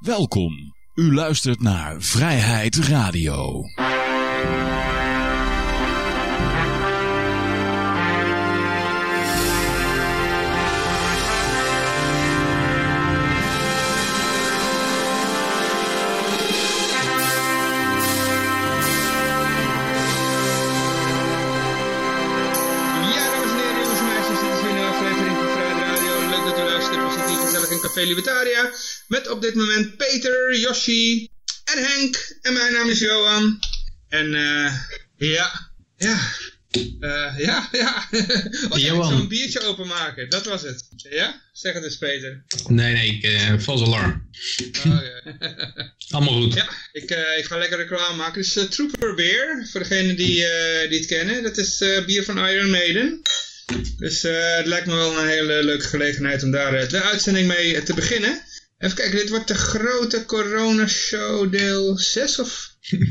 Welkom. U luistert naar Vrijheid Radio. Café Libertaria. Met op dit moment Peter, Yoshi en Henk. En mijn naam is Johan. En eh, ja, ja, eh, ja, ja. Oh, Johan. Zo'n biertje openmaken, dat was het. Ja? Zeg het eens Peter. Nee, nee, ik, eh vals alarm. Oh, ja. Allemaal goed. Ja, ik, ik ga lekker reclame maken. Dus Trooper Beer, voor degenen die, die het kennen, dat is bier van Iron Maiden. Dus eh, het lijkt me wel een hele leuke gelegenheid om daar eh, de uitzending mee eh, te beginnen. Even kijken, dit wordt de grote corona show deel 6 of?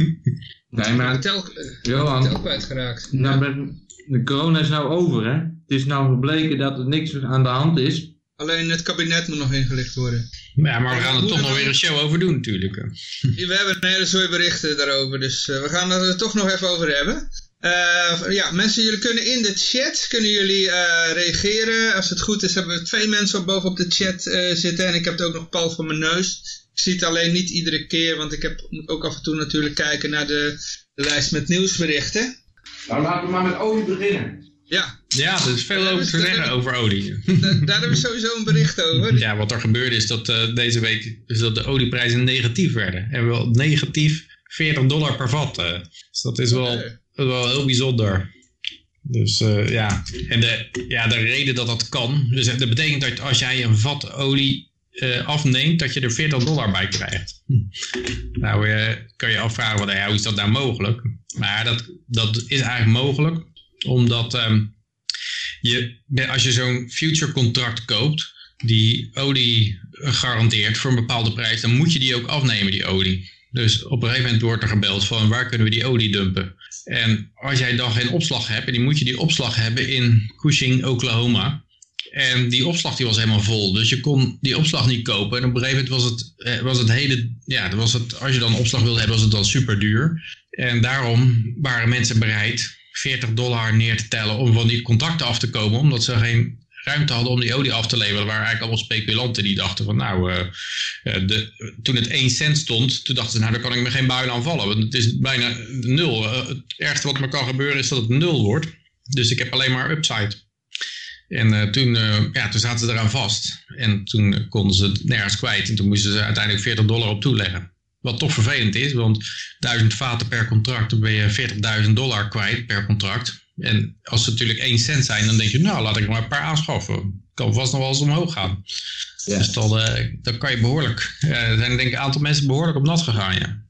Nee, maar tel, Johan, tel kwijtgeraakt. nou, de corona is nou over, hè? Het is nou gebleken dat er niks aan de hand is. Alleen het kabinet moet nog ingelicht worden. Ja, maar we gaan er toch nog weer een show over doen natuurlijk. We hebben een hele zooi berichten daarover, dus we gaan het er toch nog even over hebben. Eh, ja, mensen, jullie kunnen in de chat, kunnen jullie eh, reageren. Als het goed is, hebben we twee mensen op boven op de chat eh, zitten. En ik heb het ook nog pal voor mijn neus. Ik zie het alleen niet iedere keer, want ik heb, moet ook af en toe natuurlijk kijken naar de, de lijst met nieuwsberichten. Nou, laten we maar met olie beginnen. Ja, Ja, er is veel over te zeggen over olie. da- daar hebben we sowieso een bericht over. Ja, wat er gebeurde is dat eh, deze week is dat de olieprijzen negatief werden. En wel negatief 40 dollar per vat. eh. Dus dat is wel. Dat is wel heel bijzonder. Dus eh, ja, en de, ja, de reden dat dat kan, dus dat betekent dat als jij een vat olie eh, afneemt, dat je er 40 dollar bij krijgt. Hm. Nou, eh, kan je afvragen, wat, hoe is dat nou mogelijk? Maar dat, dat is eigenlijk mogelijk, omdat ehm, je, als je zo'n future contract koopt, die olie garandeert voor een bepaalde prijs, dan moet je die ook afnemen, die olie. Dus op een gegeven moment wordt er gebeld van waar kunnen we die olie dumpen? En als jij dan geen opslag hebt, en die moet je die opslag hebben in Cushing, Oklahoma. En die opslag die was helemaal vol. Dus je kon die opslag niet kopen. En op een gegeven moment was het, eh, was het hele. Ja, was het, als je dan opslag wilde hebben, was het dan super duur. En daarom waren mensen bereid 40 dollar neer te tellen om van die contracten af te komen. Omdat ze geen ruimte hadden om die olie af te leveren. Er waren eigenlijk allemaal speculanten die dachten van nou, eh, eh, de, toen het 1 cent stond, toen dachten ze nou, daar kan ik me geen buil aan vallen. Want het is bijna nul. Eh, het ergste wat me kan gebeuren is dat het nul wordt. Dus ik heb alleen maar upside. En toen, ja, toen zaten ze eraan vast. En toen konden ze het nergens kwijt. En toen moesten ze uiteindelijk 40 dollar op toeleggen. Wat toch vervelend is, want 1000 vaten per contract, dan ben je 40.000 dollar kwijt per contract. En als ze natuurlijk 1 cent zijn, dan denk je, nou laat ik maar een paar aanschaffen. Kan vast nog wel eens omhoog gaan. Ja. Dus dan, eh, dan kan je behoorlijk. eh, er zijn denk ik een aantal mensen behoorlijk op nat gegaan, ja.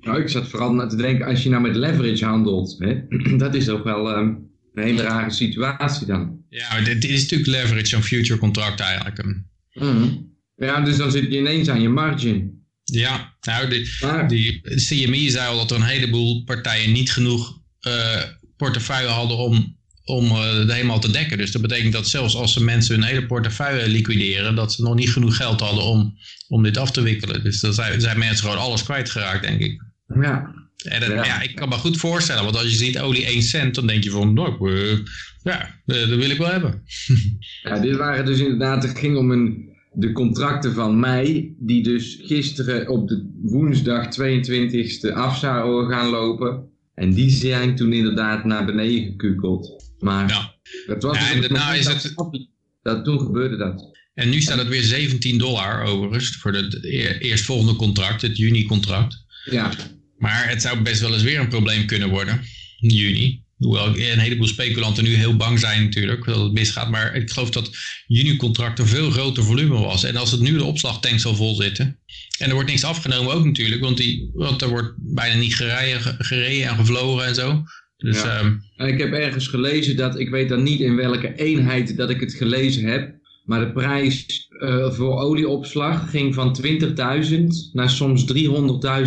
Nou, ik zat vooral naar te denken, als je nou met leverage handelt, hè, dat is ook wel ehm, een hele rare situatie dan. Ja, dit, is natuurlijk leverage, zo'n future contract eigenlijk. Mhm. Ja, dus dan zit je ineens aan je margin. Ja, nou, die, die CME zei al dat er een heleboel partijen niet genoeg eh, portefeuille hadden om, om eh, het helemaal te dekken. Dus dat betekent dat zelfs als ze mensen hun hele portefeuille liquideren, dat ze nog niet genoeg geld hadden om, om dit af te wikkelen. Dus dan zijn, zijn mensen gewoon alles kwijtgeraakt, denk ik. ja. En dat, Ja. ja. ik kan me goed voorstellen, want als je ziet olie 1 cent, dan denk je van, nou, eh, ja, eh, dat wil ik wel hebben. ja, dit waren dus inderdaad, het ging om een, de contracten van mei, die dus gisteren op de woensdag 22e af zouden gaan lopen. En die zijn toen inderdaad naar beneden gekukeld. Maar Ja. dat was Ja, en daarna is dat- het- dat toen gebeurde dat. En nu staat het weer 17 dollar overigens voor het eer- eerstvolgende contract, het juni-contract. Ja, Maar het zou best wel eens weer een probleem kunnen worden, in juni. Hoewel een heleboel speculanten nu heel bang zijn natuurlijk dat het misgaat. Maar ik geloof dat juni-contract een veel groter volume was. En als het nu de opslagtanks al vol zitten. En er wordt niks afgenomen ook natuurlijk. Want, die, want er wordt bijna niet gereden, gereden en gevlogen en zo. Dus Ja. ehm, ik heb ergens gelezen dat, ik weet dan niet in welke eenheid dat ik het gelezen heb, maar de prijs eh, voor olieopslag ging van 20.000 naar soms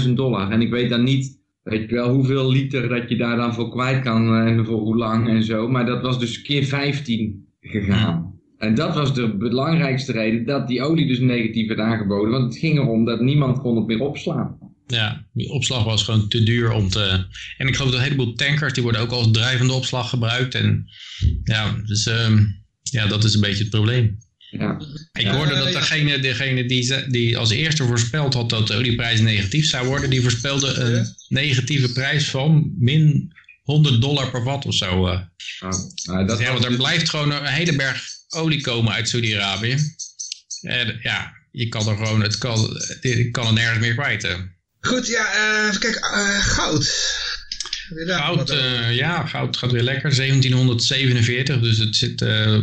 300.000 dollar. En ik weet dan niet, weet je wel, hoeveel liter dat je daar dan voor kwijt kan eh, en voor hoe lang en zo. Maar dat was dus keer 15 gegaan. En dat was de belangrijkste reden dat die olie dus negatief werd aangeboden. Want het ging erom dat niemand kon het meer opslaan. Ja, die opslag was gewoon te duur om te... En ik geloof dat een heleboel tankers, die worden ook als drijvende opslag gebruikt. En ja, dus ehm, ja, dat is een beetje het probleem. Ja. Ik hoorde dat degene, degene die, ze- die als eerste voorspeld had dat de olieprijs negatief zou worden, die voorspelde een negatieve prijs van min 100 dollar per watt of zo. eh. Ah, ah, dat ja, want er dus- blijft gewoon een hele berg olie komen uit Saudi-Arabië. En ja, je kan er gewoon, het kan, je kan er nergens meer kwijt. hè. Goed, ja, eh, even kijken. eh, goud. Goud, eh, ja, goud gaat weer lekker. 1747, dus het zit, eh,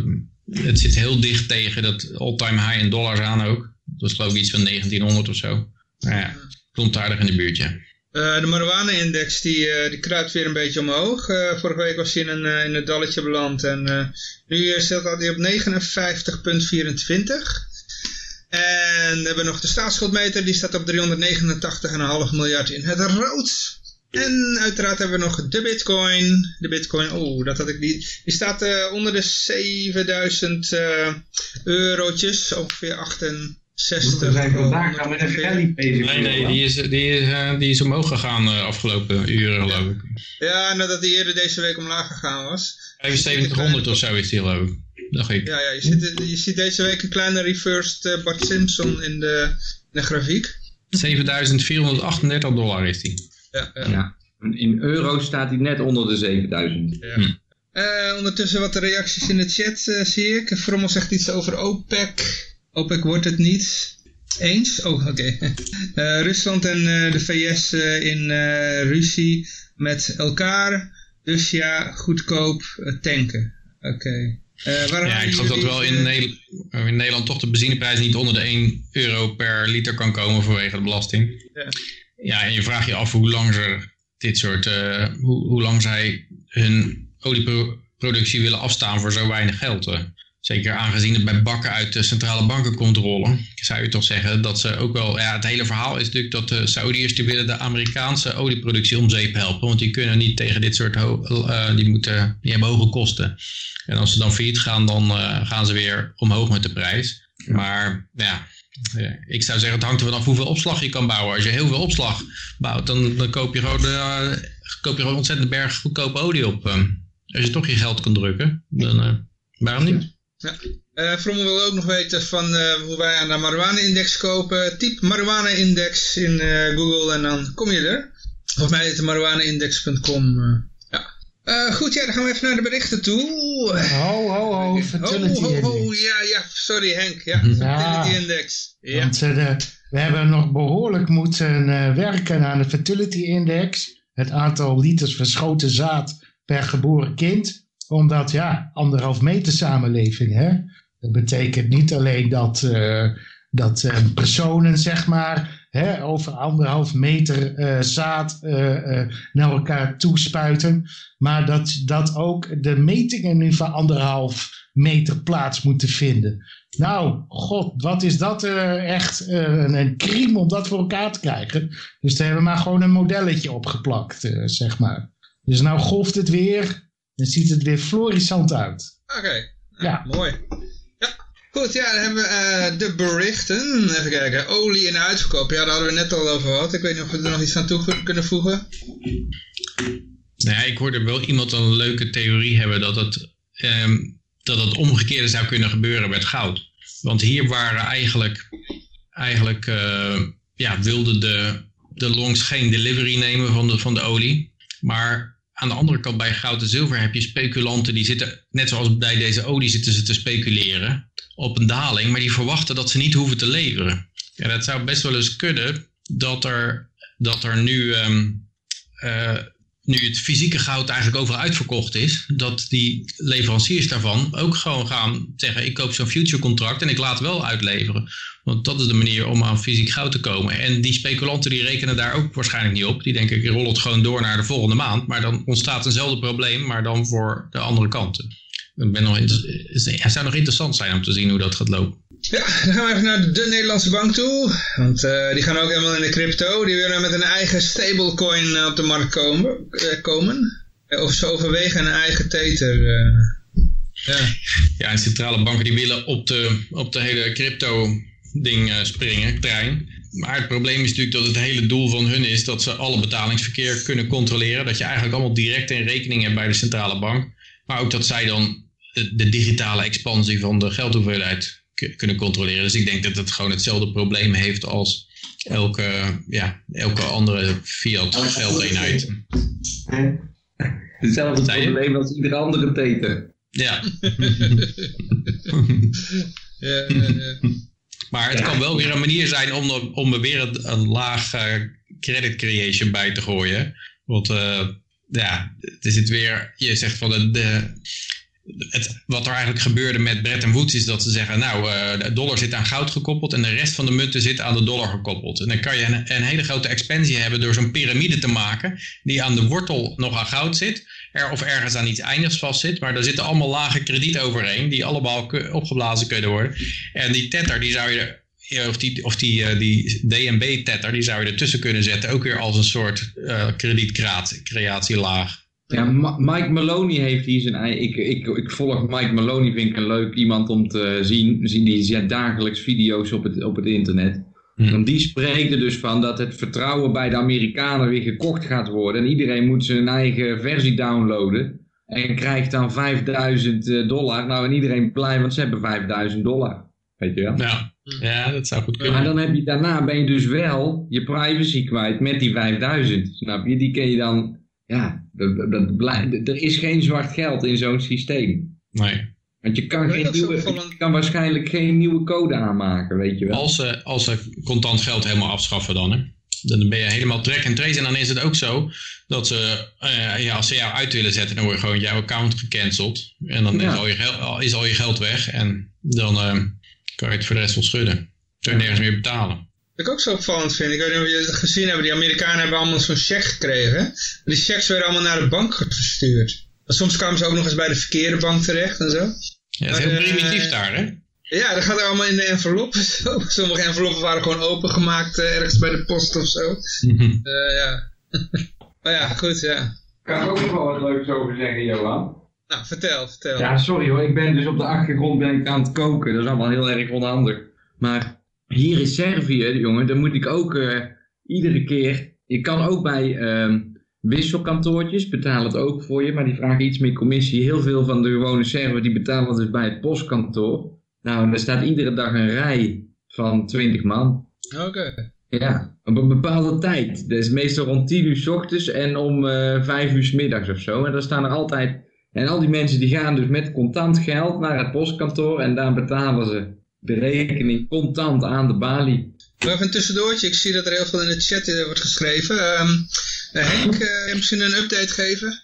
het zit heel dicht tegen dat all-time high in dollars aan ook. Dat is geloof ik iets van 1900 of zo. Nou ja, komt aardig in de buurt, ja. Eh, de marijuana-index die, eh, die kruipt weer een beetje omhoog. Eh, vorige week was hij in een, in dalletje beland. En nu staat hij op 59,24. En we hebben nog de staatsschuldmeter. Die staat op 389,5 miljard in het rood. En uiteraard hebben we nog de bitcoin. De bitcoin, oh, dat had ik niet. Die staat onder de 7000 eh, eurotjes. Ongeveer 68. We zijn vandaag gaan met een ongeveer. rally bezig. Nee, nee, die is, die is, eh, die is omhoog gegaan de afgelopen uren, geloof ik. Ja, nadat hij eerder deze week omlaag gegaan was. 7500 of zo is die, geloof ik. Dacht ik. Ja, ja je, ziet, je ziet deze week een kleine reversed eh, Bart Simpson in de, in de grafiek. 7438 dollar is die. Ja, ja. Ja. In euro staat hij net onder de 7000. ja. Hm. Eh, ondertussen wat reacties in de chat eh, zie ik. Frommel zegt iets over OPEC. OPEC wordt het niet eens. Oh, oké. Eh, Rusland en eh, de VS eh, in eh, ruzie met elkaar. Dus ja, goedkoop tanken. Oké. Eh, waar Ja, ik geloof dat wel in, Nederland, in Nederland toch de benzineprijs niet onder de 1 euro per liter kan komen vanwege de belasting. Ja. Ja, en je vraagt je af hoe lang ze dit soort, eh, hoe, hoe lang zij hun olieproductie willen afstaan voor zo weinig geld. Zeker aangezien het bij bakken uit de centrale banken komt rollen, zou je toch zeggen dat ze ook wel, ja, het hele verhaal is natuurlijk dat de Saoediërs die willen de Amerikaanse olieproductie om zeep helpen, want die kunnen niet tegen dit soort, eh, die moeten, die hebben hoge kosten. En als ze dan failliet gaan, dan eh, gaan ze weer omhoog met de prijs. Maar ja, eh, ik zou zeggen, het hangt er vanaf hoeveel opslag je kan bouwen. Als je heel veel opslag bouwt, dan, dan koop, je gewoon, eh, koop je gewoon ontzettend berg goedkope olie op. als je toch je geld kan drukken, dan waarom niet? Eh Frommel wil ook nog weten van eh, hoe wij aan de marijuana-index kopen. Typ marijuana-index in eh, Google en dan kom je er. Volgens mij is het marijuanaindex.com. eh, ja. Eh, goed, ja, dan gaan we even naar de berichten toe. Ho, ho, ho, Oh, fertility oh, oh, index. ja, ja, sorry Henk. Ja, Ja. fertility index. Ja. Want de- we hebben nog behoorlijk moeten eh, werken aan de fertility index. Het aantal liters verschoten zaad per geboren kind. Omdat, ja, anderhalf meter samenleving, hè. Dat betekent niet alleen dat, eh, dat eh, personen, zeg maar, hè, over anderhalf meter eh, zaad naar elkaar toespuiten. Maar dat, dat ook de metingen nu van anderhalf meter plaats moeten vinden. Nou, god, wat is dat echt een, een om dat voor elkaar te krijgen. Dus daar hebben we maar gewoon een modelletje opgeplakt, zeg maar. Dus nou golft het weer en ziet het weer florissant uit. Oké, Ja. mooi. Ja, goed, ja, dan hebben we eh, de berichten. Even kijken, olie in de uitverkoop. Ja, daar hadden we net al over gehad. Ik weet niet of we er nog iets aan toe kunnen voegen. Nou ja, ik hoorde wel iemand een leuke theorie hebben dat het, ehm, dat het omgekeerde zou kunnen gebeuren met goud. Want hier waren eigenlijk, eigenlijk eh, ja, wilden de, de longs geen delivery nemen van de, van de olie. Maar aan de andere kant bij goud en zilver heb je speculanten die zitten, net zoals bij deze olie zitten ze te speculeren op een daling. Maar die verwachten dat ze niet hoeven te leveren. Ja, dat zou best wel eens kunnen dat er, dat er nu... ehm, eh, nu het fysieke goud eigenlijk overal uitverkocht is, dat die leveranciers daarvan ook gewoon gaan zeggen: ik koop zo'n future contract en ik laat wel uitleveren. Want dat is de manier om aan fysiek goud te komen. En die speculanten die rekenen daar ook waarschijnlijk niet op. Die denken: ik rol het gewoon door naar de volgende maand. Maar dan ontstaat eenzelfde probleem, maar dan voor de andere kanten. Ik ben nog het zou nog interessant zijn om te zien hoe dat gaat lopen. Ja, dan gaan we even naar de Nederlandse bank toe. Want eh, die gaan ook helemaal in de crypto. Die willen met een eigen stablecoin eh, op de markt komen. eh, komen. Of ze overwegen een eigen tether. Ja. Ja, en centrale banken die willen op de, op de hele crypto ding springen, trein. Maar het probleem is natuurlijk dat het hele doel van hun is dat ze alle betalingsverkeer kunnen controleren. Dat je eigenlijk allemaal direct een rekening hebt bij de centrale bank. Maar ook dat zij dan de, de digitale expansie van de geldhoeveelheid kunnen controleren. Dus ik denk dat het gewoon hetzelfde probleem heeft als elke, ja, elke andere fiat geldeenheid. Hetzelfde probleem als iedere andere teter. Ja, Ja, ja, ja. maar het kan wel weer een manier zijn om, er- om er weer een, een laag eh, credit creation bij te gooien. Want eh, ja, er zit weer, je zegt van de, de, het, wat er eigenlijk gebeurde met Bretton Woods is dat ze zeggen, nou, eh, de dollar zit aan goud gekoppeld en de rest van de munten zit aan de dollar gekoppeld. En dan kan je een, een hele grote expansie hebben door zo'n piramide te maken die aan de wortel nog aan goud zit. Er, of ergens aan iets eindigs vast zit, maar daar zitten allemaal lage krediet overheen die allemaal opgeblazen kunnen worden. En die tether, die zou je of die, of die, eh, die DNB-tether, die zou je ertussen kunnen zetten. Ook weer als een soort eh kredietcreatielaag. Ja, Mike Maloney heeft hier zijn ik, ik, ik volg Mike Maloney, vind ik een leuk iemand om te zien. Zien Die zet dagelijks video's op het, op het internet. Hm. En die spreekt er dus van dat het vertrouwen bij de Amerikanen weer gekocht gaat worden. En iedereen moet zijn eigen versie downloaden. En krijgt dan 5000 dollar. Nou, en iedereen blij, want ze hebben 5000 dollar. Weet je wel? Ja. Ja, dat zou goed Maar kunnen. dan heb je daarna ben je dus wel je privacy kwijt met die 5000. Snap je? Die kun je dan. Ja, dat, er is geen zwart geld in zo'n systeem. Nee. Want je kan, geen nieuwe, je kan waarschijnlijk geen nieuwe code aanmaken, weet je wel. Als ze, als ze contant geld helemaal afschaffen dan, hè. Dan ben je helemaal track and trace. En dan is het ook zo dat ze, eh, ja, als ze jou uit willen zetten, dan word je gewoon jouw account gecanceld. En dan Ja. is, al je geld, is al je geld weg. En dan eh, kan je het voor de rest wel schudden. Kun je nergens meer betalen. Wat ik ook zo opvallend vind, ik weet niet of je het gezien hebben, die Amerikanen hebben allemaal zo'n check gekregen. Die checks werden allemaal naar de bank verstuurd. Maar soms kwamen ze ook nog eens bij de verkeerde bank terecht en zo. Ja, het is heel eh, primitief daar, hè. Ja, dat gaat er allemaal in de enveloppen. Zo. Sommige enveloppen waren gewoon opengemaakt eh, ergens bij de post of zo. Eh, ja. maar ja, goed, ja. kan ik ook nog wel wat leuks over zeggen, Johan. Nou, vertel, vertel. Ja, sorry hoor. Ik ben dus op de achtergrond ben ik aan het koken. Dat is allemaal heel erg onhandig. Maar hier in Servië, jongen, dan moet ik ook eh, iedere keer... Je kan ook bij ehm, wisselkantoortjes betalen het ook voor je, maar die vragen iets meer commissie. Heel veel van de gewone Serven die betalen dus bij het postkantoor. Nou, er staat iedere dag een rij van 20 man. Oké. Ja, op een bepaalde tijd. Dat is meestal rond 10 uur s ochtends en om eh 5 uur s middags of zo. En dan staan er altijd... En al die mensen die gaan dus met contant geld naar het postkantoor en daar betalen ze de rekening contant aan de balie. Even een tussendoortje. Ik zie dat er heel veel in de chat eh, wordt geschreven. Ehm, eh, Henk, eh, misschien een update geven?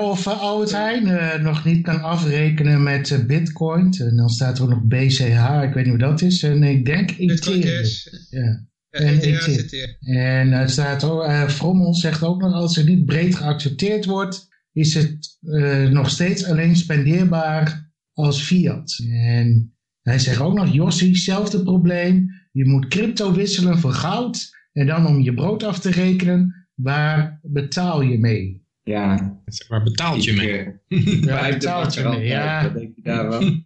Of uh, Albert Heijn eh, nog niet kan afrekenen met bitcoin. En dan staat er ook nog BCH, ik weet niet wat dat is. En ik denk Bitcoin Ethereum. Cash. Ja. Ja, En ETH ETH. En er staat ook, eh Frommel zegt ook nog, als het niet breed geaccepteerd wordt, is het eh, nog steeds alleen spendeerbaar als fiat. En hij zegt ook nog, Jossie, hetzelfde probleem. Je moet crypto wisselen voor goud. En dan om je brood af te rekenen, waar betaal je mee? Ja, Waar betaalt je mee? Waar betaalt je mee? Ja. Denk je daar wel?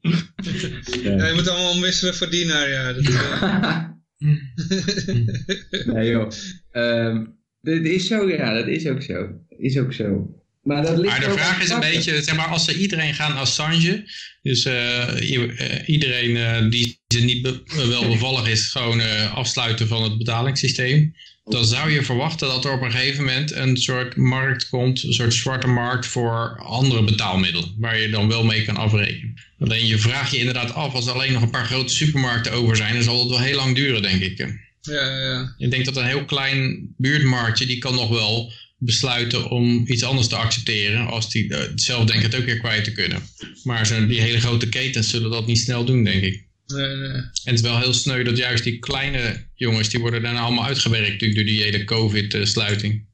Ja, je moet allemaal omwisselen voor dienaar. Ja, dat, eh, nee joh. Ehm, dit is zo, ja, dat is ook zo. Is ook zo. Maar, dat ligt Maar de vraag is een beetje, zeg maar, als ze iedereen gaan Assange, dus eh, eh, iedereen eh, die ze niet be- wel bevallig is, gewoon eh, afsluiten van het betalingssysteem, dan zou je verwachten dat er op een gegeven moment een soort markt komt, een soort zwarte markt voor andere betaalmiddelen, waar je dan wel mee kan afrekenen. Alleen je vraagt je inderdaad af, als er alleen nog een paar grote supermarkten over zijn, dan zal het wel heel lang duren, denk ik. ja, ja. Ik denk dat een heel klein buurtmarktje, die kan nog wel besluiten om iets anders te accepteren, als die eh, zelf denkt het ook weer kwijt te kunnen. Maar zo, die hele grote ketens zullen dat niet snel doen, denk ik. Nee, nee. En het is wel heel sneu dat juist die kleine jongens, die worden daarna allemaal uitgewerkt natuurlijk door die hele covid-sluiting.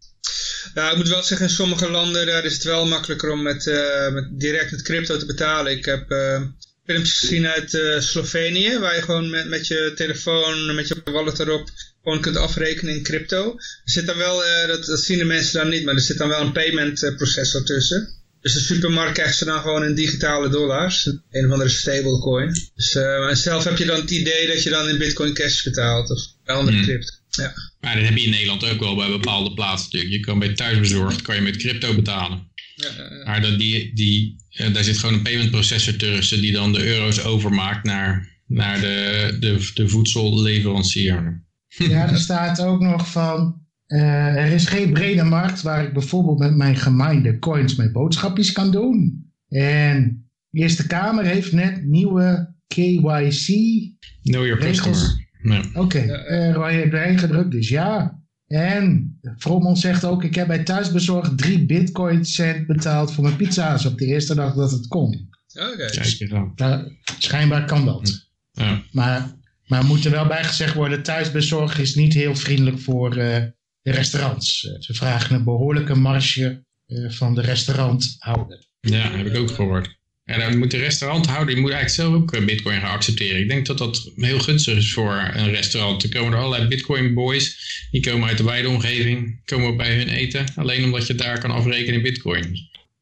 Ja, ik moet wel zeggen, in sommige landen daar is het wel makkelijker om met, eh, met, direct met crypto te betalen. Ik heb eh, filmpjes gezien uit eh, Slovenië, waar je gewoon met, met je telefoon, met je wallet erop, gewoon kunt afrekenen in crypto. Er zit dan wel, eh, dat, dat zien de mensen dan niet, maar er zit dan wel een payment eh, processor tussen. Dus de supermarkt krijgt ze dan gewoon in digitale dollars. Een of andere stablecoin. Dus uh, en zelf heb je dan het idee dat je dan in bitcoin cash betaalt. Of bij andere Hmm. crypto. Ja. Maar dat heb je in Nederland ook wel bij bepaalde plaatsen natuurlijk. Je kan bij thuisbezorgd kan je met crypto betalen. Ja, ja, Maar dan die, die, eh, daar zit gewoon een payment processor tussen die dan de euro's overmaakt naar, naar de, de, de voedselleverancier. Ja, er staat ook nog van... eh, er is geen brede markt waar ik bijvoorbeeld met mijn gemijnde coins mijn boodschapjes kan doen. En de Eerste Kamer heeft net nieuwe KYC. Know your Regels. customer. Oké, eh waar je doorheen gedrukt, dus ja. En Frommel zegt ook, ik heb bij thuisbezorgd 3 bitcoin cent betaald voor mijn pizza's op de eerste dag dat het kon. Oké. Schijnbaar kan dat. Ja. Maar, maar moet er wel bij gezegd worden, thuisbezorgen is niet heel vriendelijk voor eh, de restaurants. Eh, ze vragen een behoorlijke marge eh, van de restauranthouder. ja, heb ik ook gehoord. En dan moet de restauranthouder die moet eigenlijk zelf ook bitcoin gaan accepteren. Ik denk dat dat heel gunstig is voor een restaurant. Er komen er allerlei bitcoin boys. Die komen uit de wijde omgeving. Komen bij hun eten. Alleen omdat je daar kan afrekenen in bitcoin.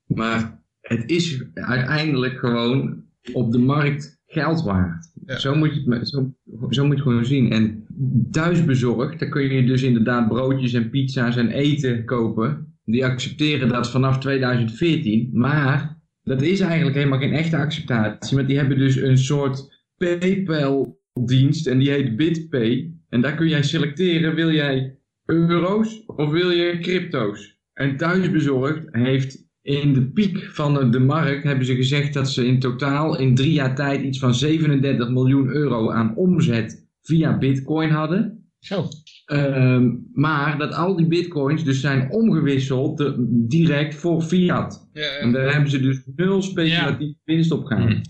Maar het is uiteindelijk gewoon op de markt geld waard. Ja. Zo, moet je het, zo, zo moet je gewoon zien. En thuisbezorgd, daar kun je dus inderdaad broodjes en pizza's en eten kopen. Die accepteren dat vanaf 2014. Maar dat is eigenlijk helemaal geen echte acceptatie. Want die hebben dus een soort PayPal-dienst en die heet BitPay. En daar kun jij selecteren, wil jij euro's of wil je crypto's? En thuisbezorgd heeft in de piek van de- de markt hebben ze gezegd dat ze in totaal in drie jaar tijd iets van 37 miljoen euro aan omzet via bitcoin hadden. Zo, Ehm, maar dat al die bitcoins dus zijn omgewisseld eh, direct voor fiat. Ja, En ja. daar hebben ze dus nul speculatief winst op gehaald. Hmm.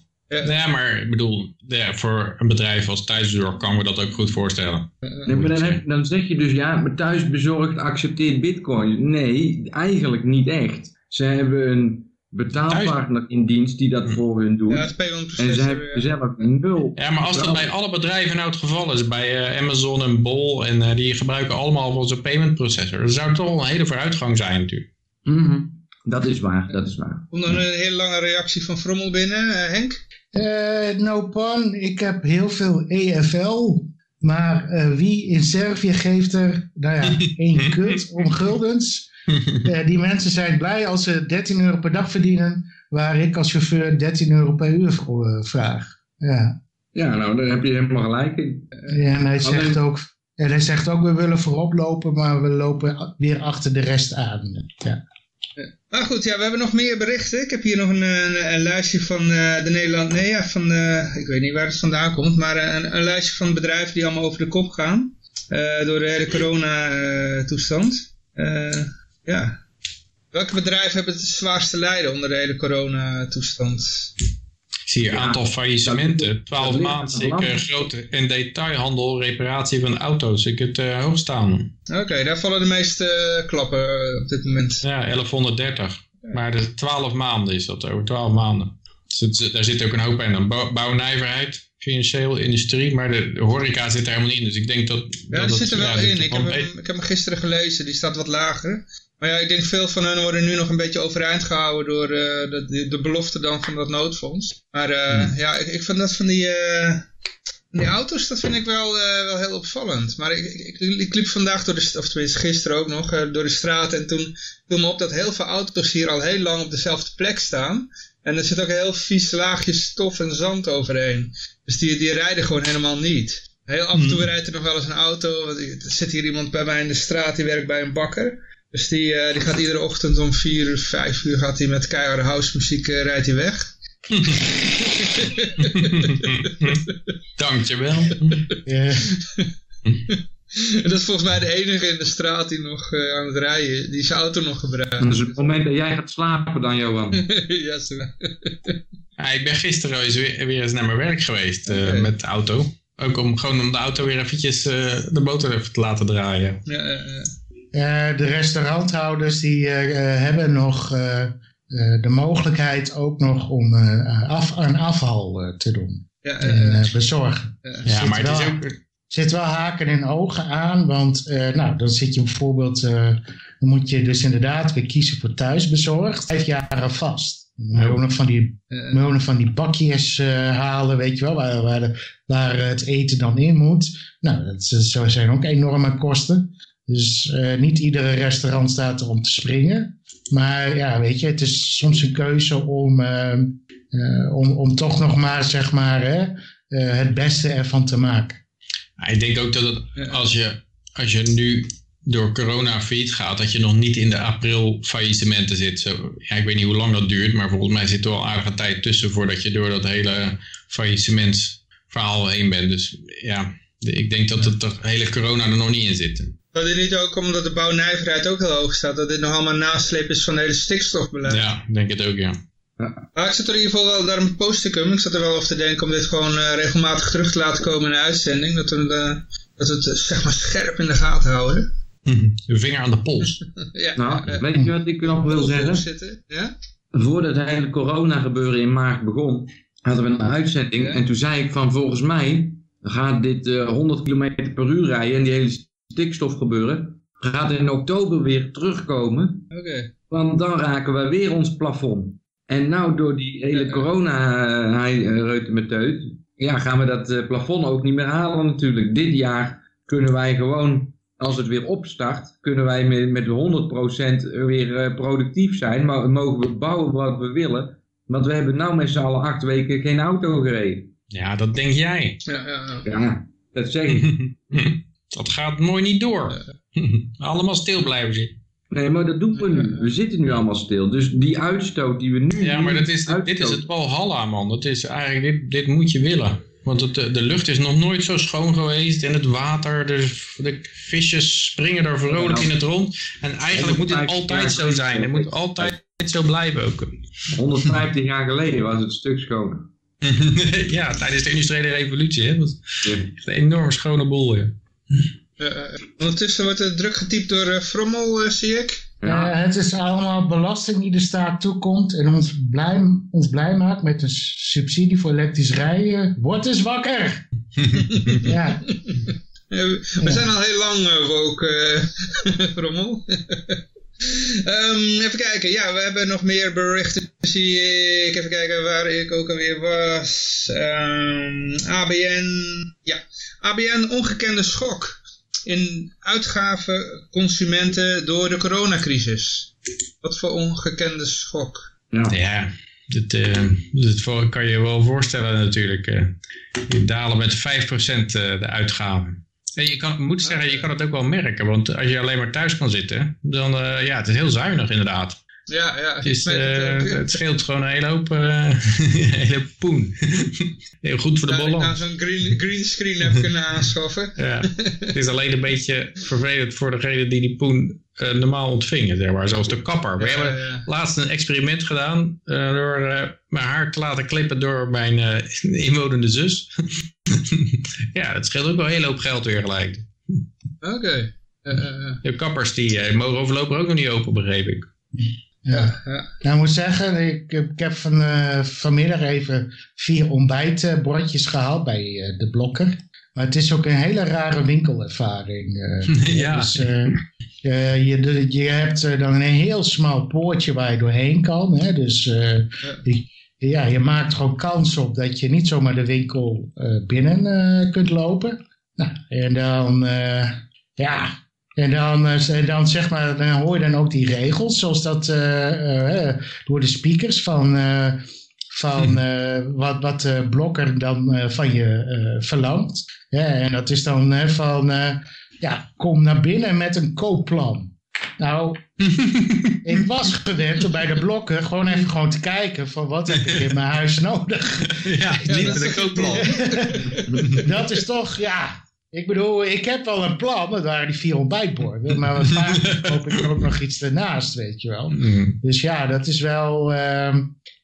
Ja, maar ik bedoel, ja, voor een bedrijf als thuiszorg kan me dat ook goed voorstellen. Nee, maar dan, heb- dan zeg je dus ja, maar thuisbezorgd accepteert bitcoin. Nee, eigenlijk niet echt. Ze hebben een betaalpartner in dienst die dat voor hun doet. Ja, het payment en ze hebben zelf nul. Ja, maar als dat bij alle bedrijven nou het geval is, bij eh, Amazon en Bol, en eh, die gebruiken allemaal onze payment processor, dan zou het toch wel een hele vooruitgang zijn natuurlijk. Mhm. Dat is waar, dat is waar. Komt nog een hele lange reactie van Frommel binnen, eh, Henk? Eh, no pun, ik heb heel veel EFL. Maar eh, wie in Servië geeft er, nou ja, één kut om guldens. Eh, die mensen zijn blij als ze 13 euro per dag verdienen, waar ik als chauffeur 13 euro per uur voor eh, vraag. Ja. Ja, nou, daar heb je helemaal gelijk in. Ja, en hij zegt Alleen- ook, en hij zegt ook, we willen voorop lopen, maar we lopen weer achter de rest aan. Ja. Maar goed, ja, we hebben nog meer berichten. Ik heb hier nog een, een, een lijstje van eh, de Nederland... Nee, ja, van... ik weet niet waar het vandaan komt, maar een, een lijstje van bedrijven die allemaal over de kop gaan. door de hele corona-toestand. Ja. Welke bedrijven hebben het zwaarste lijden onder de hele corona-toestand? Ik zie hier Ja, aantal faillissementen, dat 12 ligt maanden, zeker grote en detailhandel, reparatie van auto's. Ik heb het eh, hoog staan. Oké, daar vallen de meeste eh, klappen eh, op dit moment. Ja, 1130. Maar de 12 maanden is dat, over 12 maanden. Dus het- daar zit ook een hoop in. Dan bouw- bouwnijverheid, financieel, industrie, maar de, de horeca zit er helemaal niet in. Dus ik denk dat... Ja, dat zit er wel ja, in. Ik heb, hem, ik heb hem gisteren gelezen, die staat wat lager. Maar ja, ik denk veel van hen worden nu nog een beetje overeind gehouden door eh, de, de, belofte dan van dat noodfonds. Maar eh, Hmm. ja, ik, ik vind dat van die, van die auto's, dat vind ik wel, wel heel opvallend. Maar ik, ik, ik, liep vandaag door de, of tenminste gisteren ook nog, door de straat en toen viel me op dat heel veel auto's hier al heel lang op dezelfde plek staan. En er zit ook een heel vies laagje stof en zand overheen. Dus die, die rijden gewoon helemaal niet. Heel af en toe Hmm. rijdt er nog wel eens een auto. Er zit hier iemand bij mij in de straat, die werkt bij een bakker. Dus die, eh, die gaat iedere ochtend om vier uur, vijf uur gaat hij met keiharde housemuziek eh, rijdt hij weg. Dankjewel. Eh, En dat is volgens mij de enige in de straat die nog eh, aan het rijden is, die zijn auto nog gebruikt. Dat is het moment dat jij gaat slapen dan, Johan. ja, zo. Ja, ik ben gisteren eens weer, weer eens naar mijn werk geweest eh, met de auto. Ook om gewoon om de auto weer eventjes eh, de motor even te laten draaien. Ja, eh, eh. Eh, de restauranthouders die eh, eh, hebben nog eh, eh, de mogelijkheid ook nog om eh, af, een afval eh, te doen ja, eh, en bezorgen. Ja, Zit maar het is wel. ook, zit wel haken en ogen aan. Want eh, nou, dan zit je bijvoorbeeld, eh, dan moet je dus inderdaad weer kiezen voor thuisbezorgd. Vijf jaar vast. Nog van die, Eh, van die bakjes eh, halen, weet je wel, waar, waar, de- waar het eten dan in moet. Nou, dat zo zijn ook enorme kosten. Dus eh, niet iedere restaurant staat er om te springen. Maar ja, weet je, het is soms een keuze om, eh, eh, om, om toch nog maar, zeg maar, hè, eh, het beste ervan te maken. Ik denk ook dat als, je, als je nu door corona failliet gaat, dat je nog niet in de april faillissementen zit. Zo, ja, ik weet niet hoe lang dat duurt, maar volgens mij zit er wel aardige tijd tussen voordat je door dat hele faillissementsverhaal heen bent. Dus ja, de- ik denk dat het toch- hele corona er nog niet in zit. Dat dit niet ook omdat de bouwnijverheid ook heel hoog staat, dat dit nog allemaal nasleep is van het hele stikstofbeleid. Ja, ik denk het ook, ja. Maar ik zat er in ieder geval wel daar een posticum. Ik zat er wel over te denken om dit gewoon eh, regelmatig terug te laten komen in de uitzending. Dat we, eh, dat we het eh, zeg maar scherp in de gaten houden. De vinger aan de pols. ja, Nou, weet je wat ik nog wil zeggen? Zitten. Ja? Voordat het hele corona gebeuren in maart begon, hadden we een uitzending. Ja. En toen zei ik van volgens mij gaat dit eh, 100 km per uur rijden en die hele stikstof gebeuren. Gaat in oktober weer terugkomen. Oké. Want dan raken we weer ons plafond. En nou door die hele corona uh, met teut, ja, gaan we dat eh, plafond ook niet meer halen natuurlijk. Dit jaar kunnen wij gewoon, als het weer opstart, kunnen wij met, met 100% weer eh, productief zijn. Maar mogen we bouwen wat we willen. Want we hebben nou met z'n allen acht weken geen auto gereden. Ja, dat denk jij. Ja, ja, ja. Ja, dat zeg ik. Dat gaat mooi niet door. Allemaal stil blijven zitten. Nee, maar dat doen we nu. We zitten nu allemaal stil. Dus die uitstoot die we nu Ja, maar dat is, dit is het Valhalla, man. Dat is eigenlijk, dit, dit moet je willen. Want het, de, de lucht is nog nooit zo schoon geweest. En het water, de, de visjes springen er vrolijk in het rond. En eigenlijk moet het altijd zo zijn. Het moet altijd zo blijven ook. 150 jaar geleden was het een stuk schoner. ja, tijdens de industriële revolutie. Hè? Dat was Ja. echt een enorm schone boel. Ja. Eh, eh, ondertussen wordt er druk getypt door eh, Frommel, zie ik. Ja. Het is allemaal belasting die de staat toekomt en ons blij, ons blij maakt met een subsidie voor elektrisch rijden. Word eens wakker! ja, we zijn al heel lang uh, woke, eh, Frommel. Ehm, even kijken, ja, we hebben nog meer berichten, zie ik. Even kijken waar ik ook alweer was. Ehm, ABN, ja, ABN ongekende schok in uitgaven consumenten door de coronacrisis. Wat voor ongekende schok? Ja. Ja, dat, eh, kan je je wel voorstellen natuurlijk. eh. die dalen met 5% eh, de uitgaven. En je kan, moet zeggen, je kan het ook wel merken. Want als je alleen maar thuis kan zitten, dan uh, ja, het is heel zuinig inderdaad. Ja, ja. Het, is, Met het, uh, het scheelt gewoon een hele hoop, uh, een hele hoop poen. heel goed voor de dat ik nou zo'n green, green screen heb kunnen aanschaffen. Ja, het is alleen een beetje vervelend voor degene die die poen uh, normaal ontvingen, zeg maar, zoals de kapper. We Ja, hebben ja. laatst een experiment gedaan door mijn haar te laten klippen door mijn inwonende zus. ja, dat scheelt ook wel een hele hoop geld weer gelijk. Oké. Okay. De kappers die mogen overlopen ook nog niet open, begreep ik. Ja. ja. Nou, ik moet zeggen, ik, ik heb van, uh, vanmiddag even vier ontbijtbordjes gehaald bij uh, de blokker. Maar het is ook een hele rare winkelervaring. Uh, ja. Dus, je, je hebt dan een heel smal poortje waar je doorheen kan. Hè? Dus ja. Je, ja, je maakt gewoon kans op dat je niet zomaar de winkel binnen kunt lopen. Nou, en dan, ja, en dan, en dan, zeg maar, dan hoor je dan ook die regels, zoals dat uh, uh, door de speakers van, van wat, wat de blokker dan van je verlangt. Ja, en dat is dan van, ja, kom naar binnen met een koopplan. Nou, ik was gewend om bij de blokker gewoon even gewoon te kijken van wat heb ik in mijn huis nodig. Ja, niet met een koopplan. dat is toch, ja, ik bedoel, ik heb wel een plan, dat waren die vier ontbijtborden, maar vaak koop ik ook nog iets ernaast, weet je wel. Mm. Dus ja, dat is wel, uh,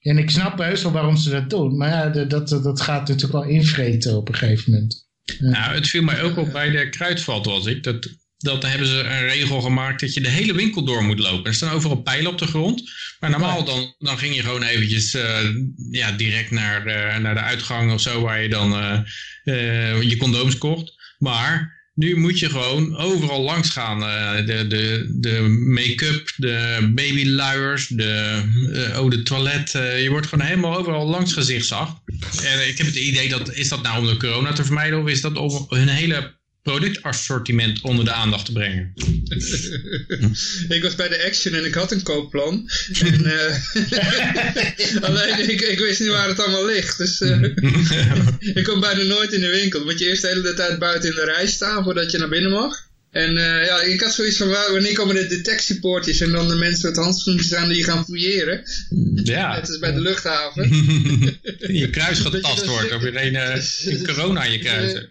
en ik snap heus wel waarom ze dat doen, maar ja, dat, dat, dat gaat natuurlijk wel invreten op een gegeven moment. Nou, het viel mij ook op bij de kruidvat was ik, dat, dat hebben ze een regel gemaakt dat je de hele winkel door moet lopen. Er staan overal pijlen op de grond, maar normaal dan, dan ging je gewoon eventjes uh, ja, direct naar, uh, naar de uitgang of zo, waar je dan uh, je condooms kocht. Maar nu moet je gewoon overal langs gaan. Eh, de de, de make-up, de babyluiers, de uh, eau de toilet. eh, je wordt gewoon helemaal overal langs gezichtsag. En ik heb het idee dat, is dat nou om de corona te vermijden of is dat om hun hele productassortiment onder de aandacht te brengen? ik was bij de Action en ik had een koopplan. En, eh, alleen ik, ik wist niet waar het allemaal ligt. Dus eh, ik kom bijna nooit in de winkel. Moet je eerst de hele tijd buiten in de rij staan voordat je naar binnen mag. En eh, ja, ik had zoiets van, wa- wanneer komen de detectiepoortjes en dan de mensen met handschoentjes aan die je gaan fouilleren. ja, Het is bij de luchthaven. je kruis getast wordt of je een, corona aan je kruis hebt.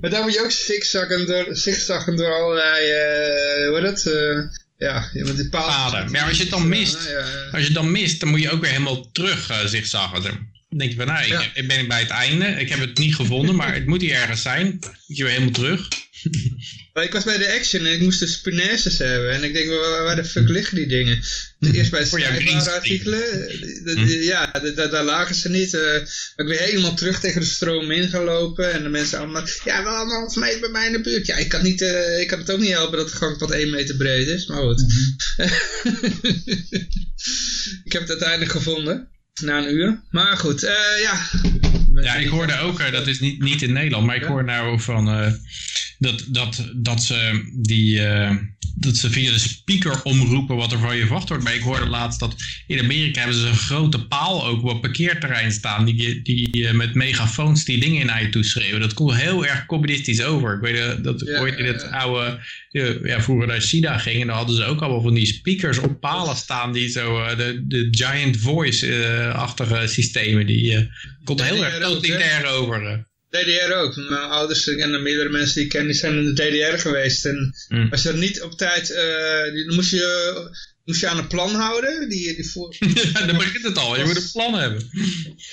Maar daar moet je ook zigzaggen door, zigzaggen door allerlei, eh hoe dat? Eh, ja, moet die. Paden. Maar als je het dan mist, Ja, ja. Als je het dan mist, dan moet je ook weer helemaal terug uh, zigzaggen. Dan denk je van, nou, ik, Ja. ik ben bij het einde. Ik heb het niet gevonden, maar het moet hier ergens zijn. Moet je weer helemaal terug. Maar ik was bij de Action en ik moest dus punaises hebben. En ik denk, waar, waar de fuck liggen die dingen? Eerst bij greenscreen. artikelen. de- de- Hm. de- Ja, de- de- daar lagen ze niet. eh maar ik ben helemaal terug tegen de stroom ingelopen. En de mensen allemaal, ja, wel anderhalf meter bij mij in de buurt. Ja, ik kan, niet, eh, ik kan het ook niet helpen dat de gangpad één meter breed is. Maar goed. ik heb het uiteindelijk gevonden. Na een uur. Maar goed, eh, ja. Ja, ik hoorde ook, eh, dat is niet, niet in Nederland, maar ik hoor nou van eh, dat, dat, dat, ze die, eh, dat ze via de speaker omroepen wat er van je verwacht wordt. Maar ik hoorde laatst dat in Amerika hebben ze een grote paal ook op parkeerterrein staan. Die, die eh, met megafoons die dingen naar je toe schreeuwen. Dat komt heel erg communistisch over. Ik weet eh, dat Ja, ooit in het ja. oude, eh, ja, vroeger naar China ging. En dan hadden ze ook allemaal van die speakers op palen staan. Die zo, de, de giant voice-achtige systemen. Die eh komt heel erg totalitair over. DDR ook. Mijn ouders en meerdere mensen die ik ken, die zijn in de DDR geweest. En Mm. als je er niet op tijd, eh, die, dan moest je, moest je aan een plan houden. Die, die voor... Ja, dan begint het al. Je moet een plan hebben.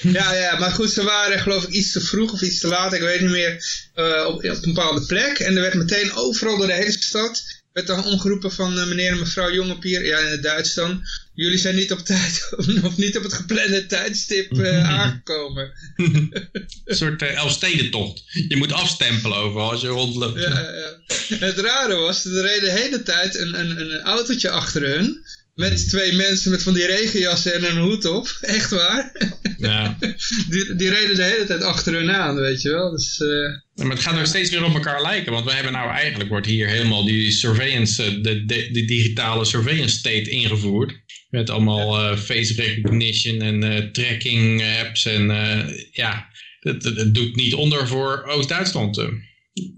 ja, ja, maar goed, ze waren geloof ik iets te vroeg of iets te laat, ik weet niet meer, eh, op, op een bepaalde plek. En er werd meteen overal door de hele stad, werd dan omgeroepen van eh, meneer en mevrouw Jongepier, ja in het Duits dan. Jullie zijn niet op tijd, of niet op het geplande tijdstip eh, aangekomen. Een soort uh, Elfstedentocht. Je moet afstempelen overal als je rondloopt. Ja, ja. Het rare was, er reed de hele tijd een, een, een autootje achter hun. Met twee mensen met van die regenjassen en een hoed op. Echt waar. Ja. Die, die reden de hele tijd achter hun aan, weet je wel. Dus, eh, Maar het gaat nog steeds weer op elkaar lijken. Want we hebben nou eigenlijk wordt hier helemaal die surveillance, eh, de, de, de digitale surveillance state ingevoerd. Met allemaal eh, face recognition en eh, tracking apps. En eh, ja, het, het, het doet niet onder voor Oost-Duitsland.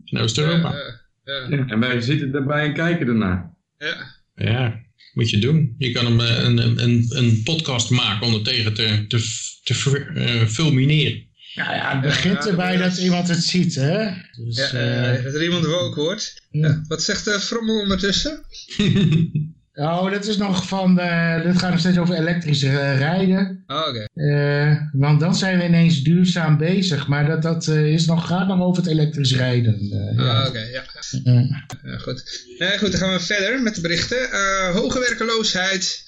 in Oost-Europa. ja, ja, Ja, en wij zitten erbij en kijken ernaar. ja. Ja, moet je doen. Je kan hem eh, een, een, een, een podcast maken om er tegen te, te, te ver- eh, fulmineren. Nou ja, het begint Ja, erbij dat iemand het ziet, hè? Dus, ja eh, eh, dat er iemand woke wordt. ja. Wat zegt de Frommel ondertussen? Oh, dat is nog van, eh dit gaat nog steeds over elektrisch eh, rijden. Oh, oké. Eh, want dan zijn we ineens duurzaam bezig. Maar dat, dat is nog, gaat nog over het elektrisch rijden. ja. Ah, oké, ja. Ja, goed. Goed, dan gaan we verder met de berichten. Hoge werkeloosheid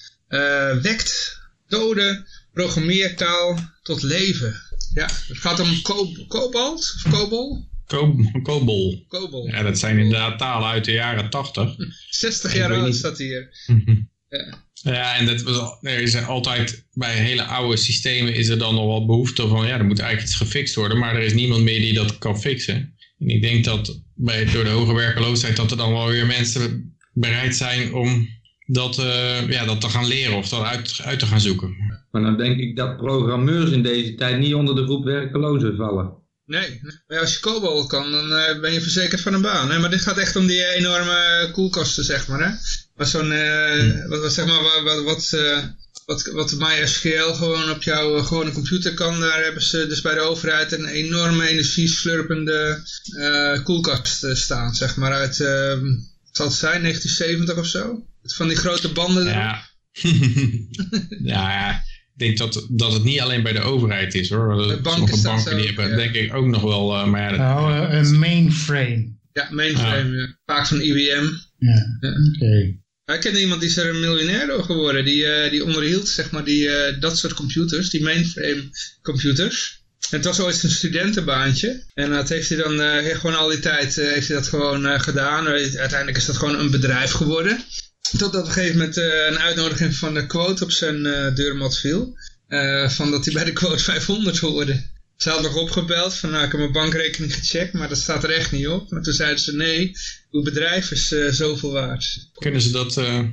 wekt doden programmeertaal tot leven. Ja, het gaat om ko kobalt of kobol? Ko- Kobol. Kobol. Ja, dat zijn inderdaad talen uit de jaren tachtig. 60 Ik jaar oud staat hier. Ja. Ja, en dat was, er is altijd bij hele oude systemen is er dan nog wel behoefte van, ja, er moet eigenlijk iets gefixt worden, maar er is niemand meer die dat kan fixen. En ik denk dat bij, door de hoge werkeloosheid dat er dan wel weer mensen bereid zijn om dat, eh, ja, dat te gaan leren of dat uit, uit te gaan zoeken. Maar dan denk ik dat programmeurs in deze tijd niet onder de groep werkelozen vallen. Nee, maar als je kobol kan, dan eh, ben je verzekerd van een baan. Hè? Maar dit gaat echt om die enorme koelkasten, zeg maar. Hè? Maar zo'n, eh, wat, wat, zeg maar, wat, wat, wat, eh, wat, wat MySQL gewoon op jouw eh, gewone computer kan, daar hebben ze dus bij de overheid een enorme energieslurpende eh koelkast eh, staan, zeg maar, uit, eh, wat zal het zijn, 1970 of zo? Van die grote banden. Ja. ja, denk dat, dat het niet alleen bij de overheid is hoor. Want banken Sommige banken die hebben ja. denk ik ook nog wel, eh, maar ja, nou, eh, een mainframe. Ja, mainframe, ja. vaak van IBM. Ja, Ja. oké. Ik ken iemand die is er een miljonair door geworden. Die, eh, die onderhield zeg maar die, eh, dat soort computers, die mainframe computers. het was ooit een studentenbaantje. En dat heeft hij dan eh, gewoon al die tijd eh, heeft hij dat gewoon eh, gedaan. Uiteindelijk is dat gewoon een bedrijf geworden. Totdat op een gegeven moment eh, een uitnodiging van de quote op zijn eh, deurmat viel. Eh, van dat hij bij de quote 500 hoorde. Ze hadden nog opgebeld van nou ik heb mijn bankrekening gecheckt, maar dat staat er echt niet op. Maar toen zeiden ze nee, uw bedrijf is zoveel waard. Kunnen ze dat eh,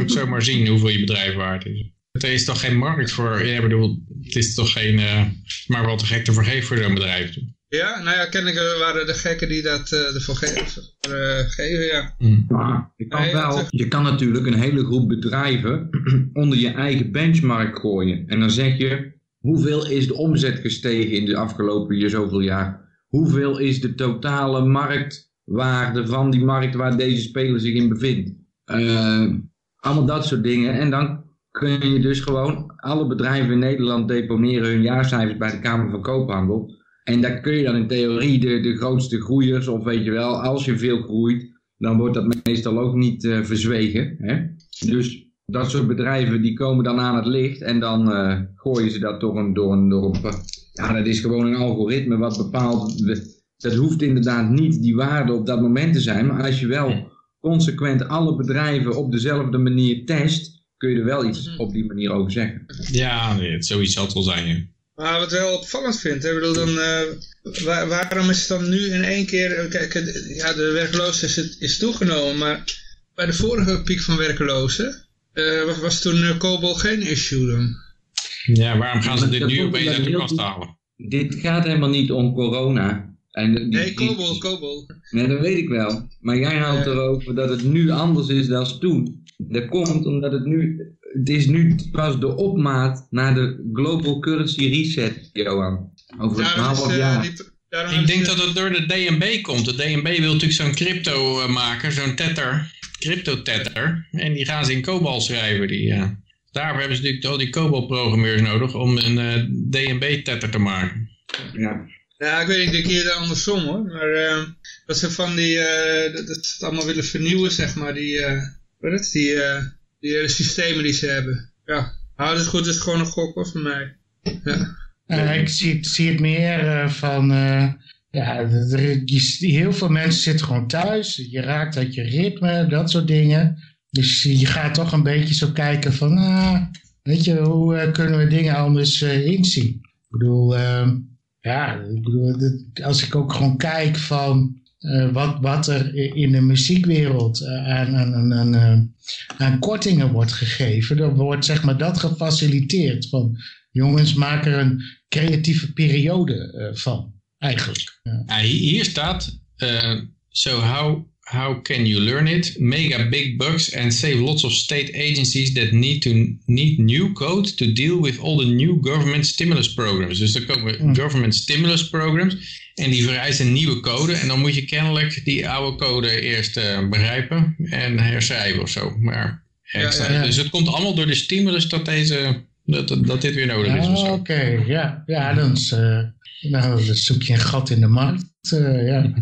ook zomaar zien, hoeveel je bedrijf waard is? Er is toch geen markt voor, ja, bedoel, het is toch geen, eh, maar wat te gek te vergeven voor zo'n bedrijf. Ja, nou ja, kennelijk waren de gekken die dat eh ervoor geven, eh, geven, ja. Maar je kan, Nee, wel, je kan natuurlijk een hele groep bedrijven onder je eigen benchmark gooien. En dan zeg je, hoeveel is de omzet gestegen in de afgelopen jaar, zoveel jaar? Hoeveel is de totale marktwaarde van die markt waar deze speler zich in bevindt? Eh, allemaal dat soort dingen. En dan kun je dus gewoon, alle bedrijven in Nederland deponeren hun jaarcijfers bij de Kamer van Koophandel. En daar kun je dan in theorie de, de grootste groeiers, of weet je wel, als je veel groeit, dan wordt dat meestal ook niet eh, verzwegen. Hè? Dus dat soort bedrijven die komen dan aan het licht en dan eh, gooien ze dat door een, door een, door een... Ja, dat is gewoon een algoritme wat bepaalt... Dat hoeft inderdaad niet die waarde op dat moment te zijn, maar als je wel consequent alle bedrijven op dezelfde manier test, kun je er wel iets op die manier over zeggen. Ja, nee, het zoiets zal het wel zijn. ja. Maar wat ik wel opvallend vind, hè, bedoel, dan, eh, waar- waarom is het dan nu in één keer, eh, kijk, ja, de werkloosheid is, is toegenomen, maar bij de vorige piek van werklozen eh, was, was toen uh, COBOL geen issue dan? Ja, waarom gaan ze dit nu opeens uit de kast halen? Dit gaat helemaal niet om corona. En die- Nee, COBOL, COBOL. Nee, dat weet ik wel. Maar jij houdt erover dat het nu anders is dan toen. Dat komt omdat het nu... Het is nu pas de opmaat naar de Global Currency Reset, Johan. Over een is, half eh, jaar. daarom Ik denk eh, dat het door de DNB komt. De DNB wil natuurlijk zo'n crypto eh, maken, zo'n tether, crypto-tether. En die gaan ze in COBOL schrijven. Die, ja. Daarvoor hebben ze natuurlijk al die COBOL-programmeurs nodig om een eh, DNB-tether te maken. Ja. Ja, ik weet niet, ik denk eerder andersom hoor. Maar eh, dat ze van die, eh, dat, dat ze het allemaal willen vernieuwen, zeg maar, die, eh wat is het, die, eh, die hele systemen die ze hebben. Ja, houd het goed, is gewoon een gok hoor, van mij. Ja. Eh, ik zie, het- zie het meer eh, van, eh, ja, er, je, heel veel mensen zitten gewoon thuis. Je raakt uit je ritme, dat soort dingen. Dus je gaat toch een beetje zo kijken van, ah, weet je, hoe kunnen we dingen anders inzien? Ik bedoel, ja, ik bedoel, als ik ook gewoon kijk van eh, wat, wat er in de muziekwereld eh, eh, aan kortingen wordt gegeven, dan wordt zeg maar dat gefaciliteerd van jongens, maak er een creatieve periode van, eigenlijk. Hier staat, so how, how can you learn it? Mega big bucks and save lots of state agencies that need to need new code to deal with all the new government stimulus programs. Dus er komen Hmm. government stimulus programs en die vereisen nieuwe code. En dan moet je kennelijk die oude code eerst eh, begrijpen en herschrijven of zo. Maar, ja. Dus het komt allemaal door de stimulus dat, deze, dat, dat, dat dit weer nodig is of Ah, zo. Oké, ja, ja dan, is, nou, dan zoek je een gat in de markt. eh, ja.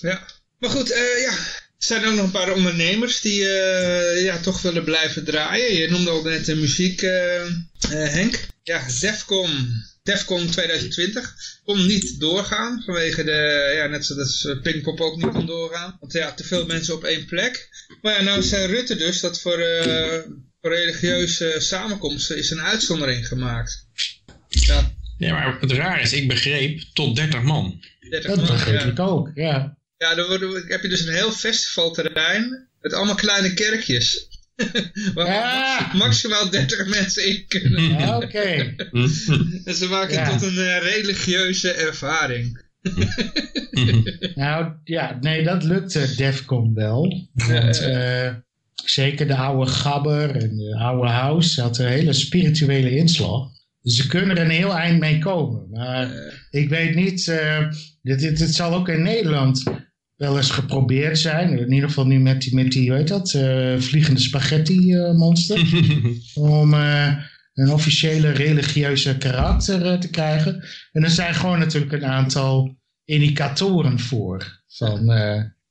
ja. Maar goed, eh, ja, er zijn ook nog een paar ondernemers die eh, ja, toch willen blijven draaien. Je noemde al net de muziek, eh, eh, Henk. Ja, Defcon, Defcon 2020 kon niet doorgaan vanwege de, ja, net zoals Pinkpop ook niet kon doorgaan. Want ja, te veel mensen op één plek. Maar ja, nou zei Rutte dus dat voor, eh, voor religieuze samenkomsten is een uitzondering gemaakt. Ja, Ja, maar het raar is, ik begreep tot 30 man. 30 Dat man, begreep ja. ik ook, ja. Ja, dan worden- heb je dus een heel festivalterrein met allemaal kleine kerkjes. Waar Ja. maximaal 30 mensen in kunnen. Ja, Oké, En ze maken Ja. het tot een eh, religieuze ervaring. nou ja, nee, dat lukte Defcon wel. Want eh, zeker de oude Gabber en de oude House had een hele spirituele inslag. Dus ze kunnen er een heel eind mee komen. Maar ik weet niet, eh, dit, dit, dit zal ook in Nederland wel eens geprobeerd zijn. In ieder geval nu met die, met die weet dat, eh, vliegende spaghetti eh, monster. om eh, een officiële religieuze karakter te krijgen. En er zijn gewoon natuurlijk een aantal indicatoren voor. Van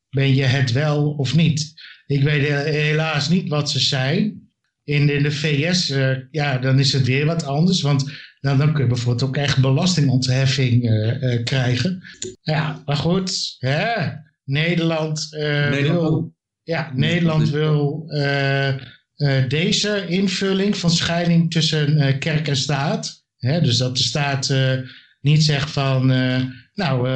ben je het wel of niet? Ik weet he- helaas niet wat ze zijn. In, in de VS, ja, dan is het weer wat anders. Want Nou, dan kun je bijvoorbeeld ook echt belastingontheffing krijgen. Ja, maar goed. Hè? Nederland, eh, Nederland wil, ja, Nederland wil eh, eh, deze invulling van scheiding tussen kerk en staat. Hè? Dus dat de staat niet zegt van, nou,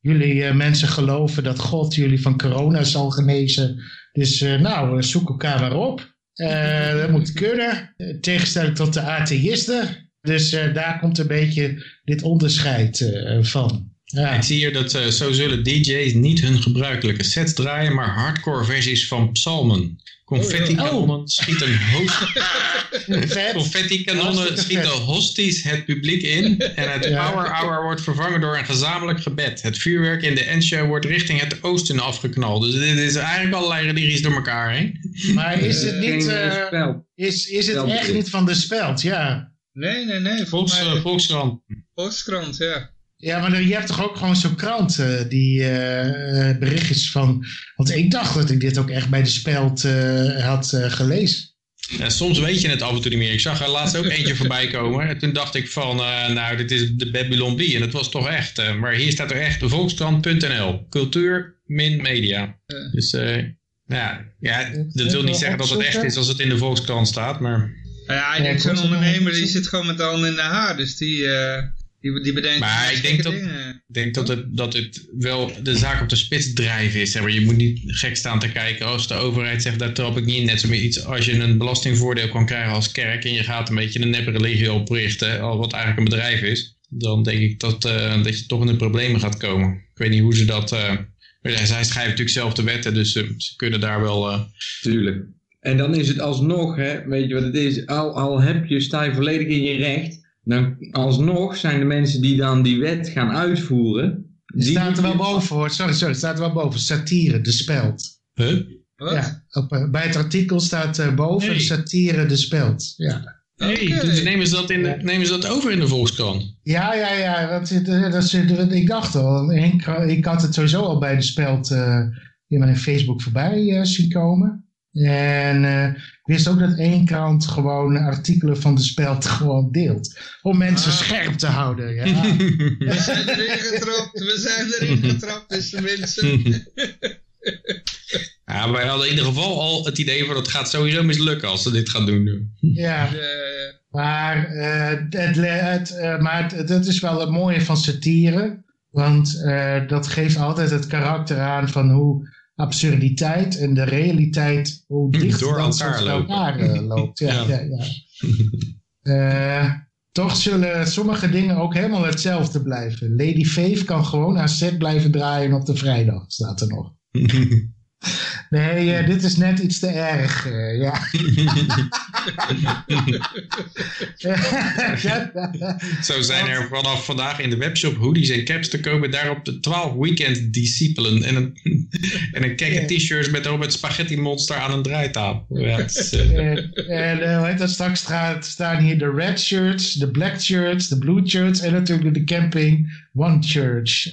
jullie mensen geloven dat God jullie van corona zal genezen. Dus nou, zoek elkaar maar op. Dat moet kunnen. Tegenstelling tot de atheïsten. Dus daar komt een beetje dit onderscheid van. Ja. Ik zie hier dat eh, zo zullen DJ's niet hun gebruikelijke sets draaien, maar hardcore versies van psalmen. Confetti-kanonnen schieten host... Vet. Confetti-kanonnen Hartstikke schieten hosties het publiek in en het Ja. power hour wordt vervangen door een gezamenlijk gebed. Het vuurwerk in de endshow wordt richting het oosten afgeknald. Dus dit is eigenlijk allerlei religies door elkaar heen. Maar is het niet, eh, eh, spel. is, is het echt niet van de speld? Ja. Nee, nee, nee. Volks, Volgens eh, mij Volkskrant. Volkskrant, ja. Ja, maar je hebt toch ook gewoon zo'n krant eh, die eh, eh, berichtjes van... Want ik dacht dat ik dit ook echt bij de speld eh, had eh, gelezen. Ja, soms weet je het af en toe niet meer. Ik zag er laatst ook eentje voorbij komen. En toen dacht ik van, eh, nou, dit is de Babylon Bee. En dat was toch echt. eh, maar hier staat er echt volkskrant.nl. Cultuur min media. Dus eh, ja, ja, dat wil niet zeggen dat het echt is als het in de Volkskrant staat. Maar, Nou ja, ik denk zo'n er ondernemer die zit gewoon met de handen in de haar. Dus die, eh, die, die bedenkt Maar ik denk dat- dingen. ik denk dat het, dat het wel de zaak op de spits drijven is. Zeg maar. Je moet niet gek staan te kijken als de overheid zegt, daar trap ik niet in. Net zo meer iets als je een belastingvoordeel kan krijgen als kerk en je gaat een beetje een neppe religie oprichten, al wat eigenlijk een bedrijf is. Dan denk ik dat, eh, dat je toch in de problemen gaat komen. Ik weet niet hoe ze dat... eh, zij schrijven natuurlijk zelf de wetten, dus eh, ze kunnen daar wel... eh, Tuurlijk. En dan is het alsnog, hè, weet je wat het is, al, al heb je, sta je volledig in je recht, dan alsnog zijn de mensen die dan die wet gaan uitvoeren, Die staat er wel boven hoor. Sorry, sorry. staat er wel boven. Satire, de speld. huh? Wat? Ja, op, eh, bij het artikel staat eh, boven Nee. satire, de speld. Ja. Dus nemen, ze dat in de, nemen ze dat over in de Volkskrant? Ja, ja, ja. Dat, zit- eh, dat, zit- dat- ik dacht al. Ik, ik had het sowieso al bij de speld eh, in mijn Facebook voorbij eh, zien komen. En ik wist ook dat één krant gewoon artikelen van de speld gewoon deelt. Om mensen Ah. scherp te houden. Ja. We zijn erin getrapt, we zijn erin getrapt, beste mensen. Ja, wij hadden in ieder geval al het idee van het gaat sowieso mislukken als ze dit gaan doen nu. ja. Eh, Maar, eh, het, het, eh, maar het, dat is wel het mooie van satire. Want eh, dat geeft altijd het karakter aan van hoe absurditeit en de realiteit, hoe dicht Door dat elkaar elkaar eh, loopt. Ja, Ja. ja. Ja, Eh, toch zullen sommige dingen ook helemaal hetzelfde blijven. Lady Faith kan gewoon haar set blijven draaien op de vrijdag, staat er nog. Nee, eh, dit is net iets te erg. eh, ja. Zo zijn er vanaf vandaag in de webshop hoodies en caps te kopen. Daarop de 12 weekend discipelen. En een, en een kekke t-shirt met het spaghetti monster aan een draaitafel. Ja, het is, eh, En, dat straks staan, staan hier de red shirts, de black shirts, de blue shirts en natuurlijk de camping one church.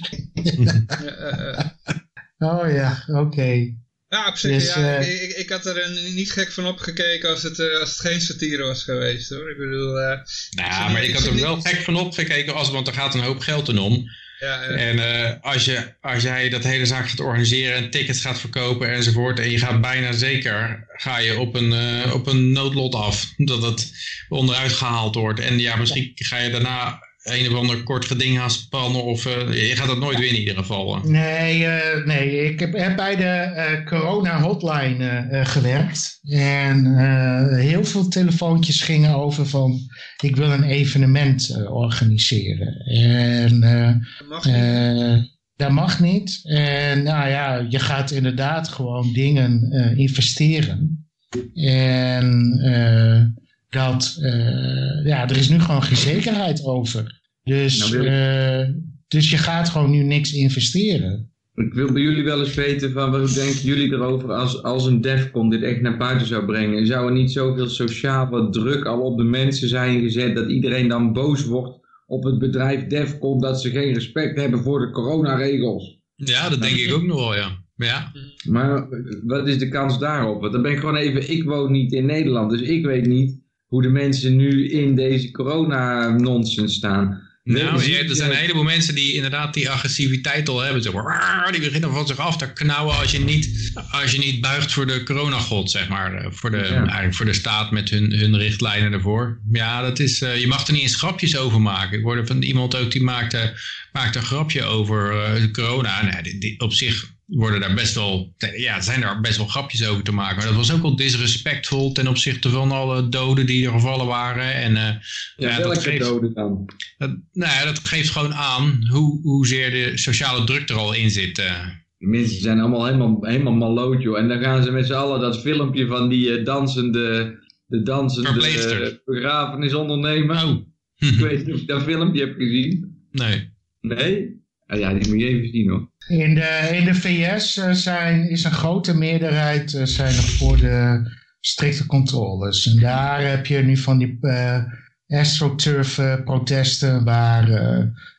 Oh ja, oké. Ja, op zich, Dus, ja, eh, ik, ik, had er een, niet gek van opgekeken als het, eh, als het geen satire was geweest hoor. Ik bedoel, eh, nou, maar ik had er wel gek van opgekeken, als, want er gaat een hoop geld in om. ja, En eh, als, je, als jij dat hele zaak gaat organiseren en tickets gaat verkopen enzovoort. En je gaat bijna zeker ga je op een, eh, op een noodlot af. Dat het onderuit gehaald wordt. En ja, misschien ga je daarna een of ander kort geding gaan spannen. Of eh, je gaat dat nooit winnen in ieder geval. Nee, eh, nee, ik heb, heb bij de eh, corona hotline eh, eh, gewerkt. En eh, heel veel telefoontjes gingen over van ik wil een evenement eh, organiseren. En eh, dat mag niet. Eh, dat mag niet. En nou ja, je gaat inderdaad gewoon dingen eh, investeren. En eh, dat, eh, ja, er is nu gewoon geen zekerheid over. Dus, Nou ik- eh, dus je gaat gewoon nu niks investeren. Ik wil bij jullie wel eens weten van wat denken jullie erover als, als een Defcon dit echt naar buiten zou brengen. Zou er niet zoveel sociale druk al op de mensen zijn gezet dat iedereen dan boos wordt op het bedrijf Defcon dat ze geen respect hebben voor de coronaregels? Ja, dat denk ik ook nog wel, ja. Maar ja, Maar wat is de kans daarop? Want dan ben ik gewoon even, ik woon niet in Nederland, dus ik weet niet hoe de mensen nu in deze corona-nonsens staan. Nou, Zie ja, er zijn een heleboel mensen die inderdaad die agressiviteit al hebben. Zeg maar, die beginnen van zich af te knauwen als je niet, als je niet buigt voor de coronagod, zeg maar. eh, Voor de, Ja. Eigenlijk voor de staat met hun, hun richtlijnen ervoor. Ja, dat is, eh, je mag er niet eens grapjes over maken. Ik hoorde van iemand ook die maakte, maakte een grapje over eh, corona. Nou, die, die- op zich worden daar best wel, ja, zijn daar best wel grapjes over te maken. Maar dat was ook wel disrespectvol ten opzichte van alle doden die er gevallen waren. En eh, Ja, ja, dat geeft- doden dan? dat, nou ja, dat geeft gewoon aan hoe, hoezeer de sociale druk er al in zit. eh. De mensen zijn allemaal helemaal, helemaal maloot, joh. En dan gaan ze met z'n allen dat filmpje van die eh, dansende, de dansende Verpleegster. begrafenis ondernemen. Oh, Ik weet niet of je dat filmpje hebt gezien. nee. Nee? Ah, ja, die moet je even zien, hoor. In de, in de VS eh, zijn, is een grote meerderheid eh, zijn voor de strikte controles. En daar heb je nu van die eh astroturf protesten waar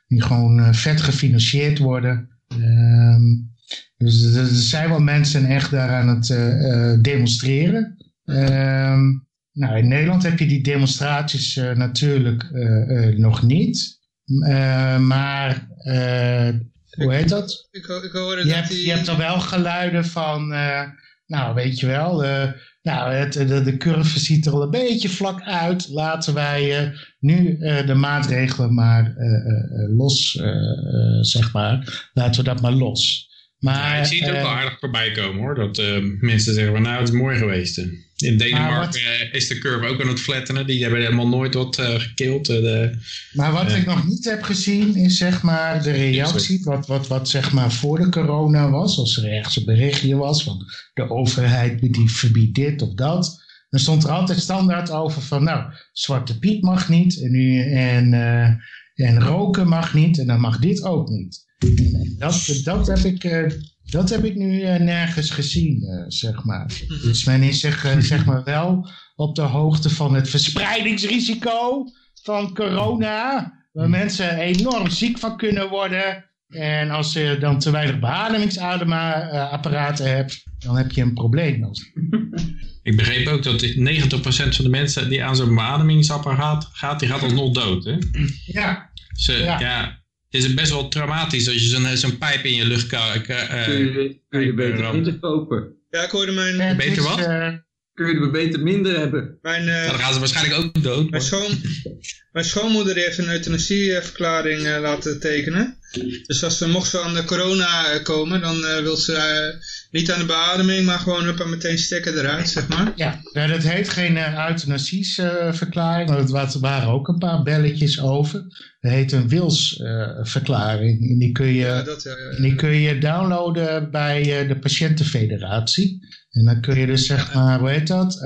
die gewoon vet gefinancierd worden. Ehm, dus er zijn wel mensen echt daar aan het demonstreren. Ehm, nou, in Nederland heb je die demonstraties natuurlijk nog niet. Eh, maar hoe heet dat? Ik, ik hoorde Je dat hebt, die... je hebt er wel geluiden van, eh, nou weet je wel, nou, het, de, de curve ziet er al een beetje vlak uit. Laten wij eh, nu eh, de maatregelen maar los, zeg maar. Laten we dat maar los. Maar, Ja, ik zie het ook eh, wel aardig voorbij komen hoor. Dat eh, mensen zeggen van nou het is mooi geweest. eh. In Denemarken eh, is de curve ook aan het flattenen. Die hebben helemaal nooit wat eh gekild. eh, de, Maar wat ik nog niet heb gezien is zeg maar de reactie, wat, wat, wat zeg maar voor de corona was. Als er ergens een berichtje was van de overheid die verbiedt dit of dat. Dan stond er altijd standaard over van nou, Zwarte Piet mag niet en, nu, en, eh, en roken mag niet en dan mag dit ook niet. Dat, dat, heb ik, eh, dat heb ik nu eh, nergens gezien, eh, zeg maar. Dus men is zich, zeg maar wel op de hoogte van het verspreidingsrisico van corona. Waar mensen enorm ziek van kunnen worden. En als je dan te weinig beademingsapparaten hebt, dan heb je een probleem. ik begreep ook dat 90% van de mensen die aan zo'n beademingsapparaat gaat, die gaat alsnog dood. Hè? Ja, Ja. ja. Het is best wel traumatisch als je zo'n zo'n pijp in je lucht kan. Kun eh je, kun je beter eh, minder kopen. Ja, ik hoorde mijn, het Beter is, wat? eh, Kun je er beter minder hebben. mijn, eh, dan gaan ze waarschijnlijk ook dood. mijn, maar- schoon, mijn schoonmoeder die heeft een euthanasieverklaring eh, laten tekenen. Dus als ze, mocht ze aan de corona eh, komen, dan eh, wil ze niet aan de beademing, maar gewoon huppa, meteen stekken eruit, zeg maar. ja, nou, dat heet geen euthanasieverklaring, maar er waren ook een paar belletjes over. Dat heet een wilsverklaring. en die kun je... Ja, dat. En die kun je downloaden bij de Patiëntenfederatie. En dan kun je dus zeg maar, hoe heet dat?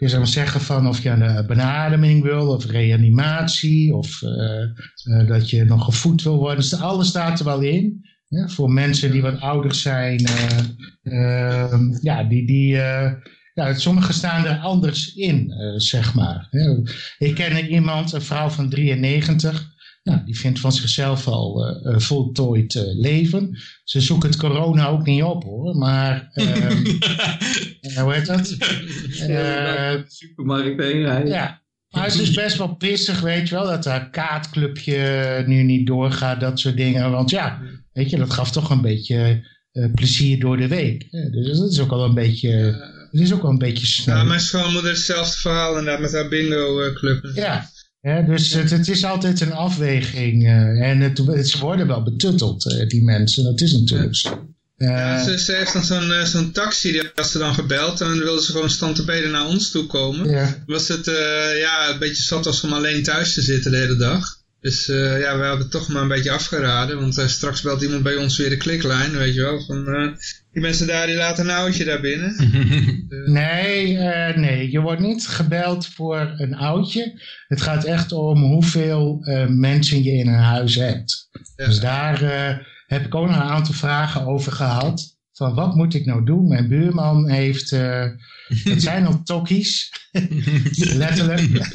Je maar zeggen van of je een benademing wil of reanimatie of eh, eh, dat je nog gevoed wil worden. Dus alles staat er wel in. Voor mensen die wat ouder zijn. eh, ehm, ja, die, die, sommigen staan er anders in, zeg maar. Ik ken iemand, een vrouw van 93. Nou, die vindt van zichzelf al eh, een voltooid eh, leven. Ze zoeken het corona ook niet op hoor. Maar eh, hoe heet dat? Eh, de supermarkt heen rijden. ja. Maar ze is best wel pissig, weet je wel, dat haar kaartclubje nu niet doorgaat, dat soort dingen. Want ja, weet je, dat gaf toch een beetje eh, plezier door de week. Dus dat is ook al een beetje, het is ook wel een beetje snel. Ja, mijn schoonmoeder is hetzelfde verhaal inderdaad met haar bingo eh, club. Ja, hè, dus het, het is altijd een afweging. eh, en het, het- ze worden wel betutteld, eh, die mensen. Dat is natuurlijk zo. Eh, Ja, ze, ze heeft dan zo'n eh, zo'n taxi, die had ze dan gebeld en dan wilde ze gewoon stand te beden naar ons toe komen. ja. Was het eh, ja, een beetje zat als om alleen thuis te zitten de hele dag. Dus eh, ja, we hebben toch maar een beetje afgeraden, want eh, straks belt iemand bij ons weer de kliklijn, weet je wel. Van, eh, die mensen daar, die laten een oudje daar binnen. Nee, eh, nee, je wordt niet gebeld voor een oudje. Het gaat echt om hoeveel eh, mensen je in een huis hebt. Ja. Dus daar eh, heb ik ook nog een aantal vragen over gehad. Van wat moet ik nou doen? Mijn buurman heeft, eh, het zijn al tokkies, letterlijk.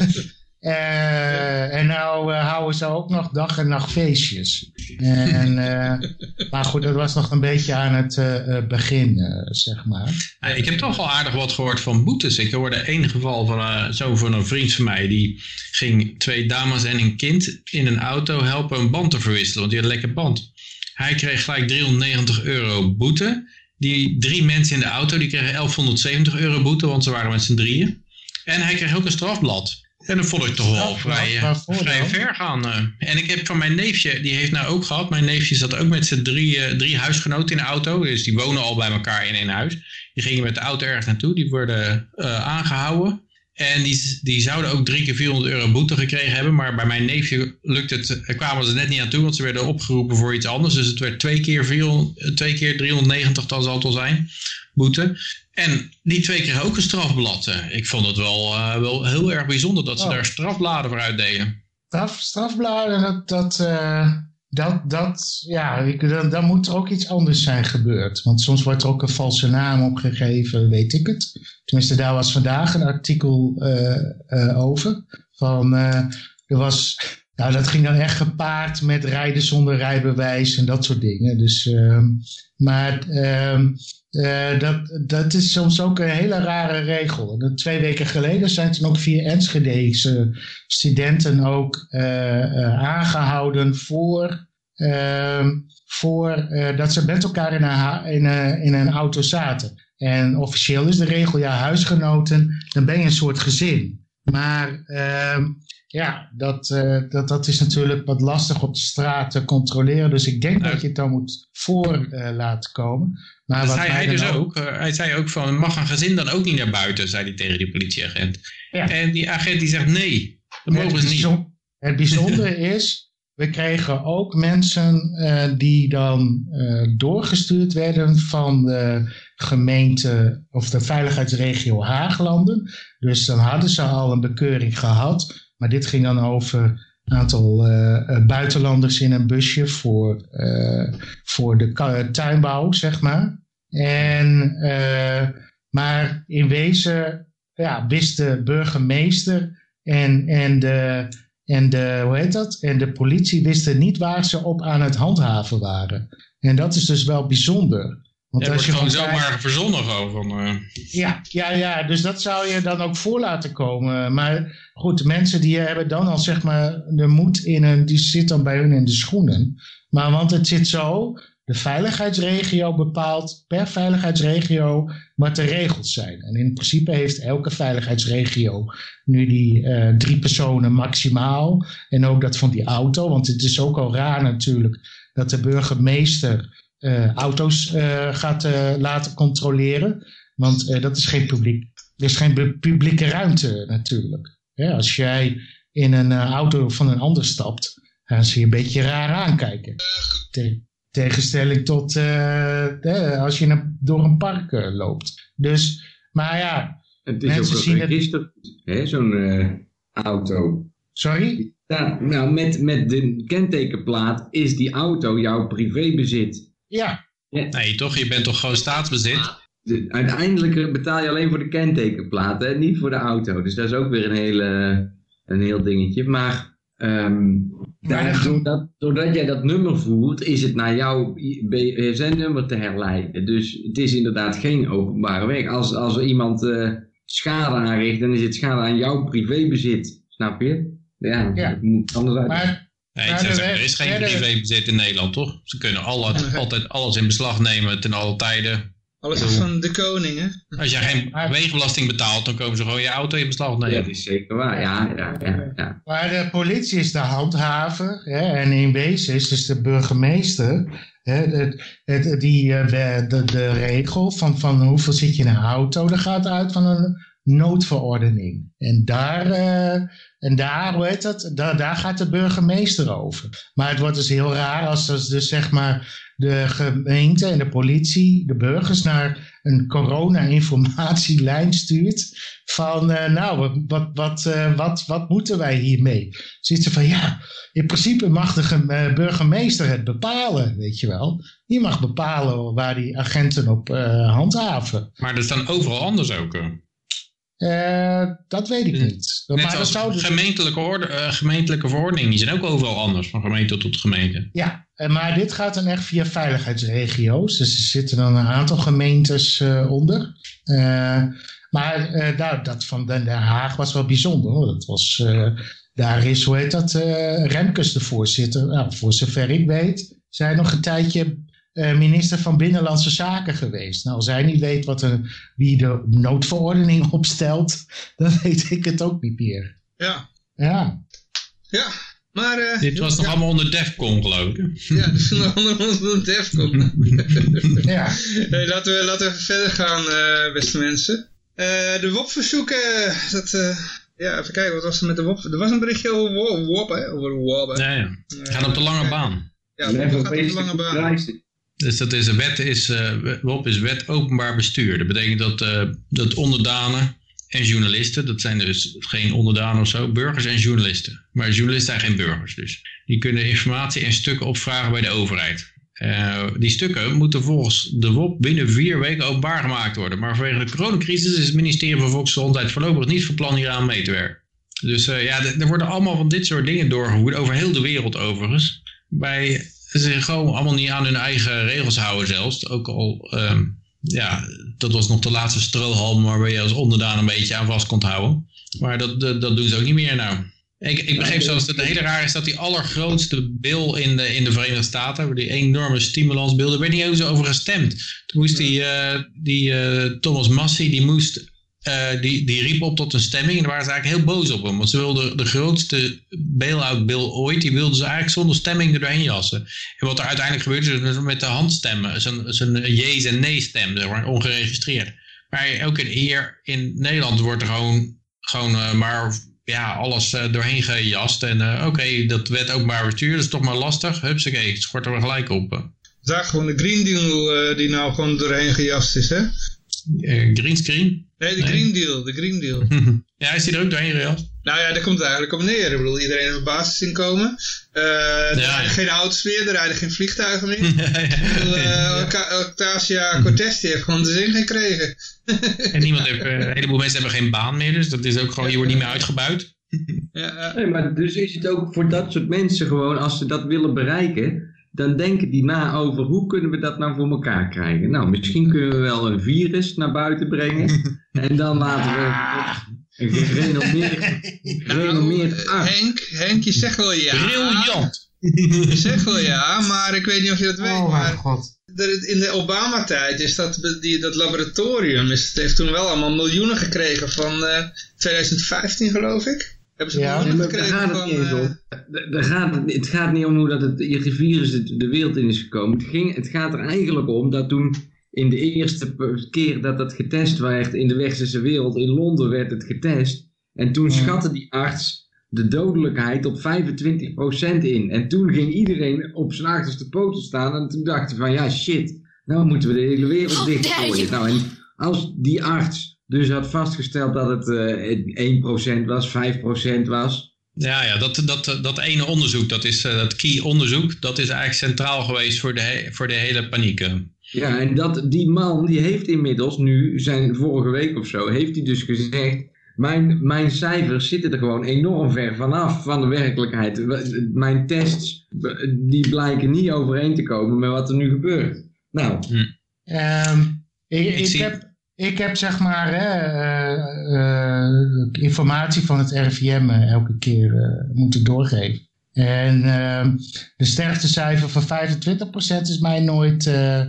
Eh, En nou eh, houden ze ook nog dag en nacht feestjes. En, eh, maar goed, dat was nog een beetje aan het begin, zeg maar. Ik heb toch al aardig wat gehoord van boetes. Ik hoorde één geval van zo van een vriend van mij. Die ging twee dames en een kind in een auto helpen een band te verwisselen. Want die had een lekker band. Hij kreeg gelijk 390 euro boete. Die drie mensen in de auto die kregen 1170 euro boete. Want ze waren met z'n drieën. En hij kreeg ook een strafblad. En dat vond ik toch wel vrij, eh, vrij dan? ver gaan. eh. En ik heb van mijn neefje, die heeft nou ook gehad. Mijn neefje zat ook met zijn drie, eh, drie huisgenoten in de auto. Dus die wonen al bij elkaar in één huis. Die gingen met de auto ergens naartoe. Die werden eh, aangehouden. En die, die zouden ook drie keer 400 euro boete gekregen hebben. Maar bij mijn neefje lukt het, kwamen ze net niet aan toe. Want ze werden opgeroepen voor iets anders. Dus het werd twee keer, 400, eh, twee keer 390, dan zal het wel zijn, boete. En die twee kregen ook een strafblad. Ik vond het wel, eh, wel heel erg bijzonder dat ze Oh. daar strafbladen voor uitdeden. Straf, strafbladen, dat, dat, eh, dat, dat ja, ik, dan, dan moet er ook iets anders zijn gebeurd. Want soms wordt er ook een valse naam opgegeven, weet ik het. Tenminste, daar was vandaag een artikel eh, over. Van, er was, nou, dat ging dan echt gepaard met rijden zonder rijbewijs en dat soort dingen. Dus, ehm, maar eh, dat, dat is soms ook een hele rare regel. En Twee weken geleden zijn toen ook vier Enschedese studenten ook eh, eh, aangehouden voor, ehm, voor dat ze met elkaar in een, in, een, in een auto zaten. En officieel is de regel, ja, huisgenoten, dan ben je een soort gezin. Maar ehm, ja, dat, dat, dat is natuurlijk wat lastig op de straat te controleren. Dus ik denk dat je het dan moet voor laten komen. Maar Dat zei hij dus ook. Eh, hij zei ook van, mag een gezin dan ook niet naar buiten, zei hij tegen die politieagent. Ja. En die agent die zegt, nee, dat mogen het, ze niet. het bijzondere is, we kregen ook mensen eh, die dan eh, doorgestuurd werden van de gemeente of de veiligheidsregio Haaglanden. Dus dan hadden ze al een bekeuring gehad. Maar dit ging dan over een aantal buitenlanders in een busje voor, eh, voor de tuinbouw, zeg maar. En, eh, maar in wezen ja, wist de burgemeester en, en, de, en, de, hoe heet dat? en de politie wisten niet waar ze op aan het handhaven waren. En dat is dus wel bijzonder. Want als wordt je gewoon zomaar verzonnen gewoon. Van, eh, ja, ja, ja, dus dat zou je dan ook voor laten komen. Maar goed, de mensen die hebben dan al zeg maar de moed in hun, die zit dan bij hun in de schoenen. Maar want het zit zo, de veiligheidsregio bepaalt per veiligheidsregio wat de regels zijn. En in principe heeft elke veiligheidsregio nu die eh, drie personen maximaal. En ook dat van die auto, want het is ook al raar natuurlijk dat de burgemeester eh, auto's eh, gaat laten controleren. Want dat is geen publiek. Er is geen publieke ruimte natuurlijk. Als jij in een auto van een ander stapt, gaan ze je een beetje raar aankijken. Tegenstelling tot eh, als je een- door een park eh, loopt. Dus, maar ja, Het is Mensen ook een het- register, zo'n eh, auto. sorry? Ja, nou, met, met de kentekenplaat is die auto jouw privébezit. Ja, nee, toch? Je bent toch gewoon staatsbezit? De- uiteindelijk betaal je alleen voor de kentekenplaat, hè, niet voor de auto. Dus dat is ook weer een, hele, een heel dingetje. Maar, ehm, daar- doordat, doordat jij dat nummer voert, is het naar jouw BSN-nummer te herleiden. Dus het is inderdaad geen openbare weg. Als, als er iemand eh, schade aanricht, dan is het schade aan jouw privébezit. Snap je? Ja, Ja. dat moet anders uit. maar Nee, er is geen privébezit in Nederland, toch? Ze kunnen alle, altijd alles in beslag nemen ten alle tijden. Alles is van de koning, hè? Als jij geen wegenbelasting betaalt, dan komen ze gewoon je auto in beslag ja, nemen. dat is zeker waar. Ja, ja, ja. ja. Maar de politie is de handhaver. Hè, en in wezen is dus de burgemeester. Hè, het, het, die, eh, de, de, de regel van, van hoeveel zit je in een auto, dat gaat uit van een noodverordening. En daar, eh, en daar, heet dat, daar, daar gaat de burgemeester over. Maar het wordt dus heel raar als, dus zeg maar de gemeente en de politie de burgers naar een corona-informatielijn stuurt. Van, eh, nou, wat, wat, eh, wat, wat moeten wij hiermee? Zitten van, ja, in principe mag de eh, burgemeester het bepalen, weet je wel. Die mag bepalen waar die agenten op handhaven. Maar dat is dan overal anders ook. Eh, dat weet ik niet. Net maar dat als zou dus- gemeentelijke, orde, eh, gemeentelijke verordeningen, die zijn ook overal anders, van gemeente tot gemeente. Ja, eh, maar dit gaat dan echt via veiligheidsregio's. Dus er zitten dan een aantal gemeentes onder. Maar daar, dat van Den Haag was wel bijzonder. Hoor. Dat was, daar is, hoe heet dat, Remkes de voorzitter. Nou, voor zover ik weet, zijn nog een tijdje minister van Binnenlandse Zaken geweest. Nou, als hij niet weet wat een, wie de noodverordening opstelt, dan weet ik het ook niet meer. Ja, Ja, ja. Maar, eh, Dit was nog ja, allemaal onder DEFCON, geloof ik. Ja, dat is nog allemaal een Defcon. ja. Hey, laten, we, laten we even verder gaan, eh, beste mensen. Eh, de WOP-verzoeken, dat... eh, ja, even kijken, wat was er met de WOP? Er was een berichtje over WOP, hè? Over WOP, hè? Ja, ja. Gaan op de lange baan. Ja, WOP gaat op de lange baan. Dus dat is, de wet is, eh, WOP is wet openbaar bestuur. Dat betekent dat, eh, dat onderdanen en journalisten, dat zijn dus geen onderdanen of zo, burgers en journalisten. Maar journalisten zijn geen burgers dus. Die kunnen informatie en stukken opvragen bij de overheid. Eh, die stukken moeten volgens de WOP binnen vier weken openbaar gemaakt worden. Maar vanwege de coronacrisis is het ministerie van Volksgezondheid voorlopig niet van plan hieraan mee te werken. Dus ja, er worden allemaal van dit soort dingen doorgevoerd, over heel de wereld overigens. Bij, ze zich gewoon allemaal niet aan hun eigen regels houden zelfs. Ook al, ehm, ja, dat was nog de laatste strohalm waar je als onderdaan een beetje aan vast kon houden. Maar dat, dat, dat doen ze ook niet meer nou. Ik, ik begreep zelfs dat het hele raar is dat die allergrootste bill in de, in de Verenigde Staten, die enorme stimulansbill, daar werd niet eens over gestemd. Toen moest die, eh, die eh, Thomas Massey, die moest eh, die, die riep op tot een stemming en daar waren ze eigenlijk heel boos op hem. Want ze wilden de grootste bail-out bill ooit, die wilden ze eigenlijk zonder stemming er doorheen jassen. En wat er uiteindelijk gebeurde, is met de handstemmen, zo'n zo'n je's en nee stem, zeg maar, ongeregistreerd. Maar ook in, hier in Nederland wordt er gewoon, gewoon eh, maar ja, alles eh, doorheen gejast. En oké, dat wet openbaar bestuur, dat is toch maar lastig. Hupsakee, schort er gelijk op. Daar gewoon de Green Deal die nou gewoon doorheen gejast is, hè? Eh, greenscreen? Nee, de Nee. Green Deal, de Green Deal. ja, is die er ook doorheen gejast? Nou ja, daar komt het eigenlijk op neer. Ik bedoel, iedereen heeft een basisinkomen. Eh er Ja, rijden ja. geen auto's meer, er rijden geen vliegtuigen meer. Ik bedoel, eh, Oca- Octasia Cortez die heeft gewoon de zin gekregen. En niemand heeft, een heleboel mensen hebben geen baan meer, dus dat is ook gewoon, je wordt niet meer uitgebuit. Ja, ja. Nee, maar dus is het ook voor dat soort mensen gewoon, als ze dat willen bereiken, dan denken die na over hoe kunnen we dat nou voor elkaar krijgen. Nou, misschien kunnen we wel een virus naar buiten brengen. en dan laten we een gerenommeerd, gerenommeerd Nou, arts. Henk, Henk, je zegt wel ja. Briljant! Je zegt wel ja, maar ik weet niet of je dat weet. Oh mijn maar god. in de Obama-tijd is dat, die, dat laboratorium, is, het heeft toen wel allemaal miljoenen gekregen van eh, 2015 geloof ik. Hebben ze Ja. Nee, miljoenen maar daar gekregen gaat het van... niet eens eh, om. Daar- daar gaat het, het gaat niet om hoe dat het je virus de, de wereld in is gekomen. Het, ging, het gaat er eigenlijk om dat toen in de eerste keer dat dat getest werd in de westerse wereld, in Londen werd het getest. En toen Ja. schatte die arts de dodelijkheid op 25% in. En toen ging iedereen op zijn achterste poten staan. En toen dacht hij van ja shit, nou moeten we de hele wereld dichtgooien. Nou en als die arts dus had vastgesteld dat het eh 1% was, 5% was. Ja, ja dat, dat, dat ene onderzoek, dat is eh, dat key onderzoek, dat is eigenlijk centraal geweest voor de, he- voor de hele paniek. eh. Ja, en dat, die man die heeft inmiddels nu, zijn vorige week of zo, heeft hij dus gezegd... Mijn, mijn cijfers zitten er gewoon enorm ver vanaf van de werkelijkheid. Mijn tests, die blijken niet overeen te komen met wat er nu gebeurt. Nou, Ehm, ik, Ik ik, zie- heb, ik heb zeg maar hè, eh, eh, informatie van het RIVM eh, elke keer eh, moeten doorgeven. En ehm, de sterftecijfer van 25% is mij nooit, eh,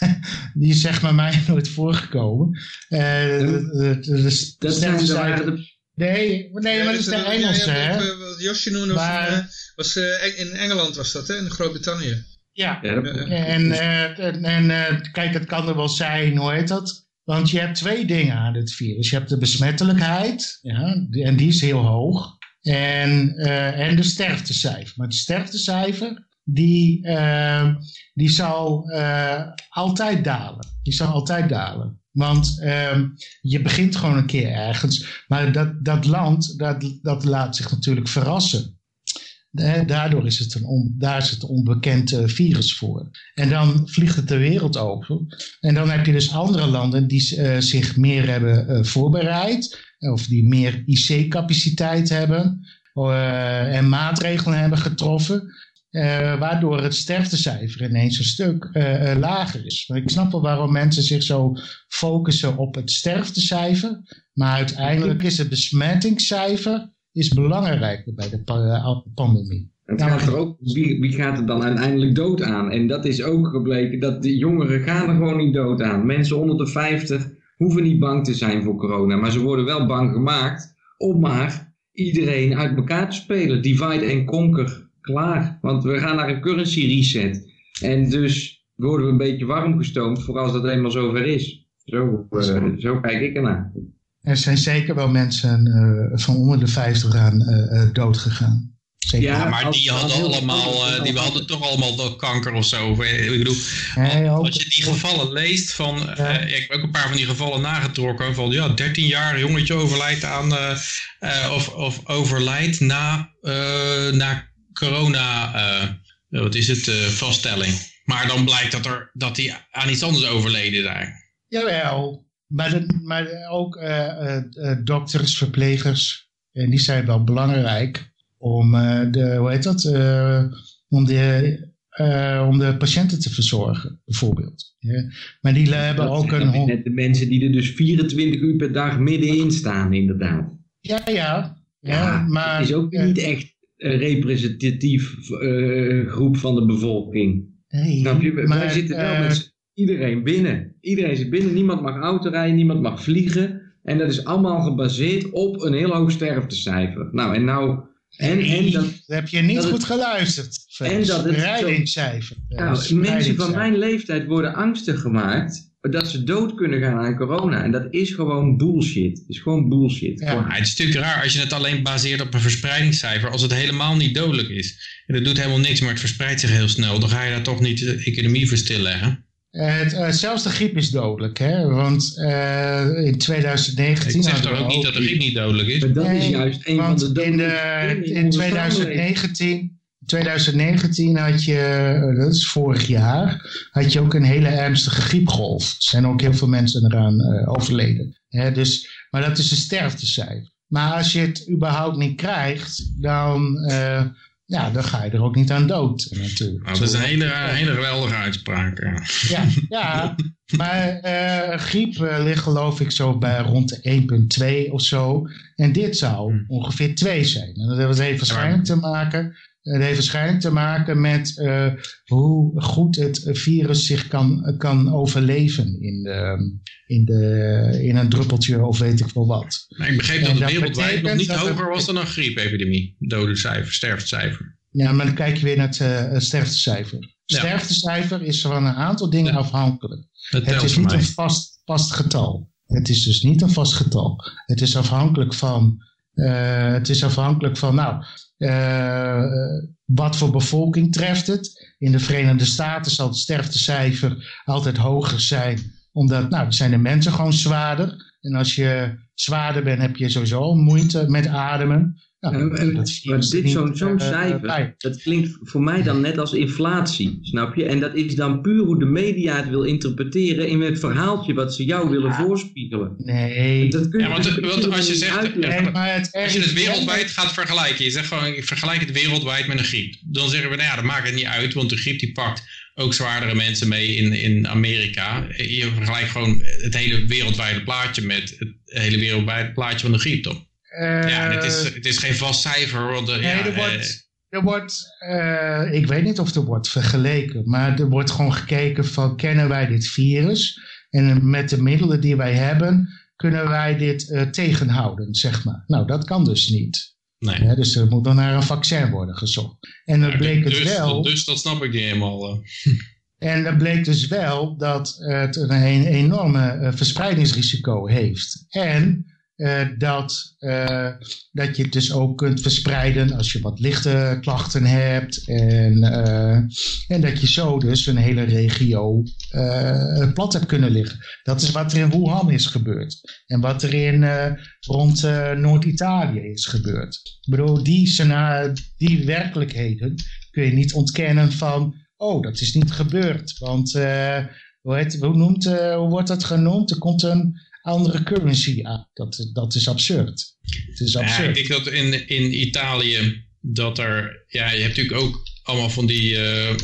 die is zeg maar mij nooit voorgekomen. Eh, de, de, de dat zijn dat de... Nee, nee, maar dat is de Engelse, hè? Wat, Josje noemde was, in Engeland was dat, hè? In Groot-Brittannië. Ja, Ja, dat- En, eh, en, en eh, kijk, het kan er wel zijn, hoe heet dat? Want je hebt twee dingen aan dit virus. Je hebt de besmettelijkheid, ja, en die is heel hoog. En, eh, en de sterftecijfer. Maar de sterftecijfer, die, eh, die zal eh, altijd dalen. Die zal altijd dalen. Want ehm, je begint gewoon een keer ergens. Maar dat, dat land, dat, dat laat zich natuurlijk verrassen. Daardoor is het een on, daar is het een onbekend eh, virus voor. En dan vliegt het de wereld over. En dan heb je dus andere landen die eh, zich meer hebben eh, voorbereid. Of die meer IC-capaciteit hebben. en maatregelen hebben getroffen. waardoor het sterftecijfer ineens een stuk lager is. Maar ik snap wel waarom mensen zich zo focussen op het sterftecijfer. Maar uiteindelijk is het besmettingscijfer is belangrijker bij de eh, pandemie. Het gaat maar- er ook, wie, wie gaat er dan uiteindelijk dood aan? En dat is ook gebleken dat de jongeren gaan er gewoon niet dood aan. Mensen onder de 50 hoeven niet bang te zijn voor corona. Maar ze worden wel bang gemaakt om maar iedereen uit elkaar te spelen. Divide and conquer. Klaar. Want we gaan naar een currency reset. En dus worden we een beetje warm gestoomd voor als dat eenmaal zover is. Zo, eh, zo kijk ik ernaar. Er zijn zeker wel mensen eh, van onder de 50 aan eh, eh, dood gegaan. Zeker. Ja, maar als- die hadden allemaal, eh, die hadden toch allemaal wel kanker of zo. Ik bedoel, Nee, als je die gevallen leest van, Ja. eh, ik heb ook een paar van die gevallen nagetrokken van, ja, 13 jaar jongetje overlijdt aan, eh, eh, of, of overlijdt na, eh, na corona, eh, wat is het, eh, vaststelling. Maar dan blijkt dat, er, dat die aan iets anders overleden zijn. Jawel, maar, de- maar ook eh, eh, eh, dokters, verplegers, en die zijn wel belangrijk om de, hoe heet dat, om, de, om de patiënten te verzorgen, bijvoorbeeld. Ja. Maar die hebben Dat ook een... net de mensen die er dus 24 uur per dag middenin staan, inderdaad. Ja, ja. ja, Ja, maar, het is ook niet echt een representatief groep van de bevolking. nee, Snap je? Wij maar, zitten wel met iedereen binnen. Iedereen zit binnen, niemand mag autorijden, niemand mag vliegen. En dat is allemaal gebaseerd op een heel hoog sterftecijfer. Nou, en nou... En, en dat, Dat heb je niet dat het- goed geluisterd. En dat het Rijdingscijfer. Ja, nou, is mensen van mijn leeftijd worden angstig gemaakt dat ze dood kunnen gaan aan corona. En dat is gewoon bullshit. Het is gewoon bullshit. Ja. Gewoon- het is natuurlijk raar als je het alleen baseert op een verspreidingscijfer, als het helemaal niet dodelijk is. En dat doet helemaal niks, maar het verspreidt zich heel snel. Dan ga je daar toch niet de economie voor stilleggen. Het, eh, zelfs de griep is dodelijk, hè? Want eh, in 2019 Ik zeg hadden toch we ook niet dat de griep niet dodelijk is. Maar dat is juist een van de in, de, in onze samenleving. 2019, 2019 had je, eh, dat is vorig jaar, had je ook een hele ernstige griepgolf. Er zijn ook heel veel mensen eraan eh, overleden. Hè, dus, maar dat is een sterftecijfer. Maar als je het überhaupt niet krijgt, dan, eh, ja, dan ga je er ook niet aan dood natuurlijk. Nou, dat is een hele, hele geweldige uitspraak. ja. Ja, ja maar eh, griep eh, ligt geloof ik zo bij rond de 1,2 of zo. En dit zou Hm. ongeveer 2 zijn. En dat heeft waarschijnlijk te maken, het heeft waarschijnlijk te maken met eh, hoe goed het virus zich kan, kan overleven in, de, in, de, in een druppeltje of weet ik veel wat. Ik begreep En dat het dat wereldwijd nog niet dat hoger er- was dan een griepepidemie. Dodencijfer, sterftecijfer. Ja, maar dan kijk je weer naar het eh, sterftecijfer. Ja. Sterftecijfer is van een aantal dingen Ja. afhankelijk. Dat Het is niet een vast, vast getal. Het is dus niet een vast getal. Het is afhankelijk van, eh, het is afhankelijk van, nou, eh, eh, wat voor bevolking treft het. In de Verenigde Staten zal het sterftecijfer altijd hoger zijn, omdat, nou, zijn de mensen gewoon zwaarder. En als je zwaarder bent, heb je sowieso moeite met ademen. En- en- dat maar dit zo'n zo'n eh, cijfer, dat klinkt voor mij dan net als inflatie, snap je? En dat is dan puur hoe de media het wil interpreteren in het verhaaltje wat ze jou willen voorspiegelen. Nee. Dat kun je Ja, want, als je zegt, uitleggen. Nee, maar het Als je het wereldwijd gaat vergelijken, je zegt gewoon, ik vergelijk het wereldwijd met een griep. Dan zeggen we, nou ja, dat maakt het niet uit, want de griep die pakt ook zwaardere mensen mee in, in Amerika. Je vergelijkt gewoon het hele wereldwijde plaatje met het hele wereldwijde plaatje van de griep, toch? Ja, het is, het is geen vast cijfer, want eh, Nee, ja, er eh, wordt, er wordt eh, ik weet niet of er wordt vergeleken, maar er wordt gewoon gekeken van kennen wij dit virus en met de middelen die wij hebben kunnen wij dit eh, tegenhouden, zeg maar. Nou, dat kan dus niet. nee. Dus er moet dan naar een vaccin worden gezocht. En dan Ja, bleek het dus, wel, dus dat snap ik niet helemaal. eh. en dan bleek dus wel dat het een, enorme eh, verspreidingsrisico heeft. En eh, dat, eh, dat je het dus ook kunt verspreiden als je wat lichte klachten hebt. En, eh, en dat je zo dus een hele regio eh, plat hebt kunnen liggen. Dat is wat er in Wuhan is gebeurd. En wat er in, eh, rond eh, Noord-Italië is gebeurd. Ik bedoel, die, scena- die werkelijkheden kun je niet ontkennen van... Oh, dat is niet gebeurd. Want eh, hoe, heet, hoe, noemt, eh, hoe wordt dat genoemd? Er komt een andere currency aan. Dat, dat is absurd. Het is Ja, ik absurd. denk dat in, in Italië dat er, ja, je hebt natuurlijk ook allemaal van die eh, eh,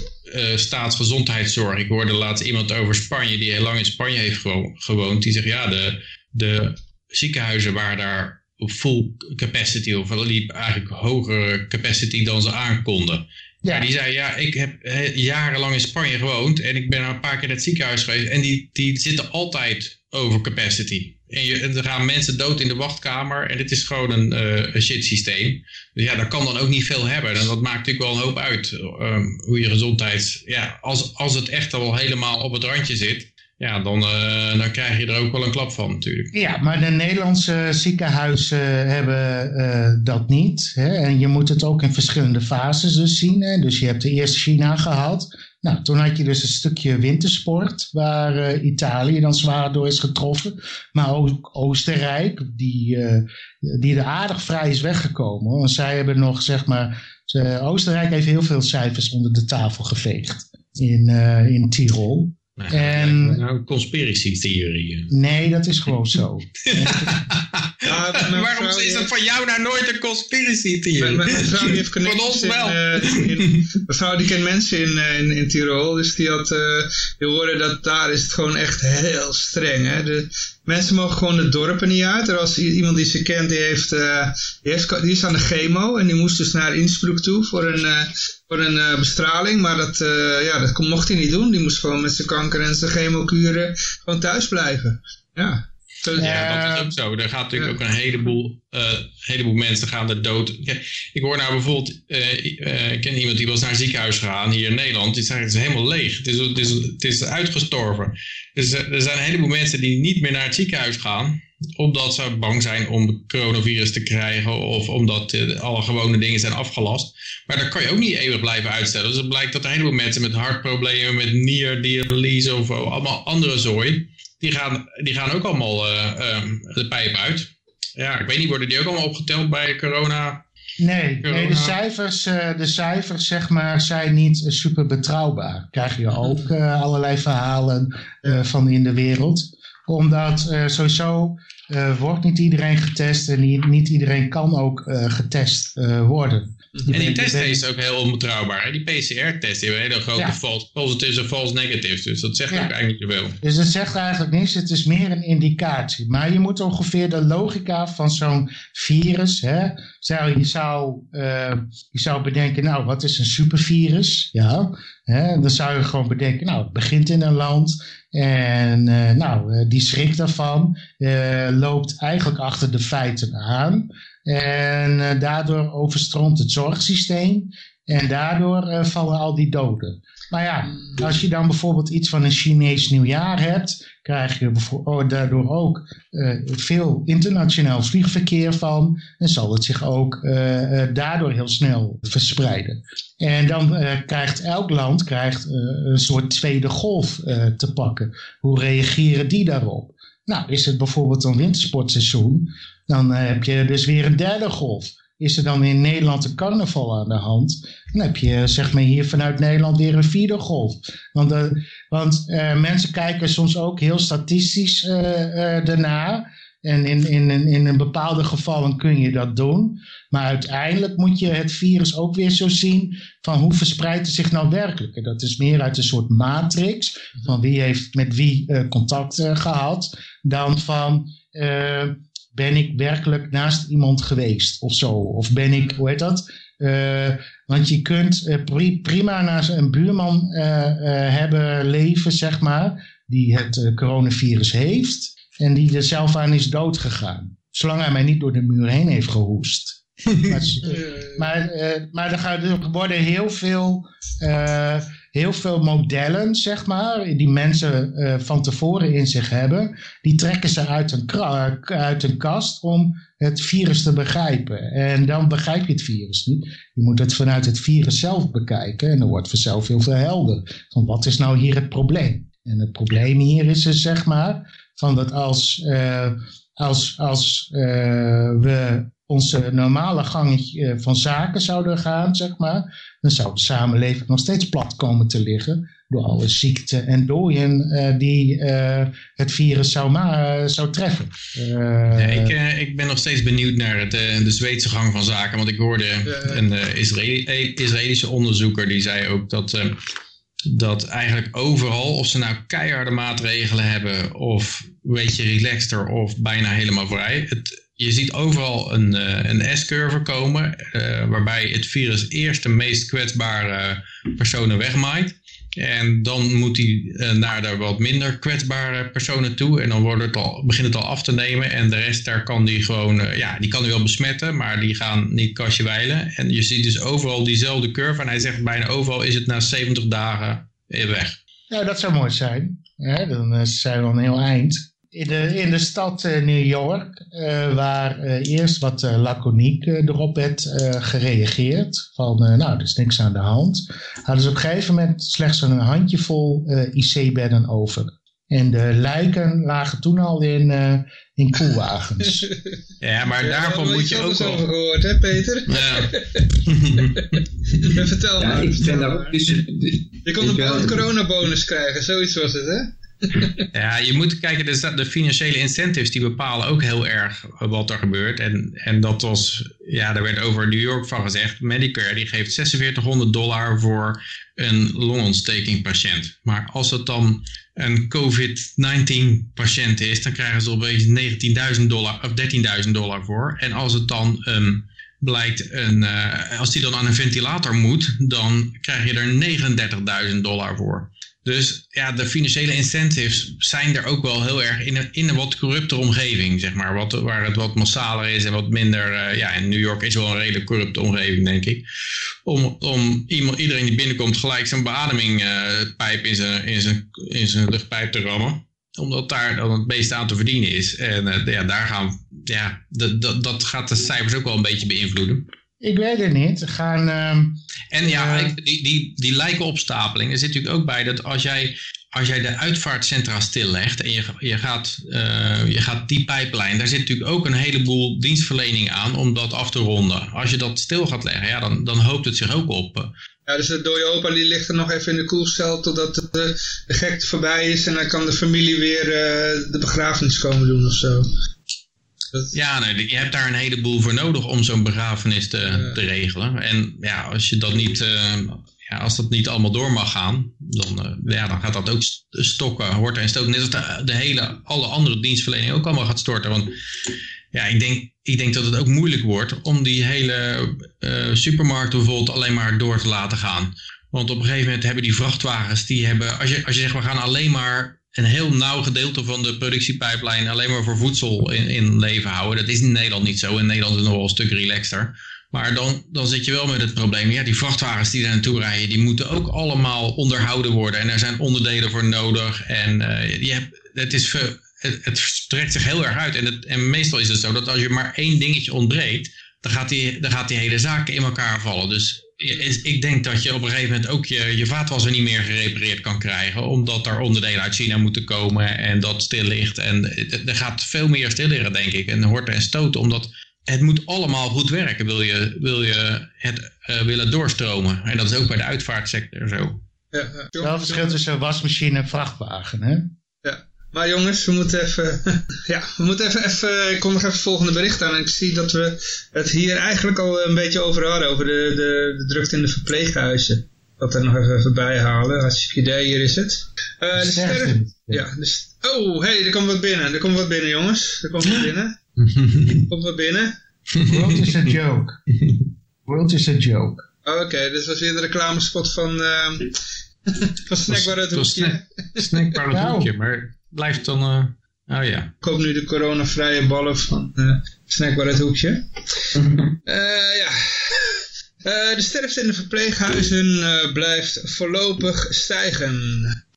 staatsgezondheidszorg. Ik hoorde laatst iemand over Spanje, die heel lang in Spanje heeft gewo- gewoond. Die zegt, ja, de, de ziekenhuizen waren daar op full capacity, of liep eigenlijk hogere capacity dan ze aankonden. Ja. Maar die zei, ja, ik heb eh, jarenlang in Spanje gewoond en ik ben een paar keer naar het ziekenhuis geweest. En die, die zitten altijd over capacity. En, je, en er gaan mensen dood in de wachtkamer en het is gewoon een, eh een shit systeem. Dus ja, dat kan dan ook niet veel hebben. En dat maakt natuurlijk wel een hoop uit. ehm, hoe je gezondheid, ja, als, als het echt al helemaal op het randje zit, ja, dan, eh, dan krijg je er ook wel een klap van natuurlijk. Ja, maar de Nederlandse ziekenhuizen hebben eh, dat niet. Hè? En je moet het ook in verschillende fases dus zien. Hè? Dus je hebt eerst China gehad. Nou, toen had je dus een stukje wintersport, waar eh, Italië dan zwaar door is getroffen. Maar ook Oostenrijk, die, eh, die er aardig vrij is weggekomen. Want zij hebben nog, zeg maar, Oostenrijk heeft heel veel cijfers onder de tafel geveegd in, eh, in Tirol. Nou, En- nou, conspiracy theorieën. Nee, dat is gewoon zo. Ja, Waarom is dat van jou nou nooit een conspiracy theorie? Mijn, mijn vrouw die heeft Van ons in, eh, in- Mijn vrouw die kent mensen in, eh, in, in Tirol, dus die had, eh die hoorde dat daar is het gewoon echt heel streng. Hè? De, mensen mogen gewoon de dorpen niet uit. Er was iemand die ze kent, die, heeft, eh, die, is aan de chemo en die moest dus naar Innsbruck toe voor een, eh, voor een eh, bestraling. Maar dat, ja, dat mocht hij niet doen. Die moest gewoon met zijn kanker en zijn chemokuren gewoon thuis blijven. Ja. Ja, dat is ook zo. Er gaat natuurlijk ook een heleboel, eh, heleboel mensen gaan er dood. Ik hoor nou bijvoorbeeld, eh, eh, ik ken iemand die was naar een ziekenhuis gegaan hier in Nederland. Die zei het is helemaal leeg. Het is, het is, het is uitgestorven. Dus eh, er zijn een heleboel mensen die niet meer naar het ziekenhuis gaan. Omdat ze bang zijn om het coronavirus te krijgen. Of omdat eh, alle gewone dingen zijn afgelast. Maar dat kan je ook niet eeuwig blijven uitstellen. Dus het blijkt dat er een heleboel mensen met hartproblemen, met nierdialyse of eh, allemaal andere zooi die gaan, die gaan ook allemaal eh, ehm, de pijp uit. Ja, ik weet niet, worden die ook allemaal opgeteld bij corona? Nee, Corona. nee de, cijfers, eh, de cijfers zeg maar, zijn niet super betrouwbaar. Krijg je ook eh, allerlei verhalen van in de wereld. Omdat sowieso wordt niet iedereen getest en niet, niet iedereen kan ook getest worden. Je En die test is ook heel onbetrouwbaar. Hè? Die PCR-test, hebben hele grote Ja. false positives en false negatives. Dus dat zegt Ja. ook eigenlijk niet zoveel. Dus het zegt eigenlijk niks, het is meer een indicatie. Maar je moet ongeveer de logica van zo'n virus, hè, zou, je, zou, eh, je zou bedenken, nou wat is een supervirus? Ja, hè, dan zou je gewoon bedenken, nou het begint in een land en eh, nou eh, die schrikt daarvan, loopt eigenlijk achter de feiten aan en eh, daardoor overstroomt het zorgsysteem en daardoor eh, vallen al die doden. Maar ja, als je dan bijvoorbeeld iets van een Chinees nieuwjaar hebt, krijg je oh, daardoor ook eh, veel internationaal vliegverkeer van. En zal het zich ook daardoor heel snel verspreiden. En dan krijgt elk land krijgt, een soort tweede golf te pakken. Hoe reageren die daarop? Nou, is het bijvoorbeeld een wintersportseizoen, dan eh, heb je dus weer een derde golf. Is er dan in Nederland een carnaval aan de hand, dan heb je zeg maar hier vanuit Nederland weer een vierde golf. Want, eh, want eh, mensen kijken soms ook heel statistisch eh daarna. En in, in, in, in een bepaalde gevallen kun je dat doen. Maar uiteindelijk moet je het virus ook weer zo zien van hoe verspreidt het zich nou werkelijk. En dat is meer uit een soort matrix van wie heeft met wie eh, contact eh, gehad. Dan van eh, ben ik werkelijk naast iemand geweest of zo. Of ben ik, hoe heet dat? Want je kunt pri- prima naast een buurman hebben leven, zeg maar, die het coronavirus heeft en die er zelf aan is doodgegaan. Zolang hij mij niet door de muur heen heeft gehoest. maar, maar, eh, maar er, gaan, er worden heel veel, eh, heel veel modellen, zeg maar, die mensen eh, van tevoren in zich hebben, die trekken ze uit een, uit een kast om het virus te begrijpen. En dan begrijp je het virus niet. Je moet het vanuit het virus zelf bekijken en dan wordt vanzelf heel veel helder. Van wat is nou hier het probleem? En het probleem hier is dus, zeg maar, van dat als, eh, als, als eh, we onze normale gang eh, van zaken zouden gaan, zeg maar, dan zou de samenleving nog steeds plat komen te liggen door alle ziekten en dooien eh, die eh, het virus zou, ma- zou treffen. Eh, Ja, ik, eh, ik ben nog steeds benieuwd naar het, eh, de Zweedse gang van zaken. Want ik hoorde een Israëli- Israëlische onderzoeker die zei ook dat, eh, dat eigenlijk overal, of ze nou keiharde maatregelen hebben, of een beetje relaxter, of bijna helemaal vrij. Het, je ziet overal een, eh, een S-curve komen, eh, waarbij het virus eerst de meest kwetsbare personen wegmaait. En dan moet hij eh, naar de wat minder kwetsbare personen toe. En dan wordt het al, begint het al af te nemen. En de rest daar kan die gewoon, eh, ja, die kan hij wel besmetten, maar die gaan niet kastje wijlen. En je ziet dus overal diezelfde curve. En hij zegt bijna overal is het na 70 dagen weer weg. Ja, dat zou mooi zijn. Dan eh, zijn we al een heel eind. In de, in de stad eh, New York, eh, waar eh, eerst wat laconiek erop werd eh, gereageerd. Van, eh, nou, er is niks aan de hand. Hadden ze op een gegeven moment slechts een handjevol eh, IC-bedden over. En de lijken lagen toen al in, eh, in koelwagens. Ja, maar Ja, daarvan daar moet heb je ook wel... gehoord, hè Peter? Ja. Vertel Ja, maar. ik ook tussen. Je kon een coronabonus krijgen, zoiets was het, hè? Ja, je moet kijken, de financiële incentives die bepalen ook heel erg wat er gebeurt. En, en dat was, ja, daar werd over New York van gezegd. Medicare die geeft 4600 dollar voor een longontstekingpatiënt. Maar als het dan een COVID-19 patiënt is, dan krijgen ze opeens 19.000 dollar of 13.000 dollar voor. En als het dan ehm, blijkt, een, eh, als die dan aan een ventilator moet, dan krijg je er 39.000 dollar voor. Dus ja, de financiële incentives zijn er ook wel heel erg in een, in een wat corruptere omgeving, zeg maar. Wat, waar het wat massaler is en wat minder... eh, ja, in New York is wel een redelijk corrupte omgeving, denk ik. Om, om iemand, iedereen die binnenkomt gelijk zijn beademingpijp in zijn, in, zijn, in zijn luchtpijp te rammen. Omdat daar dan het meeste aan te verdienen is. En eh, ja, daar gaan... Ja, dat, dat gaat de cijfers ook wel een beetje beïnvloeden. Ik weet het niet. Gaan, ehm, En ja, ik- die, die, die lijkenopstapeling, er zit natuurlijk ook bij dat als jij, als jij de uitvaartcentra stillegt en je, je, gaat, eh, je gaat die pijplijn, daar zit natuurlijk ook een heleboel dienstverlening aan om dat af te ronden. Als je dat stil gaat leggen, ja, dan, dan hoopt het zich ook op. Ja, dus de dode opa die ligt er nog even in de koelcel totdat de, de gekte voorbij is en dan kan de familie weer eh, de begrafenis komen doen of zo. Dat, Ja, nee, je hebt daar een heleboel voor nodig om zo'n begrafenis te, Ja. te regelen. En ja, als je dat niet, eh, ja, als dat niet allemaal door mag gaan, dan, eh, ja, dan gaat dat ook st- stokken, horten en stoten. Net als de, de hele, alle andere dienstverlening ook allemaal gaat storten. Want ja, ik denk, ik denk dat het ook moeilijk wordt om die hele eh supermarkten bijvoorbeeld alleen maar door te laten gaan. Want op een gegeven moment hebben die vrachtwagens, die hebben, als je, als je zegt we gaan alleen maar een heel nauw gedeelte van de productiepijplijn alleen maar voor voedsel in, leven houden. Dat is in Nederland niet zo. In Nederland is het nog wel een stuk relaxter. Maar dan, dan zit je wel met het probleem. Ja, die vrachtwagens die daar naartoe rijden, die moeten ook allemaal onderhouden worden. En er zijn onderdelen voor nodig. En eh, je hebt, het, is het, het strekt zich heel erg uit. En, het, en meestal is het zo dat als je maar één dingetje ontbreekt, dan gaat die, dan gaat die hele zaak in elkaar vallen. Dus is- ik denk dat je op een gegeven moment ook je, je vaatwasser niet meer gerepareerd kan krijgen. Omdat er onderdelen uit China moeten komen en dat stil ligt. En het- er gaat veel meer stil liggen, denk ik. En horten en stoten, omdat het moet allemaal goed werken. Wil je, wil je het eh, willen doorstromen. En dat is ook bij de uitvaartsector zo. ja, ja. wel verschil tussen wasmachine en vrachtwagen. Hè? Maar jongens, we moeten even, ja, we moeten even, even, ik kom nog even het volgende bericht aan en ik zie dat we het hier eigenlijk al een beetje over hadden, over de, de, de drukte in de verpleeghuizen. Dat er nog even, even bij halen, hartstikke idee, hier is het. Eh, de sterren, ja, dus, oh, hey, er komt wat binnen, er komt wat binnen jongens, er komt wat binnen, er komt wat binnen. World is a joke. World is a joke. Oh, Oké, dit was weer de reclamespot van, ehm van Snackbar het hoekje. snack- Snackbar het Nou. hoekje, maar blijft dan... eh, oh ja. Ik koop nu de coronavrije ballen van eh Snackbar het hoekje. Eh, ja. Eh, de sterfte in de verpleeghuizen eh, blijft voorlopig stijgen.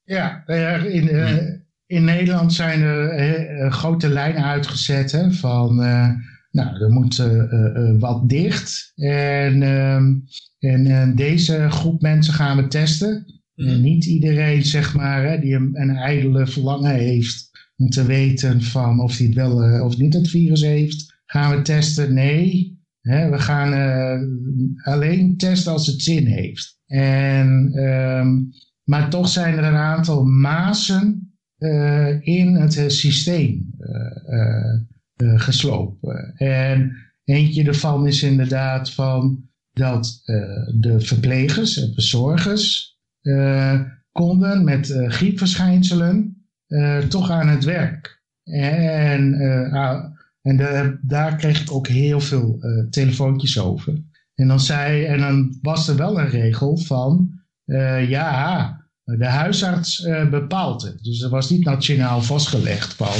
Ja, in, eh, in Nederland zijn er grote lijnen uitgezet hè, van, eh, nou, er moet eh, eh, eh, wat dicht. En, ehm, en, en deze groep mensen gaan we testen. En niet iedereen, zeg maar, hè, die een, een ijdele verlangen heeft om te weten van of hij het wel eh, of niet het virus heeft, gaan we testen. Nee, hè, we gaan eh, alleen testen als het zin heeft. En, ehm, maar toch zijn er een aantal mazen eh, in het systeem geslopen. En eentje ervan is inderdaad van dat de verplegers en verzorgers konden met eh, griepverschijnselen eh, toch aan het werk. En, eh, ah, en daar kreeg ik ook heel veel eh, telefoontjes over. En dan, zei, en dan was er wel een regel van, eh, ja, de huisarts eh, bepaalt het. Dus dat was niet nationaal vastgelegd van,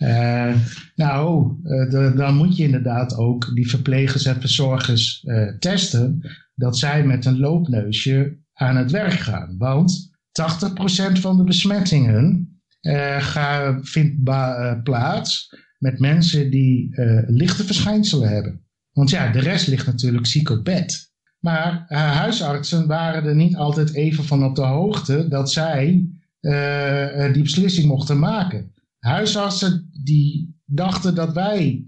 eh, nou, eh, dan moet je inderdaad ook die verplegers en verzorgers eh, testen dat zij met een loopneusje aan het werk gaan. Want 80% van de besmettingen gaan, vindt eh, plaats met mensen die eh, lichte verschijnselen hebben. Want ja, de rest ligt natuurlijk ziek op bed. Maar huisartsen waren er niet altijd even van op de hoogte dat zij die beslissing mochten maken. Huisartsen die dachten dat wij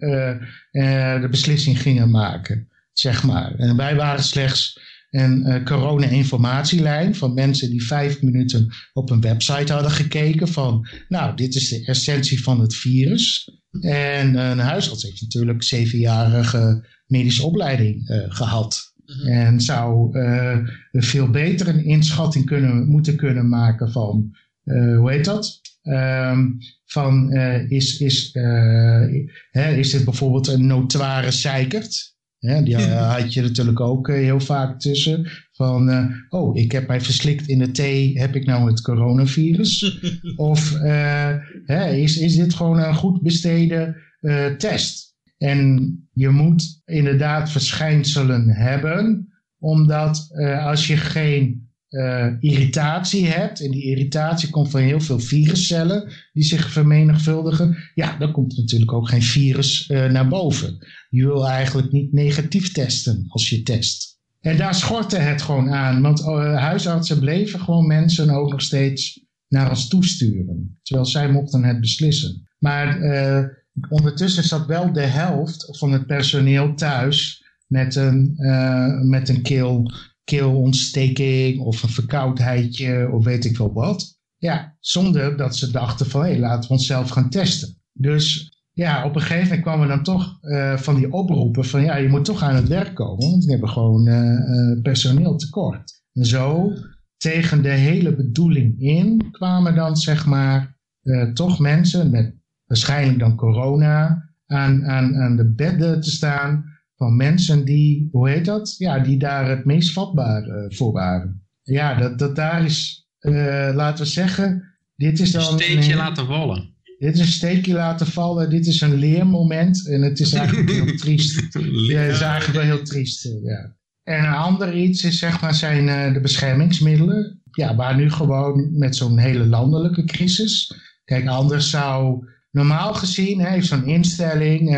de beslissing gingen maken, zeg maar. En wij waren slechts een eh, corona-informatielijn van mensen die vijf minuten op een website hadden gekeken van, nou, dit is de essentie van het virus. En een huisarts heeft natuurlijk zevenjarige medische opleiding eh, gehad. En zou eh, veel beter een inschatting kunnen, moeten kunnen maken van, eh, hoe heet dat? Ehm, van eh, is, is, eh, hè, is dit bijvoorbeeld een notoire zeikert? Hè, die eh, had je natuurlijk ook eh, heel vaak tussen. Van, eh, oh, ik heb mij verslikt in de thee, heb ik nou het coronavirus? of hè, is, is dit gewoon een goed besteden test? En je moet inderdaad verschijnselen hebben, omdat als je geen eh, irritatie hebt, en die irritatie komt van heel veel viruscellen die zich vermenigvuldigen, ja, dan komt natuurlijk ook geen virus eh, naar boven. Je wil eigenlijk niet negatief testen als je test. En daar schortte het gewoon aan, want eh, huisartsen bleven gewoon mensen ook nog steeds naar ons toesturen, terwijl zij mochten het beslissen. Maar ondertussen zat wel de helft van het personeel thuis met een, met een keel, keelontsteking of een verkoudheidje of weet ik wel wat. Ja, zonder dat ze dachten van hé, hey, laten we onszelf gaan testen. Dus ja, op een gegeven moment kwamen dan toch eh, van die oproepen van ja, je moet toch aan het werk komen, want we hebben gewoon eh, personeel tekort. En zo tegen de hele bedoeling in kwamen dan zeg maar toch mensen met waarschijnlijk dan corona aan, aan, aan de bedden te staan van mensen die, hoe heet dat? Ja, die daar het meest vatbaar eh, voor waren. Ja, dat, dat daar is, eh, laten we zeggen, dit is Een dan... steekje een- laten vallen. dit is een steekje laten vallen, dit is een leermoment en het is eigenlijk heel triest. Ja, het is eigenlijk wel heel triest, eh, ja. En een ander iets is, zeg maar, zijn de beschermingsmiddelen. Ja, waar nu gewoon met zo'n hele landelijke crisis. Kijk, anders zou normaal gezien, hè, heeft zo'n instelling.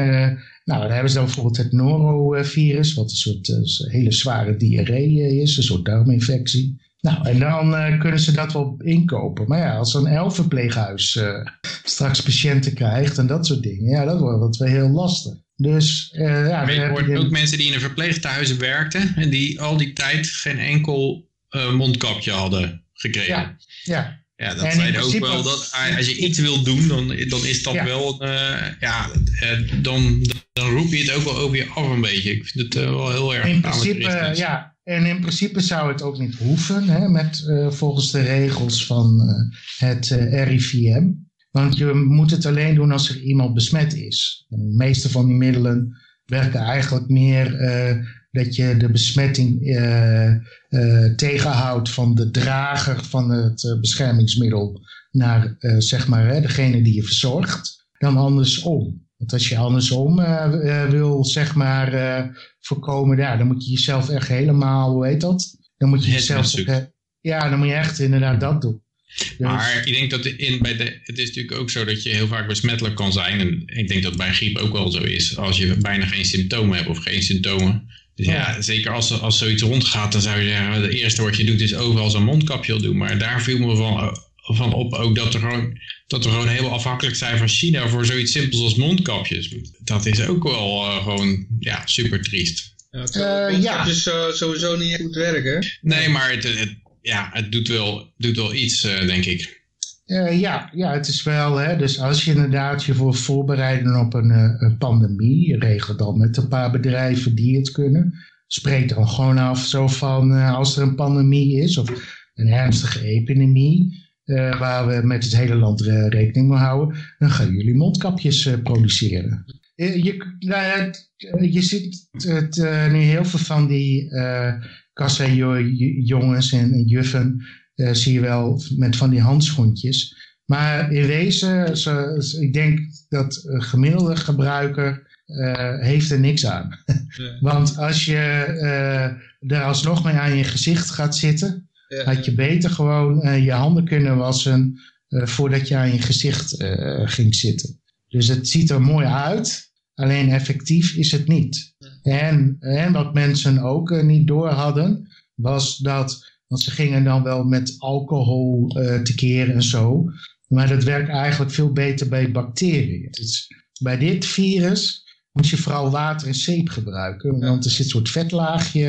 Nou, dan hebben ze dan bijvoorbeeld het norovirus, wat een soort eh, hele zware diarree eh, is, een soort darminfectie. Nou, en dan eh, kunnen ze dat wel inkopen. Maar ja, als zo'n elfverpleeghuis eh straks patiënten krijgt en dat soort dingen, ja, dat wordt dat wel heel lastig. Dus ja, hoort je- ook mensen die in een verpleeghuis werkten en die al die tijd geen enkel mondkapje hadden gekregen. Ja, ja, Ja, dat zijn ook wel dat als je iets wil doen, dan, dan is dat Ja. wel, eh, ja, eh, dan, dan roep je het ook wel over je af een beetje. Ik vind het eh, wel heel erg in principe, ja. En in principe zou het ook niet hoeven, hè, met, volgens de regels van het RIVM. Want je moet het alleen doen als er iemand besmet is. En de meeste van die middelen werken eigenlijk meer dat je de besmetting eh, eh, tegenhoudt van de drager van het eh, beschermingsmiddel naar zeg maar degene die je verzorgt, dan andersom. Want als je andersom wil, zeg maar, voorkomen, ja, dan moet je jezelf echt helemaal, hoe heet dat? Dan moet je Het jezelf, ja, dan moet je echt inderdaad dat doen. Dus- Maar ik denk dat in, bij de, het is natuurlijk ook zo dat je heel vaak besmettelijk kan zijn. En ik denk dat bij griep ook wel zo is. Als je bijna geen symptomen hebt of geen symptomen. Dus ja, zeker als, als zoiets rondgaat, dan zou je zeggen, het eerste wat je doet is overal zo'n mondkapje op doen. Maar daar viel me van, van op ook dat, er gewoon, dat we gewoon heel afhankelijk zijn van China voor zoiets simpels als mondkapjes. Dat is ook wel eh, gewoon ja, super triest. Ja, het Eh, uh, ja. dus sowieso niet goed werken. Nee, maar het, het, ja, het doet wel, doet wel iets, eh, denk ik. Eh, ja, ja, het is wel, hè, dus als je inderdaad je voor voorbereiden op een, eh, een pandemie, regel dan met een paar bedrijven die het kunnen. Spreek dan gewoon af zo van eh, als er een pandemie is of een ernstige epidemie, waar we met het hele land rekening mee houden, dan gaan jullie mondkapjes produceren. Je, nou je ziet het, nu heel veel van die kassa-jongens en juffen zie je wel met van die handschoentjes. Maar in wezen, zo, zo- ik denk dat een gemiddelde gebruiker eh, heeft er niks aan. Ja. Want als je eh er alsnog mee aan je gezicht gaat zitten, Ja. had je beter gewoon eh, je handen kunnen wassen eh, voordat je aan je gezicht eh, ging zitten. Dus het ziet er mooi uit, alleen effectief is het niet. En, en wat mensen ook eh, niet door hadden, was dat, want ze gingen dan wel met alcohol eh tekeer en zo, maar dat werkt eigenlijk veel beter bij bacteriën. Dus bij dit virus moet je vooral water en zeep gebruiken, want er zit een soort vetlaagje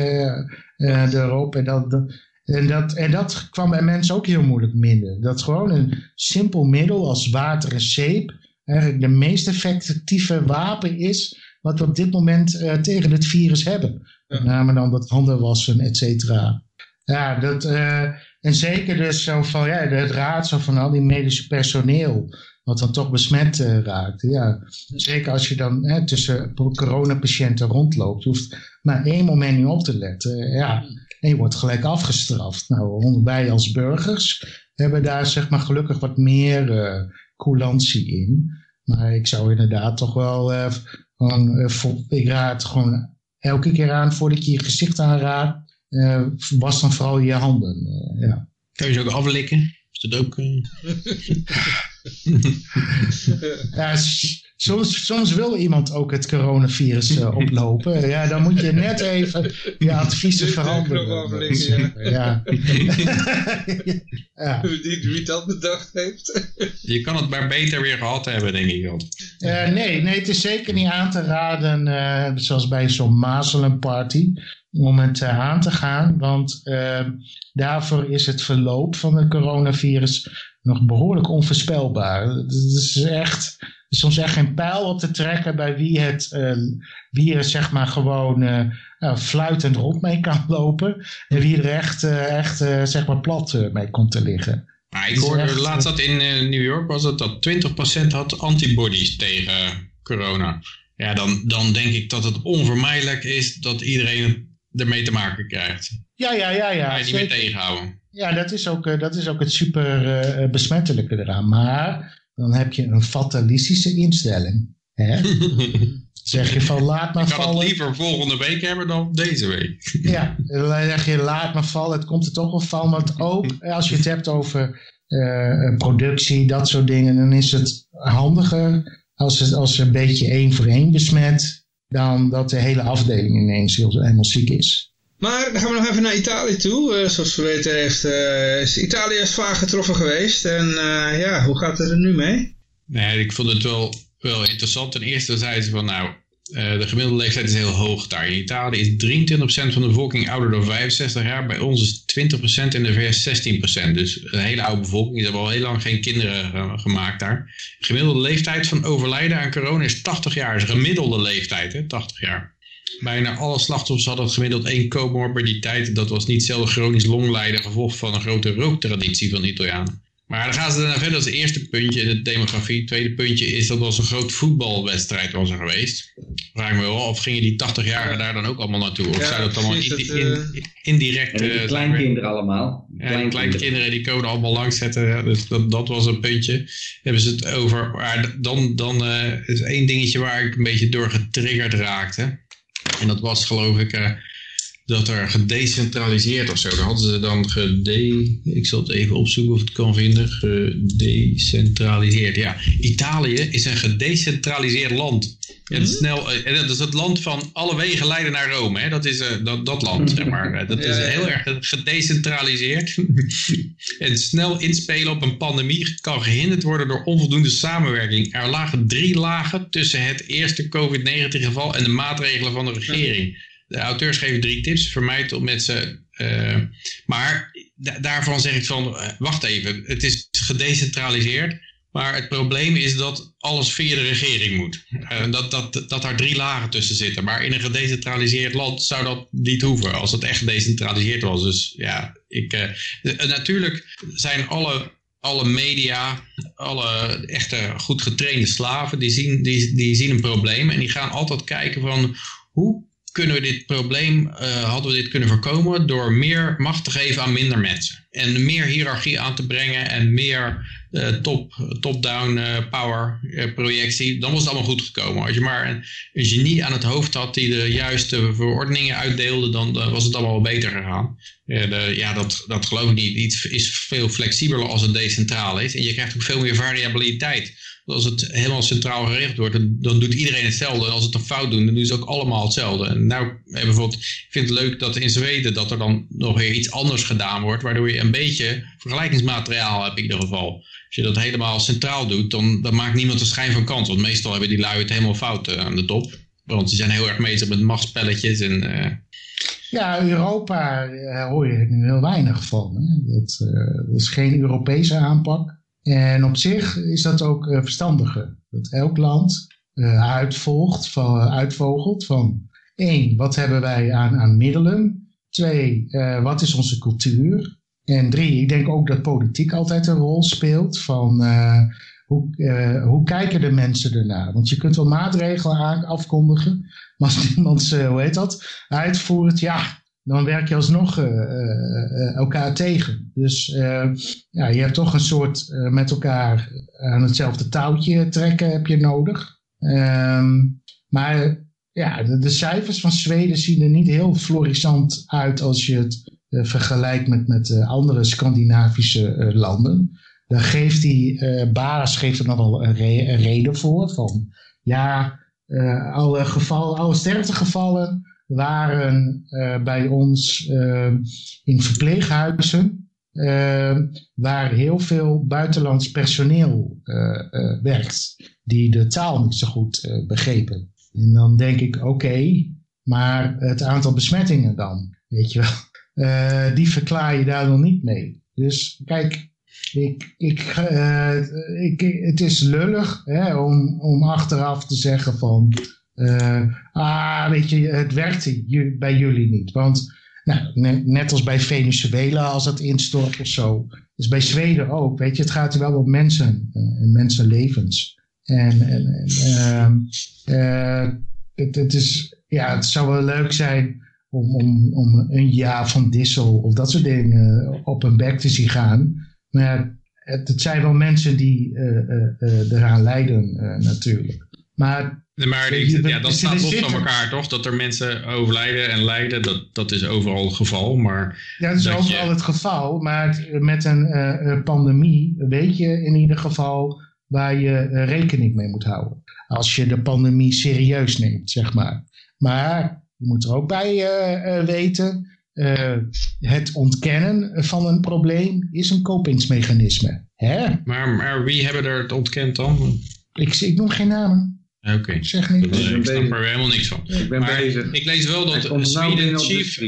eh, erop en dat, dat- en dat, en dat kwam bij mensen ook heel moeilijk minder. Dat gewoon een simpel middel als water en zeep eigenlijk de meest effectieve wapen is wat we op dit moment eh, tegen het virus hebben. Met name dan dat handen wassen, et cetera. Ja, dat, eh, en zeker dus zo van, ja, het raadsel van al die medische personeel, wat dan toch besmet eh, raakt. Ja, zeker als je dan hè, tussen coronapatiënten rondloopt, je hoeft maar één moment niet op te letten. Ja, en je wordt gelijk afgestraft. Nou, wij als burgers hebben daar zeg maar gelukkig wat meer eh coulantie in. Maar ik zou inderdaad toch wel gewoon, ik raad gewoon elke keer aan voordat je je gezicht aanraakt, eh, was dan vooral je handen. eh, ja. Kan je ze ook aflikken? Is dat ook... eh, Ja, soms, soms wil iemand ook het coronavirus oplopen. Ja, dan moet je net even je adviezen De veranderen. ja. ja. Wie, wie dat bedacht heeft. Je kan het maar beter weer gehad hebben, denk ik. Eh, nee, nee, het is zeker niet aan te raden, eh, zoals bij zo'n mazelenparty, om het eh, aan te gaan. Want eh, daarvoor is het verloop van het coronavirus nog behoorlijk onvoorspelbaar. Het is echt, er is soms echt geen pijl op te trekken bij wie het, eh, wie er zeg maar gewoon eh, nou, fluitend rond mee kan lopen. En wie er echt, echt zeg maar plat mee komt te liggen. Maar ik hoorde echt, laatst dat in New York was het dat 20% had antibodies tegen corona. Ja, dan, dan denk ik dat het onvermijdelijk is dat iedereen ermee te maken krijgt. Ja, ja, ja, ja. Ga je niet meer tegenhouden. Ja, dat is ook, eh, dat is ook het super eh, besmettelijke eraan. Maar dan heb je een fatalistische instelling. Hè? zeg je van laat maar Ik kan het vallen. liever volgende week hebben dan deze week. Ja, dan zeg je laat maar vallen. Het komt er toch wel van. Want ook als je het hebt over eh, productie, dat soort dingen. Dan is het handiger als het, als een beetje één voor één besmet. Dan dat de hele afdeling ineens heel, helemaal ziek is. Maar dan gaan we nog even naar Italië toe. Eh, zoals we weten heeft, eh, is Italië is vaak getroffen geweest. En eh, ja, hoe gaat het er nu mee? Nee, ik vond het wel, wel interessant. Ten eerste zeiden ze van nou, eh, de gemiddelde leeftijd is heel hoog daar. In Italië is 23% van de bevolking ouder dan 65 jaar. Bij ons is 20% in de VS 16%. Dus een hele oude bevolking. Ze hebben al heel lang geen kinderen eh, gemaakt daar. De gemiddelde leeftijd van overlijden aan corona is 80 jaar. Is een gemiddelde leeftijd, hè, 80 jaar. Bijna alle slachtoffers hadden gemiddeld één comorbiditeit. Dat was niet zelden chronisch longlijden, gevolg van een grote rooktraditie van de Italianen. Maar dan gaan ze daarna verder als eerste puntje in de demografie. Het tweede puntje is dat was een groot voetbalwedstrijd was er geweest. Vraag me wel, of gingen die 80-jarigen daar dan ook allemaal naartoe? Of Ja, zou dat allemaal precies, in- dat, in- indirect... Die eh, kleinkinderen allemaal. ja, die kleinkinderen die komen allemaal langs zetten. Ja, dus dat, dat was een puntje. Hebben ze het over. Maar dan, dan eh, is één dingetje waar ik een beetje door getriggerd raakte. En dat was geloof ik eh, dat er gedecentraliseerd of zo. Daar hadden ze dan gede... Ik zal het even opzoeken of ik het kan vinden. Gedecentraliseerd. Ja, Italië is een gedecentraliseerd land. En, snel, eh, dat is het land van alle wegen leiden naar Rome. Hè? Dat is eh, dat, dat land, zeg maar. Eh, Dat is heel erg gedecentraliseerd. en snel inspelen op een pandemie kan gehinderd worden door onvoldoende samenwerking. Er lagen drie lagen tussen het eerste COVID-19 geval en de maatregelen van de regering. De auteurs geven drie tips. Vermijd om met ze... eh, maar da- daarvan zeg ik van, eh, wacht even. Het is gedecentraliseerd. Maar het probleem is dat alles via de regering moet. Eh, dat, dat, dat daar drie lagen tussen zitten. Maar in een gedecentraliseerd land zou dat niet hoeven. Als het echt gedecentraliseerd was. Dus ja, ik, natuurlijk zijn alle, alle media, alle echte goed getrainde slaven, die zien, die, die zien een probleem. En die gaan altijd kijken van hoe kunnen we dit probleem, eh, hadden we dit kunnen voorkomen door meer macht te geven aan minder mensen. En meer hiërarchie aan te brengen en meer eh, top, top-down eh, power projectie, dan was het allemaal goed gekomen. Als je maar een, een genie aan het hoofd had die de juiste verordeningen uitdeelde, dan, was het allemaal wel beter gegaan. De, ja dat, dat geloof ik niet. Is veel flexibeler als het decentraal is. En je krijgt ook veel meer variabiliteit. Als het helemaal centraal geregeld wordt, dan, dan doet iedereen hetzelfde. En als het een fout doen, dan doen ze ook allemaal hetzelfde. En nou, eh, bijvoorbeeld, ik vind het leuk dat in Zweden dat er dan nog weer iets anders gedaan wordt, waardoor je een beetje vergelijkingsmateriaal hebt in ieder geval. Als je dat helemaal centraal doet, dan, dan maakt niemand een schijn van kans. Want meestal hebben die lui het helemaal fout eh, aan de top. Want die zijn heel erg bezig met machtspelletjes en... eh, Ja, Europa hoor je nu heel weinig van. Hè? Dat, dat is geen Europese aanpak. En op zich is dat ook eh, verstandiger. Dat elk land eh, uitvolgt, van, uitvogelt van één, wat hebben wij aan, aan middelen? Twee, eh, wat is onze cultuur? En drie, ik denk ook dat politiek altijd een rol speelt van eh, hoe, eh, hoe kijken de mensen ernaar? Want je kunt wel maatregelen afkondigen, maar als iemand ze, hoe heet dat, uitvoert, ja, dan werk je alsnog eh, eh, eh, elkaar tegen. Dus ja, je hebt toch een soort met elkaar aan hetzelfde touwtje trekken heb je nodig. Ehm, maar ja, de, cijfers van Zweden zien er niet heel florissant uit als je het vergelijkt met, met andere Scandinavische landen. Daar geeft die baas geeft er nog wel een, re- een reden voor. Van ja, alle, gevallen, alle sterftegevallen waren eh, bij ons eh, in verpleeghuizen. eh, waar heel veel buitenlands personeel werkt. Die de taal niet zo goed begrepen. En dan denk ik, oké, maar het aantal besmettingen dan, weet je wel. Die verklaar je daar nog niet mee. Dus kijk, ik, ik, ik, het is lullig hè, om, om achteraf te zeggen van... eh, ah, weet je, het werkte ju- bij jullie niet. Want nou, ne- net als bij Venezuela, als het instort of zo... is bij Zweden ook, weet je, het gaat er wel om mensen eh, en mensenlevens. En, en, ehm, eh, het, het, is, ja, het zou wel leuk zijn om, om, om een jaar van Dissel of dat soort dingen op een bek te zien gaan. Maar het, het zijn wel mensen die eh, eraan lijden natuurlijk. Maar Nee, Maar ja, dat staat los van elkaar, toch? Dat er mensen overlijden en lijden, dat, dat is overal het geval. Maar ja, dat is Dat overal je- het geval. Maar met een eh, eh, pandemie weet je in ieder geval waar je eh, rekening mee moet houden. Als je de pandemie serieus neemt, zeg maar. Maar je moet er ook bij weten, het ontkennen van een probleem is een kopingsmechanisme. Hè? Maar, maar wie hebben er het ontkend dan? Ik, ik noem geen namen. Oké, Ik zeg niet. ik snap bezig. er helemaal niks van. Ik ben Maar bezig. ik lees wel dat nou Sweden chief,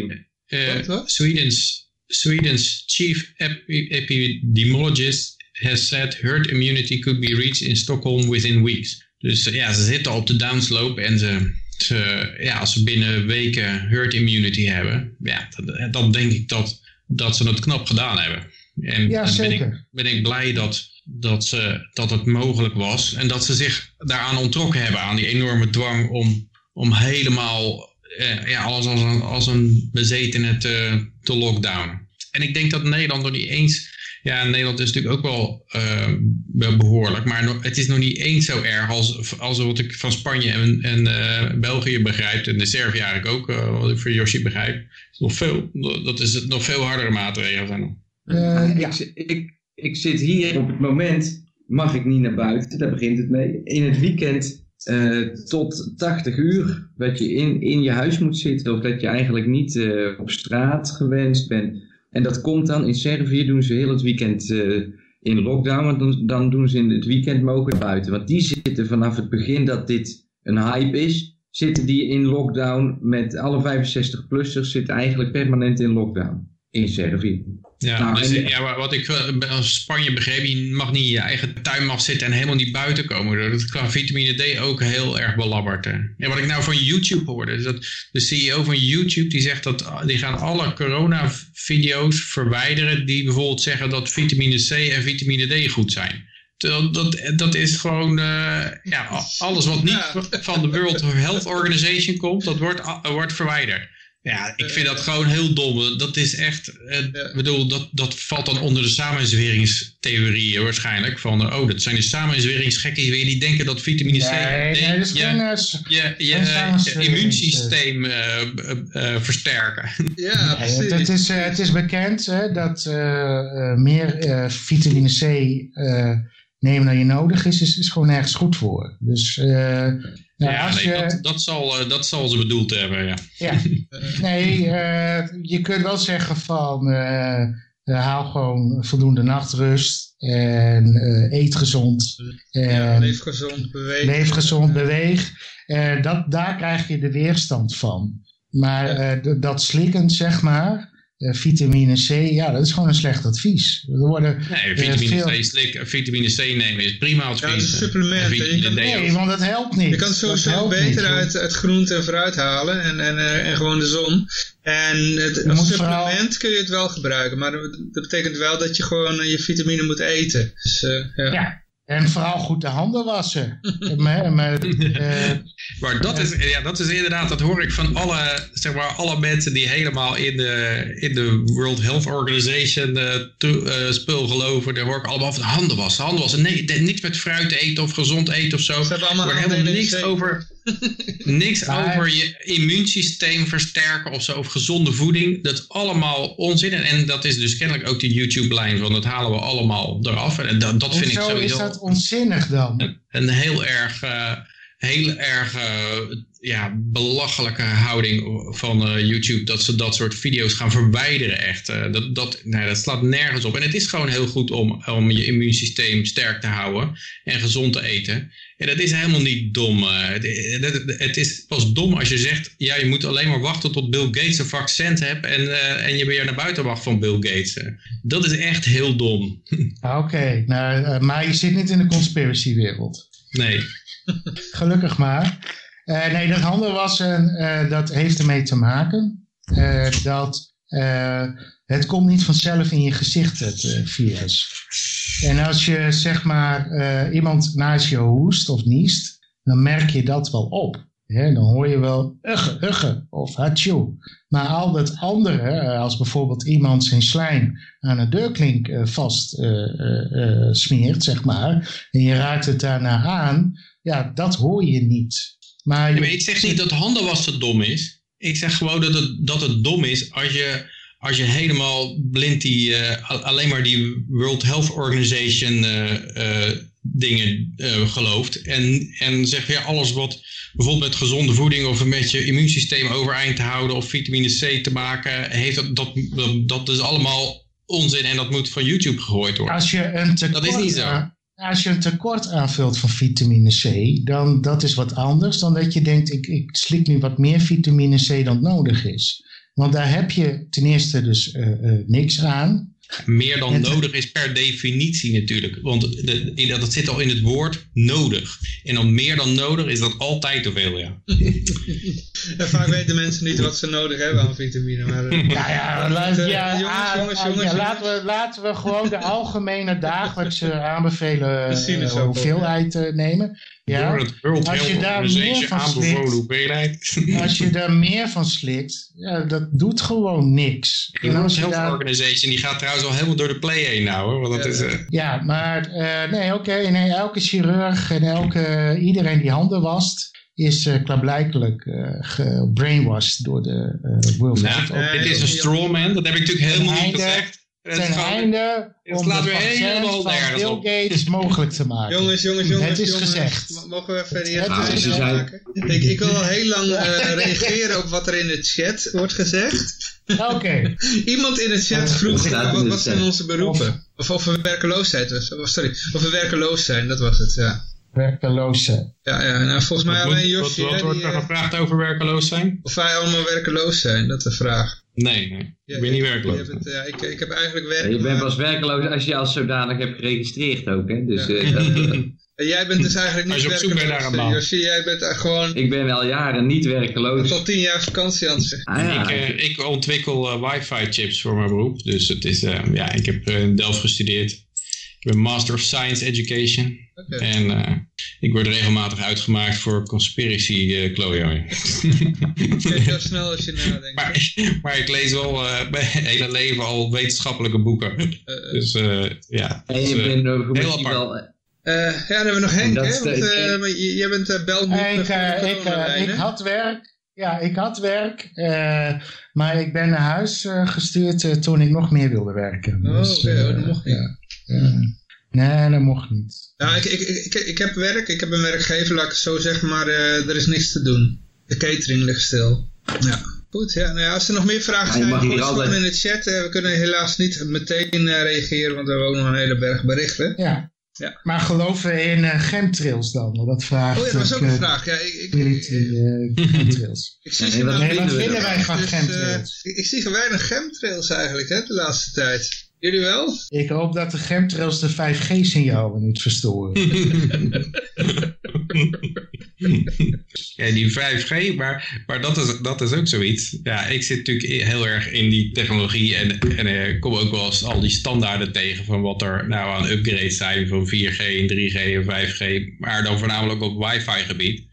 eh, Wat, wat? Sweden's, Sweden's chief epi- epidemiologist has said herd immunity could be reached in Stockholm within weeks. Dus eh, ja, ze zitten op de downslope en ze, ze, ja, als ze binnen weken herd immunity hebben, ja, dan, denk ik dat, dat ze het knap gedaan hebben. En, Ja, en ben, ik, zeker. ben ik blij dat, dat, ze, dat het mogelijk was. En dat ze zich daaraan ontrokken hebben, aan die enorme dwang om, om helemaal eh, ja, alles als een, als een bezetene te, te lockdownen. En ik denk dat Nederland nog niet eens... Ja, Nederland is natuurlijk ook wel eh, be- behoorlijk. Maar het is nog niet eens zo erg als, als wat ik van Spanje en, en eh, België begrijp. En de Servië eigenlijk ook, eh, wat ik voor Yoshi begrijp. Nog veel, dat is het nog veel hardere maatregelen zijn. Eh, ik, ja. zi- ik, ik zit hier op het moment, mag ik niet naar buiten, daar begint het mee. In het weekend eh, tot 80 uur dat je in, in je huis moet zitten of dat je eigenlijk niet eh, op straat gewenst bent. En dat komt dan, in Servië doen ze heel het weekend eh, in lockdown, want dan, dan doen ze in het weekend mogen buiten. Want die zitten vanaf het begin dat dit een hype is, zitten die in lockdown met alle 65-plussers zitten eigenlijk permanent in lockdown in Servië. Ja, Nou, dus, en- ja, wa- wat ik eh, als Spanje begreep, je mag niet in je eigen tuin mag zitten en helemaal niet buiten komen. Dat is qua vitamine D ook heel erg belabberd. hè. En wat ik nou van YouTube hoorde, is dat de CEO van YouTube die zegt dat ah, die gaan alle corona-video's verwijderen die bijvoorbeeld zeggen dat vitamine C en vitamine D goed zijn. Terwijl Dat, dat is gewoon, eh, ja, alles wat niet Ja. van de World Health Organization komt, dat wordt, wordt verwijderd. Ja, ik vind dat gewoon heel dom. Dat is echt, eh, ik bedoel, dat, dat valt dan onder de samenzweringstheorieën waarschijnlijk. Van, eh, oh, dat zijn de samenzweringsgekkies weer die denken dat vitamine C Nee, nee, dat is je, geen... eh, je, je, eh, immuunsysteem eh, eh, versterken. Ja, precies. het is, eh, het is bekend hè, dat eh, eh, meer eh, vitamine C eh, nemen dan je nodig is, is, is gewoon nergens goed voor. Dus eh, nou, ja, als nee, je, dat, dat, zal, eh, dat zal ze bedoeld hebben, ja. ja, nee, eh, je kunt wel zeggen van eh, eh, haal gewoon voldoende nachtrust en eh, eet gezond Ja, en leef gezond, beweeg. leef gezond, beweeg. Eh, dat, daar krijg je de weerstand van. Maar eh, dat slikken, zeg maar, eh, vitamine C, ja, dat is gewoon een slecht advies. Er worden, Nee, vitamine veel- C, slik, vitamine C nemen is prima advies. Ja, het is een supplement. En En je vitamine kan- D nee, ook. want dat helpt niet. Je kan het sowieso beter niet, uit, uit groente en fruit halen en, en, eh, en gewoon de zon. En het, als supplement vooral- kun je het wel gebruiken, maar dat, betekent wel dat je gewoon eh, je vitamine moet eten. Dus, eh, ja. Ja, en vooral goed de handen wassen. maar, maar, eh, Maar dat is, ja, dat is inderdaad, dat hoor ik van alle, zeg maar, alle mensen die helemaal in de, in de World Health Organization eh, to- eh, spul geloven. Daar hoor ik allemaal van handen wassen, handen wassen. Nee, niks met fruit eten of gezond eten of zo. Ze hebben allemaal niks over, niks Maar- over je immuunsysteem versterken of zo, of gezonde voeding. Dat is allemaal onzin. En, en dat is dus kennelijk ook de YouTube-lijn van, dat halen we allemaal eraf. En dat, dat vind ik sowieso is dat onzinnig dan? een, een heel erg, eh, heel erg ja, belachelijke houding van eh, YouTube. Dat ze dat soort video's gaan verwijderen echt. Eh, dat, dat, nee, dat slaat nergens op. En het is gewoon heel goed om, om je immuunsysteem sterk te houden. En gezond te eten. En dat is helemaal niet dom. eh. het, het, het is pas dom als je zegt... Ja, je moet alleen maar wachten tot Bill Gates een vaccin hebt... en, en je weer naar buiten wacht van Bill Gates. Dat is echt heel dom. Oké, nou, maar je zit niet in de conspiratiewereld. Nee. Gelukkig maar. Eh, nee, dat handen wassen, eh, dat heeft ermee te maken eh, dat het komt niet vanzelf in je gezicht, het virus. En als je zeg maar iemand naast je hoest of niest, dan merk je dat wel op. Hè, dan hoor je wel ugge, ugge of hatsjoe. Maar al dat andere, als bijvoorbeeld iemand zijn slijm aan een deurklink vast smeert, zeg maar, en je raakt het daarna aan, ja, dat hoor je niet. Maar, ik zeg niet dat handen wassen dom is. Ik zeg gewoon dat het, dat het dom is als je, als je helemaal blind die, eh, alleen maar die World Health Organization eh, eh, dingen gelooft. En, en zeg ja, alles wat bijvoorbeeld met gezonde voeding of met je immuunsysteem overeind te houden of vitamine C te maken, heeft dat, dat, dat, dat is allemaal onzin en dat moet van YouTube gegooid worden. als je een tekort, Dat is niet zo. Als je een tekort aanvult van vitamine C, dan dat is wat anders dan dat je denkt, ik, ik slik nu wat meer vitamine C dan nodig is. Want daar heb je ten eerste dus eh, eh, niks aan. Meer dan nodig is per definitie natuurlijk. Want de, in- dat zit al in het woord nodig. En dan meer dan nodig is dat altijd te veel, ja. En vaak weten mensen niet wat ze nodig hebben aan vitamine. Maar, Ja, ja, la- Eh, ja, jongens, ah, jongens, ah, jongens, ja, laten, we, laten we gewoon de algemene dagelijkse aanbevelen sinaasappel. hoeveelheid eh, nemen. Ja, Door het World Als je daar meer Organization van slikt- hoeveelheid. als je daar meer van slikt, ja, dat doet gewoon niks. De World Health daar- Organization die gaat trouwens al helemaal door de play heen nou hoor. Want dat Ja. is, eh, Ja, maar eh, nee, oké. nee, elke chirurg en elke, iedereen die handen wast, is eh klaarblijkelijk eh gebrainwashed door de eh World nou, Health eh, dit is een strawman, dat heb ik natuurlijk helemaal niet gezegd. Het is ten einde het om van Bill op. Gates mogelijk te maken. jongens, jongens, jongens. Het is jongens. gezegd. Mogen we verder hier Het het gezegd. maken? Ik, ik wil al heel lang eh, reageren op wat er in de chat wordt gezegd. Oké, Iemand in de chat vroeg wat, wat zijn onze beroepen? Of, of we werkeloosheid was. Of, sorry, of we werkeloos zijn, dat was het, ja. werkeloze. Ja, ja nou, volgens mij alleen Josje, wat wordt er eh, gevraagd over werkeloos zijn? of wij allemaal werkeloos zijn, dat is de vraag. Nee, nee. Ja, ik ben niet je werkloos. bent, ja, ik, ik heb eigenlijk werk. Je bent pas werkloos als je als zodanig hebt geregistreerd ook. Hè? Dus Ja. eh, dat, eh, En jij bent dus eigenlijk niet Als je op zoek bent naar een werkeloos. baan. Josje, jij bent gewoon ik ben al jaren niet werkloos. tot tien jaar vakantie aan het zeggen. Ah, ja. Ik, eh, ik ontwikkel eh, wifi chips voor mijn beroep. Dus het is, ja, ik heb eh, in Delft gestudeerd. Ik ben Master of Science Education. En eh, ik word regelmatig uitgemaakt voor conspiracy eh klooien. Kijk heel snel als je nadenkt. maar, maar ik lees wel eh, mijn hele leven al wetenschappelijke boeken. Eh, eh, Dus eh, ja. En dus, je eh, bent ook heel misschien apart. wel... eh, ja, dan hebben we nog Henk, hè? Want, eh, maar jij bent uh, Belmoed Ik, eh, ik, eh, ik had werk. Ja, ik had werk. eh, maar ik ben naar huis eh, gestuurd eh, toen ik nog meer wilde werken. Oh, Dus, oké, oh, eh, dat mocht niet. Ja, ja. Nee, dat mocht niet. Ja, ik, ik, ik, ik, ik heb werk, ik heb een werkgever, laat ik het zo zeggen, maar eh, er is niks te doen. De catering ligt stil. Ja. Goed, ja, nou ja, als er nog meer vragen Ja, zijn, mag hier gooi ze altijd- in de chat. Eh, we kunnen helaas niet meteen eh, reageren, want we hebben ook nog een hele berg berichten. Ja. Ja. Maar geloven we in eh chemtrails dan? Want Dat vraagt Oh ja, dat was ook een vraag. Ja, ik, ik, eh, chemtrails. ik zie Ja, ze en wat nou vinden niet we meer ervan? echt, van dus, eh, chemtrails? ik, ik zie weinig chemtrails eigenlijk, hè, de laatste tijd. Jullie wel? Ik hoop dat de chemtrails de 5G-signalen niet verstoren. Ja, die 5G, maar, maar dat, is, dat is ook zoiets. Ja, ik zit natuurlijk heel erg in die technologie en, en eh, kom ook wel eens al die standaarden tegen van wat er nou aan upgrades zijn van 4G en 3G en 5G, maar dan voornamelijk op wifi gebied.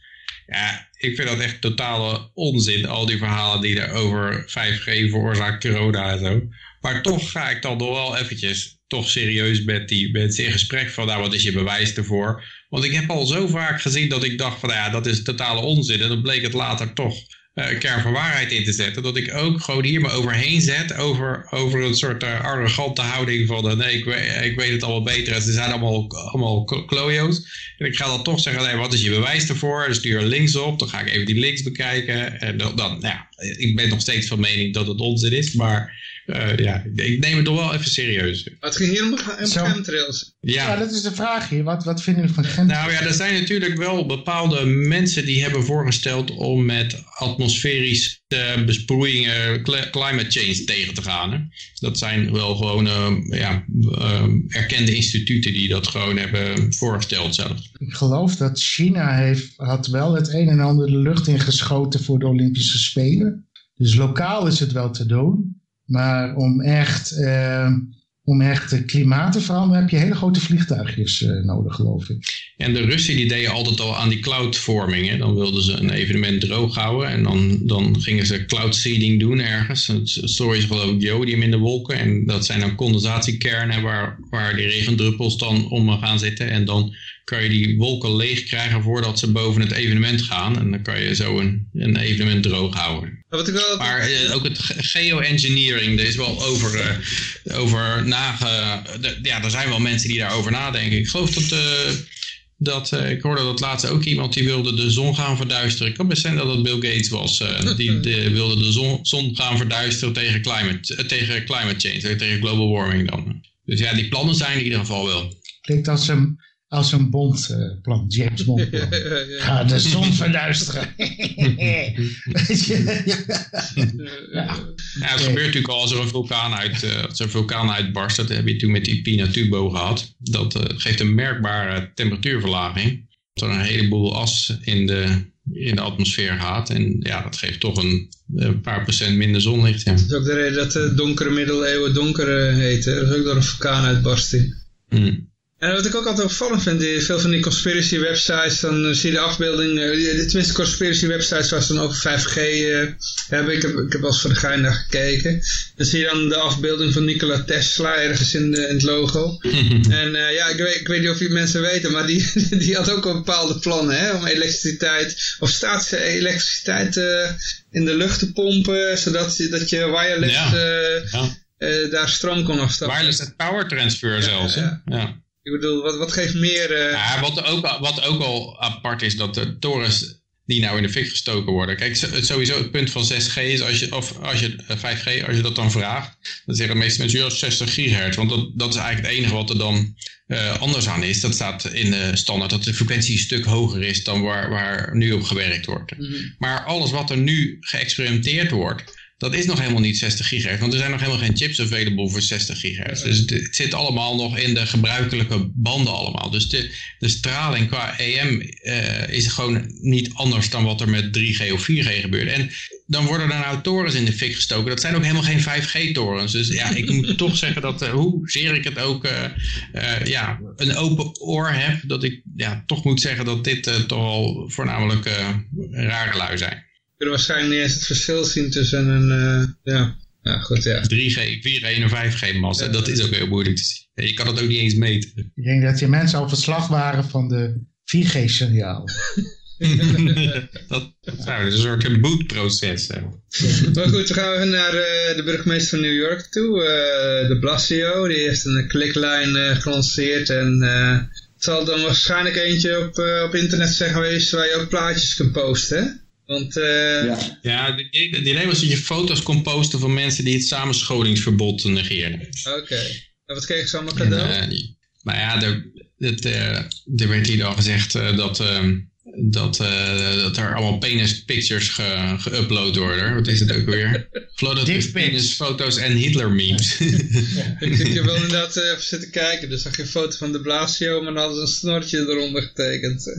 Ja, ik vind dat echt totale onzin, al die verhalen die er over 5G veroorzaakt corona en zo. Maar toch ga ik dan nog wel eventjes toch serieus met die mensen in gesprek van, nou wat is je bewijs ervoor? Want ik heb al zo vaak gezien dat ik dacht van nou ja, dat is totale onzin. En dan bleek het later toch eh, een kern van waarheid in te zetten. Dat ik ook gewoon hier me overheen zet over, over een soort eh, arrogante houding van eh, nee, ik, weet- ik weet het allemaal beter. En ze zijn allemaal, allemaal klo- klojo's. En ik ga dan toch zeggen, nee, wat is je bewijs ervoor? Dan stuur links op, dan ga ik even die links bekijken. En dan, dan nou ja, ik ben nog steeds van mening dat het onzin is. Maar eh, ja, ik neem het toch wel even serieus. Het ging hier om, om Zo. chemtrails. Ja, dat is de vraag hier. Wat, wat vinden jullie van chemtrails? Nou ja, er zijn natuurlijk wel bepaalde mensen die hebben voorgesteld om met atmosferische besproeiingen cli- climate change tegen te gaan. Hè. Dat zijn wel gewoon eh, ja, eh, erkende instituten die dat gewoon hebben voorgesteld zelf. Ik geloof dat China heeft, had wel het een en ander de lucht ingeschoten voor de Olympische Spelen. Dus lokaal is het wel te doen. Maar om echt, eh, om echt klimaat te veranderen heb je hele grote vliegtuigjes eh, nodig, geloof ik. En de Russen die deden altijd al aan die cloudvorming. Dan wilden ze een evenement droog houden en dan, dan gingen ze cloud seeding doen ergens. Story is geloof ik jodium in de wolken. En dat zijn dan condensatiekernen waar, waar die regendruppels dan om gaan zitten. En dan kan je die wolken leeg krijgen voordat ze boven het evenement gaan. En dan kan je zo een, een evenement droog houden. Maar wat ik wel... Maar eh, ook het ge- geoengineering, er is wel over, eh, over nage... de- ja, er zijn wel mensen die daarover nadenken. Ik geloof dat... eh, dat eh, ik hoorde dat laatst ook iemand die wilde de zon gaan verduisteren. Ik kan best zijn dat het Bill Gates was. eh, die de- wilde de zon, zon gaan verduisteren tegen climate, tegen climate change. tegen global warming dan. Dus ja, die plannen zijn in ieder geval wel. Klinkt als een, als een Bond-plan, James Bond-plan. Ga de zon verduisteren. Ja. Ja, het gebeurt natuurlijk al als er een vulkaan, uit, eh, als er een vulkaan uitbarst. Dat heb je toen met die Pinatubo gehad. Dat eh, geeft een merkbare temperatuurverlaging. Dat er een heleboel as in de, in de atmosfeer gaat. En ja, dat geeft toch een, een paar procent minder zonlicht. Ja. Dat is ook de reden dat de donkere middeleeuwen donker eh, heet. hè. Dat is ook door een vulkaanuitbarsting. Hmm. En wat ik ook altijd opvallend vind, die, veel van die conspiracy websites, dan eh, zie je de afbeelding, eh, die- tenminste conspiracy websites waar ze dan over 5G eh, hebben. Ik heb, ik heb wel eens voor de gein naar gekeken. Dan zie je dan de afbeelding van Nikola Tesla ergens in, de, in het logo. En eh, ja, ik weet, ik weet niet of je mensen weten, maar die, die had ook wel bepaalde plannen hè, om elektriciteit, of staatselektriciteit eh in de lucht te pompen, zodat je, dat je wireless Ja. eh, Ja. eh, daar stroom kon afstappen. Wireless power transfer zelfs. hè? ja. Ik bedoel, wat, wat geeft meer... eh, Ja, wat, ook, wat ook al apart is, dat de torens die nou in de fik gestoken worden. Kijk, sowieso het punt van 6G is, als je, of als je, eh, 5G, als je dat dan vraagt, dan zeggen de meeste mensen, ja, 60 gigahertz. Want dat, dat is eigenlijk het enige wat er dan eh, anders aan is. Dat staat in de standaard, dat de frequentie een stuk hoger is dan waar, waar nu op gewerkt wordt. Mhm. Maar alles wat er nu geëxperimenteerd wordt, dat is nog helemaal niet 60 gigahertz. Want er zijn nog helemaal geen chips available voor 60 gigahertz. Dus het, zit allemaal nog in de gebruikelijke banden allemaal. Dus de, de straling qua EM eh, is gewoon niet anders dan wat er met 3G of 4G gebeurt. En dan worden er nou torens in de fik gestoken. Dat zijn ook helemaal geen 5G-torens. Dus ja, ik moet toch zeggen dat, eh, hoezeer ik het ook eh, ja, een open oor heb, dat ik ja, toch moet zeggen dat dit toch al voornamelijk rare lui zijn. Kunnen waarschijnlijk niet eens het verschil zien tussen een... eh, ja. ja, goed, ja. 3G, 4G en een 5G-mast. Dat is ook heel moeilijk te zien. En Je kan het ook niet eens meten. Ik denk dat die mensen al verslag waren van de 4G-signaal. dat, nou, dat is een soort bootproces. hè. Maar goed, dan gaan we naar eh, de burgemeester van New York toe. eh, de Blasio, die heeft een klikline eh, gelanceerd. En eh, het zal dan waarschijnlijk eentje op, op internet zijn geweest waar je ook plaatjes kunt posten, hè? Want eh, Ja. Ja, het idee- het idee was dat je foto's kon posten van mensen die het samenscholingsverbod negeerden. oké. En wat kregen ze allemaal En, cadeau? eh, die- nou ja, er, het, eh, er werd hier al gezegd eh, dat, ehm, dat, eh, dat er allemaal penis pictures ge- geüpload worden. Wat is het ook weer? Flooded with Dickpics. penis foto's en Hitler memes. ik, ik heb wel inderdaad eh, even zitten kijken. Dus zag je een foto van de Blasio, maar dan hadden ze een snortje eronder getekend.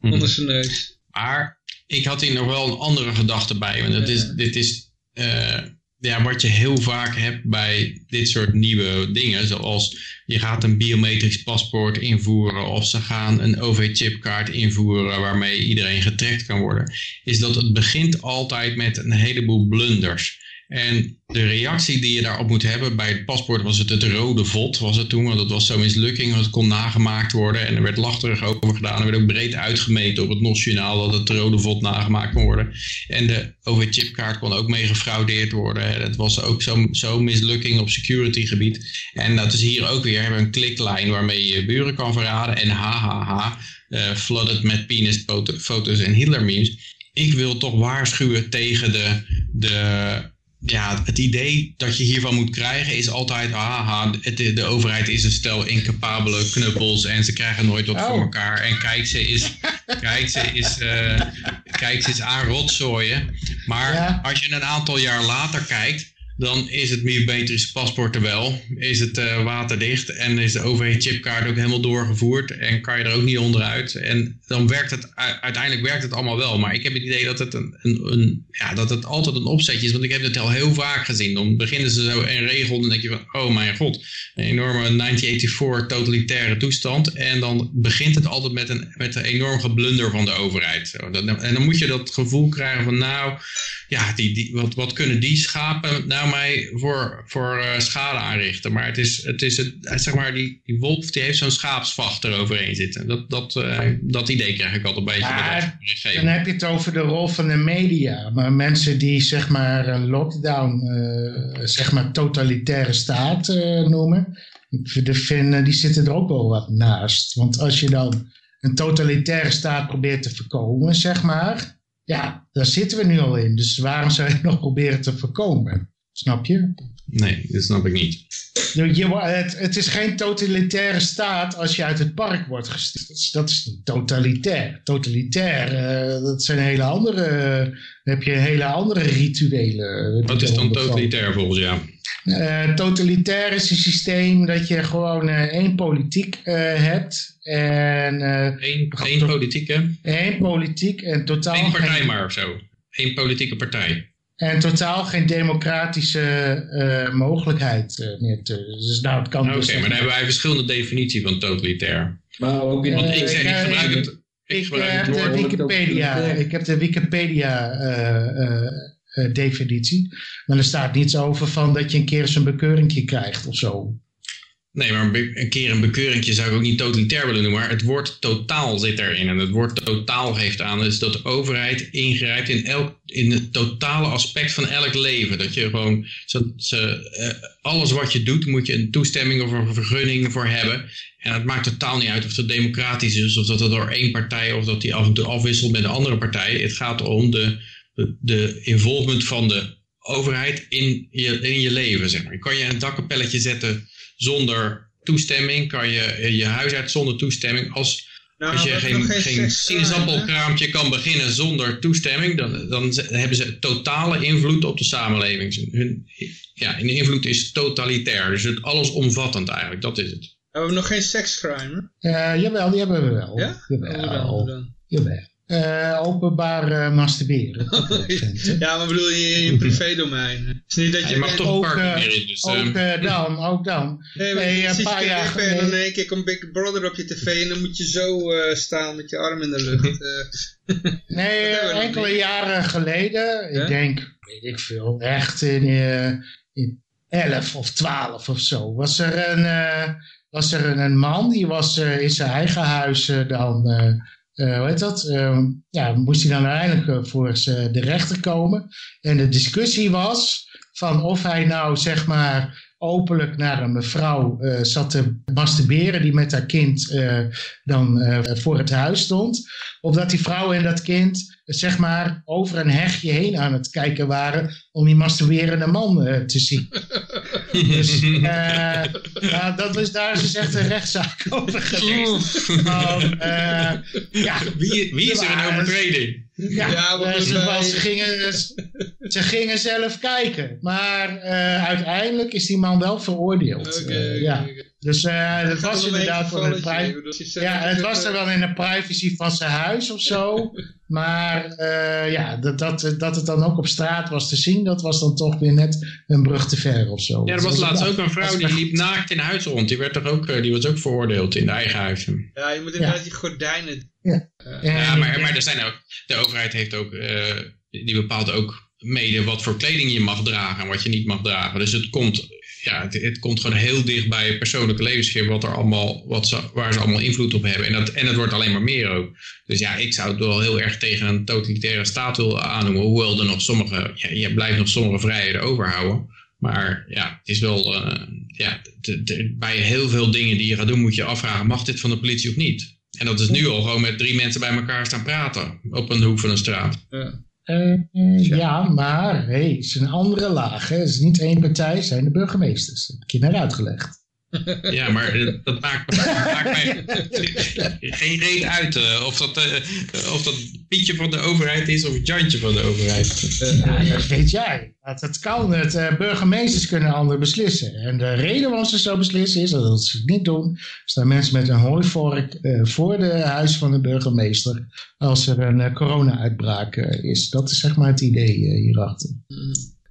Mhm. onder zijn neus. Maar ik had hier nog wel een andere gedachte bij. Want het is, dit is eh, ja, wat je heel vaak hebt bij dit soort nieuwe dingen. Zoals je gaat een biometrisch paspoort invoeren. Of ze gaan een OV-chipkaart invoeren waarmee iedereen getrekt kan worden. Is dat het begint altijd met een heleboel blunders. En de reactie die je daarop moet hebben, bij het paspoort was het het rode vod, was het toen, want dat was zo'n mislukking, want het kon nagemaakt worden en er werd lachterig over gedaan. Er werd ook breed uitgemeten op het NOS-journaal dat het rode vod nagemaakt kon worden. En de OV-chipkaart kon ook mee gefraudeerd worden. Dat was ook zo'n zo'n mislukking op security gebied. En dat is hier ook weer, we hebben een kliklijn waarmee je buren kan verraden en hahaha, eh flooded met penis foto- foto's en Hitler memes. Ik wil toch waarschuwen tegen de, de ja, het idee dat je hiervan moet krijgen is altijd, haha, het, de overheid is een stel incapabele knuppels en ze krijgen nooit wat Oh. voor elkaar. En kijk, ze is, kijk, ze is, kijk, ze is aan rotzooien. Maar Ja. als je een aantal jaar later kijkt, dan is het biometrisch paspoort er wel. Is het eh, waterdicht en is de OV-chipkaart ook helemaal doorgevoerd en kan je er ook niet onderuit. En dan werkt het, uiteindelijk werkt het allemaal wel. Maar ik heb het idee dat het, een, een, een, ja, dat het altijd een opzetje is. Want ik heb het al heel vaak gezien. Dan beginnen ze zo een regel en dan denk je van, oh mijn god. Een enorme 1984 totalitaire toestand. En dan begint het altijd met een, met een enorm geblunder van de overheid. En dan moet je dat gevoel krijgen van, nou, ja, die, die, wat, wat kunnen die schapen nou mij voor, voor eh, schade aanrichten? Maar het is, het is het, eh, zeg maar, die, die wolf die heeft zo'n schaapsvacht eroverheen zitten. Dat, dat, eh, dat idee krijg ik altijd een beetje Ja, dat Dan heb je het over de rol van de media. Maar mensen die zeg maar een lockdown, zeg maar totalitaire staat noemen. Ik vind, die zitten er ook wel wat naast. Want als je dan een totalitaire staat probeert te voorkomen, zeg maar. Ja, daar zitten we nu al in. Dus waarom zou je het nog proberen te voorkomen? Snap je? Nee, dat snap ik niet. Je, je, het, het is geen totalitaire staat als je uit het park wordt gestuurd. Dat is, niet totalitair. Totalitair, eh, dat zijn hele andere, heb je hele andere rituelen. Wat is dan totalitair volgens jou? Eh, totalitair is een systeem dat je gewoon eh, één politiek eh, hebt. En eh, Eén, één politiek, hè? één politiek en totaal, Eén partij geen, maar of zo. Eén politieke partij. en totaal geen democratische eh, mogelijkheid eh, meer te. Dus nou, het kan Oké, dus maar dan hebben wij verschillende definities van totalitair. Maar ook in Want ik zeg, ik gebruik ik- het... Ik Ik gebruik heb het de woord... Wikipedia, ik heb de Wikipedia eh, definitie. Maar er staat niets over van dat je een keer eens een bekeuringje krijgt of zo. Nee, maar een keer een bekeuringje zou ik ook niet totalitair willen noemen. Maar het woord totaal zit erin. En het woord totaal geeft aan dus dat de overheid ingrijpt in, elk, in het totale aspect van elk leven. Dat je gewoon, eh, alles wat je doet, moet je een toestemming of een vergunning voor hebben. En het maakt totaal niet uit of het democratisch is, of dat het door één partij, of dat die af en toe afwisselt met een andere partij. Het gaat om de, de, involvement van de overheid in je, in je leven. Zeg maar. Kan je een dakkapelletje zetten zonder toestemming? Kan je je huis uit zonder toestemming? Als, Nou, als je we geen, geen hè? sinaasappelkraampje kan beginnen zonder toestemming, dan, dan hebben ze totale invloed op de samenleving. Hun ja, hun invloed is totalitair, dus het allesomvattend eigenlijk, dat is het. We hebben nog geen sekscrime. Eh, jawel, die hebben we wel. Ja? Jawel. dan? jawel. Eh, openbaar eh, masturberen. ja, maar bedoel je in je privédomein? Het is niet dat je, je mag toch ook, een park meer in, dus... ook dan, ook dan. Nee, maar Nee, je een ziet paar jaar tv en dan geleden- in één keer komt Big Brother op je tv en dan moet je zo eh, staan met je arm in de lucht. eh. Nee, enkele jaren geleden, ik denk, weet ik veel, echt in, in 11 of 12 of zo, was er een, eh, was er een, een man, die was eh, in zijn eigen huis eh, dan, eh, eh, hoe heet dat, Eh, ja, moest hij dan uiteindelijk eh, voor z'n- de rechter komen. En de discussie was van of hij nou, zeg maar, openlijk naar een mevrouw eh, zat te masturberen die met haar kind eh, dan eh, voor het huis stond. Of dat die vrouw en dat kind eh, zeg maar over een hegje heen aan het kijken waren om die masturberende man eh, te zien. Dus eh, ja, dat is, daar is dus echt een rechtszaak over geweest. Eh, ja, wie, wie is er in overtreding? ja, Ja, want eh, ze, wij- was- ze, gingen, ze gingen zelf kijken. Maar eh, uiteindelijk is die man wel veroordeeld. Ja. Dus eh, dat was inderdaad wel een gevalletje, pri- ik bedoel, je zegt- ja, het was er wel in de privacy van zijn huis of zo. Maar eh, ja, dat, dat, dat het dan ook op straat was te zien, dat was dan toch weer net een brug te ver of zo. Ja, er was laatst ook een vrouw die liep naakt in huis rond. Die, werd toch ook, eh, die was ook veroordeeld in de eigen huis. Ja, je moet inderdaad die gordijnen... En Ja, ik maar, maar er zijn ook, de overheid heeft ook, eh, die bepaalt ook mede wat voor kleding je mag dragen en wat je niet mag dragen. Dus het komt, ja, het, het komt gewoon heel dicht bij je persoonlijke levensgeer wat er allemaal, wat ze, waar ze allemaal invloed op hebben. En, dat, en het wordt alleen maar meer ook. Dus ja, ik zou het wel heel erg tegen een totalitaire staat willen aannoemen. Hoewel er nog sommige, ja, je blijft nog sommige vrijheden overhouden. Maar ja, het is wel, eh, ja, bij heel veel dingen die je gaat doen moet je afvragen, mag dit van de politie of niet? En dat is nu al gewoon met drie mensen bij elkaar staan praten op een hoek van een straat. Ja. Eh, eh, ja, maar hey, het is een andere laag. Hè. Het is niet één partij, het zijn de burgemeesters. Dat heb ik je net uitgelegd. Ja, maar eh, dat maakt, dat maakt mij geen reet uit eh, of, dat, eh, of dat Pietje van de overheid is of Jantje van de overheid. Ja, dat weet jij. Dat het kan. Het, eh, burgemeesters kunnen anderen beslissen. En de reden waarom ze zo beslissen is dat ze het niet doen. Staan mensen met een hooivork eh, voor de huis van de burgemeester. Als er een corona-uitbraak is. Dat is zeg maar het idee hierachter.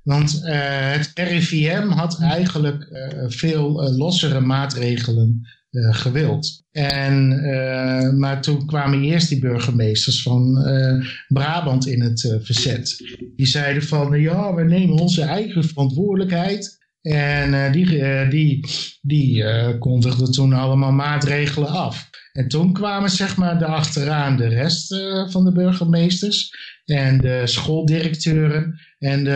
Want eh, het RIVM had eigenlijk eh, veel eh, lossere maatregelen gewild. En, maar toen kwamen eerst die burgemeesters van Brabant in het verzet. Die zeiden van ja, we nemen onze eigen verantwoordelijkheid. En eh, die, eh, die, die eh, kondigden toen allemaal maatregelen af. En toen kwamen zeg maar achteraan de rest van de burgemeesters en de schooldirecteuren en de,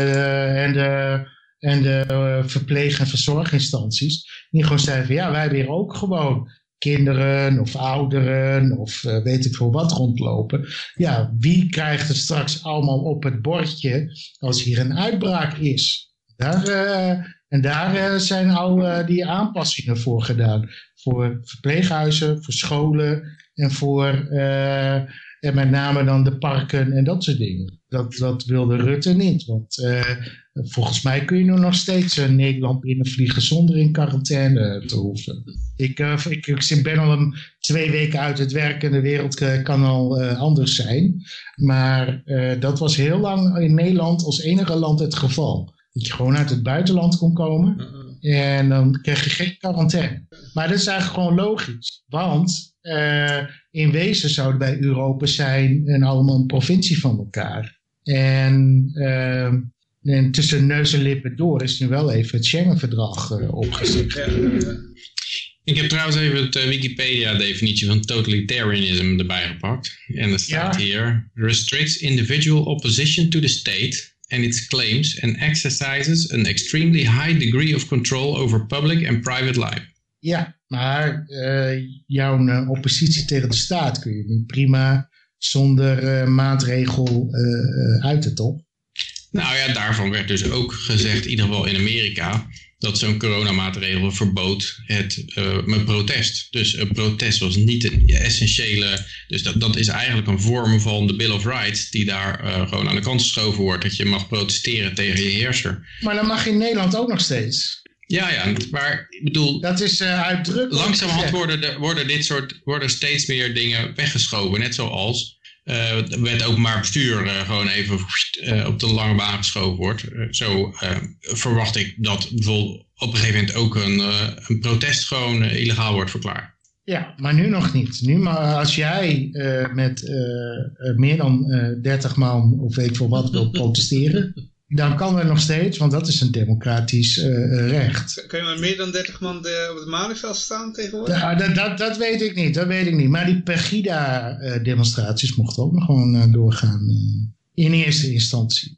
en de, en de verpleeg- en verzorginstanties. Die gewoon zeiden ja, wij weer ook gewoon kinderen of ouderen of weet ik veel wat rondlopen. Ja, wie krijgt het straks allemaal op het bordje als hier een uitbraak is? Daar, en daar eh, zijn al eh, die aanpassingen voor gedaan. Voor verpleeghuizen, voor scholen en voor eh, en met name dan de parken en dat soort dingen. Dat, dat wilde Rutte niet. Want volgens mij kun je nu nog steeds eh, Nederland binnenvliegen zonder in quarantaine te hoeven. Ik, eh, ik, ik ben al twee weken uit het werk en de wereld kan al anders zijn. Maar dat was heel lang in Nederland als enige land het geval. Dat je gewoon uit het buitenland kon komen en dan kreeg je geen quarantaine. Maar dat is eigenlijk gewoon logisch. Want eh, in wezen zouden wij Europa zijn en allemaal een provincie van elkaar. En, eh, en tussen neus en lippen door is nu wel even het Schengen-verdrag eh, opgezet. Ja, ja. Ik heb trouwens even het eh, Wikipedia-definitie van totalitarianism erbij gepakt. En er staat Ja. hier: restricts individual opposition to the state and its claims and exercises an extremely high degree of control over public and private life. Ja, maar eh, jouw eh, oppositie tegen de staat kun je nu prima zonder eh, maatregel eh, uiten, toch? Nou ja, daarvan werd dus ook gezegd, in ieder geval in Amerika, dat zo'n coronamaatregel verbood het mijn protest. Dus een protest was niet een essentiële. Dus dat, dat is eigenlijk een vorm van de Bill of Rights, die daar eh, gewoon aan de kant geschoven wordt. Dat je mag protesteren tegen je heerser. Maar dat mag in Nederland ook nog steeds. Ja, ja, maar ik bedoel, Dat is eh uitdrukkelijk langzamerhand worden, de, worden dit soort worden steeds meer dingen weggeschoven. Net zoals eh het openbaar bestuur eh, gewoon even eh, op de lange baan geschoven wordt. Eh, zo eh, verwacht ik dat bijvoorbeeld op een gegeven moment ook een, eh, een protest gewoon eh, illegaal wordt verklaard. Ja, maar nu nog niet. Nu, maar als jij eh, met eh, eh, meer dan eh 30 man of weet ik veel wat wil protesteren, dan kan dat nog steeds, want dat is een democratisch eh, eh, recht. Kun je maar meer dan 30 man de- op het Malieveld staan tegenwoordig? Ja, dat, dat, dat weet ik niet, dat weet ik niet. Maar die Pegida-demonstraties mochten ook nog gewoon eh, doorgaan eh, in eerste instantie.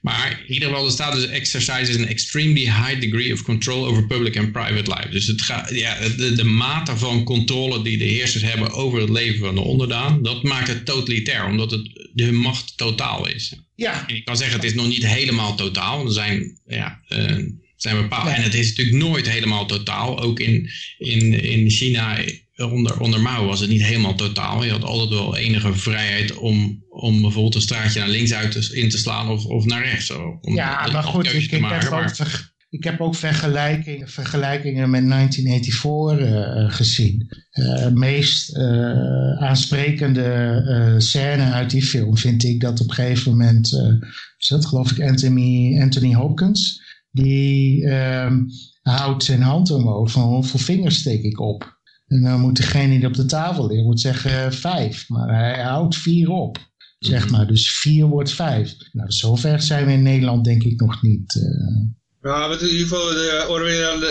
Maar in ieder geval, er staat dus exercises an extremely high degree of control over public and private life. Dus het gaat, ja, de, de mate van controle die de heersers hebben over het leven van de onderdaan, dat maakt het totalitair, omdat het de hun macht totaal is. Ja, En je kan zeggen, het is nog niet helemaal totaal. Er zijn, ja, eh, zijn bepaalde, Ja. En het is natuurlijk nooit helemaal totaal. Ook in, in, in China onder, onder Mao was het niet helemaal totaal. Je had altijd wel enige vrijheid om, om bijvoorbeeld een straatje naar links uit te, in te slaan of, of naar rechts. Zo, om ja maar goed, ik, ik, maken, heb ook ver- ik heb ook vergelijkingen, vergelijkingen met 1984 eh, gezien. Eh meest eh, aansprekende eh, scène uit die film vind ik dat op een gegeven moment, eh, is dat geloof ik Anthony, Anthony Hopkins, die ehm, houdt zijn hand omhoog van hoeveel vingers steek ik op. En dan moet degene die op de tafel ligt moet zeggen eh, vijf, maar hij houdt vier op. Zeg Mhm. maar, dus vier wordt vijf. Nou, zover zijn we in Nederland denk ik nog niet. eh. Ja, wat in ieder geval de Orwellian-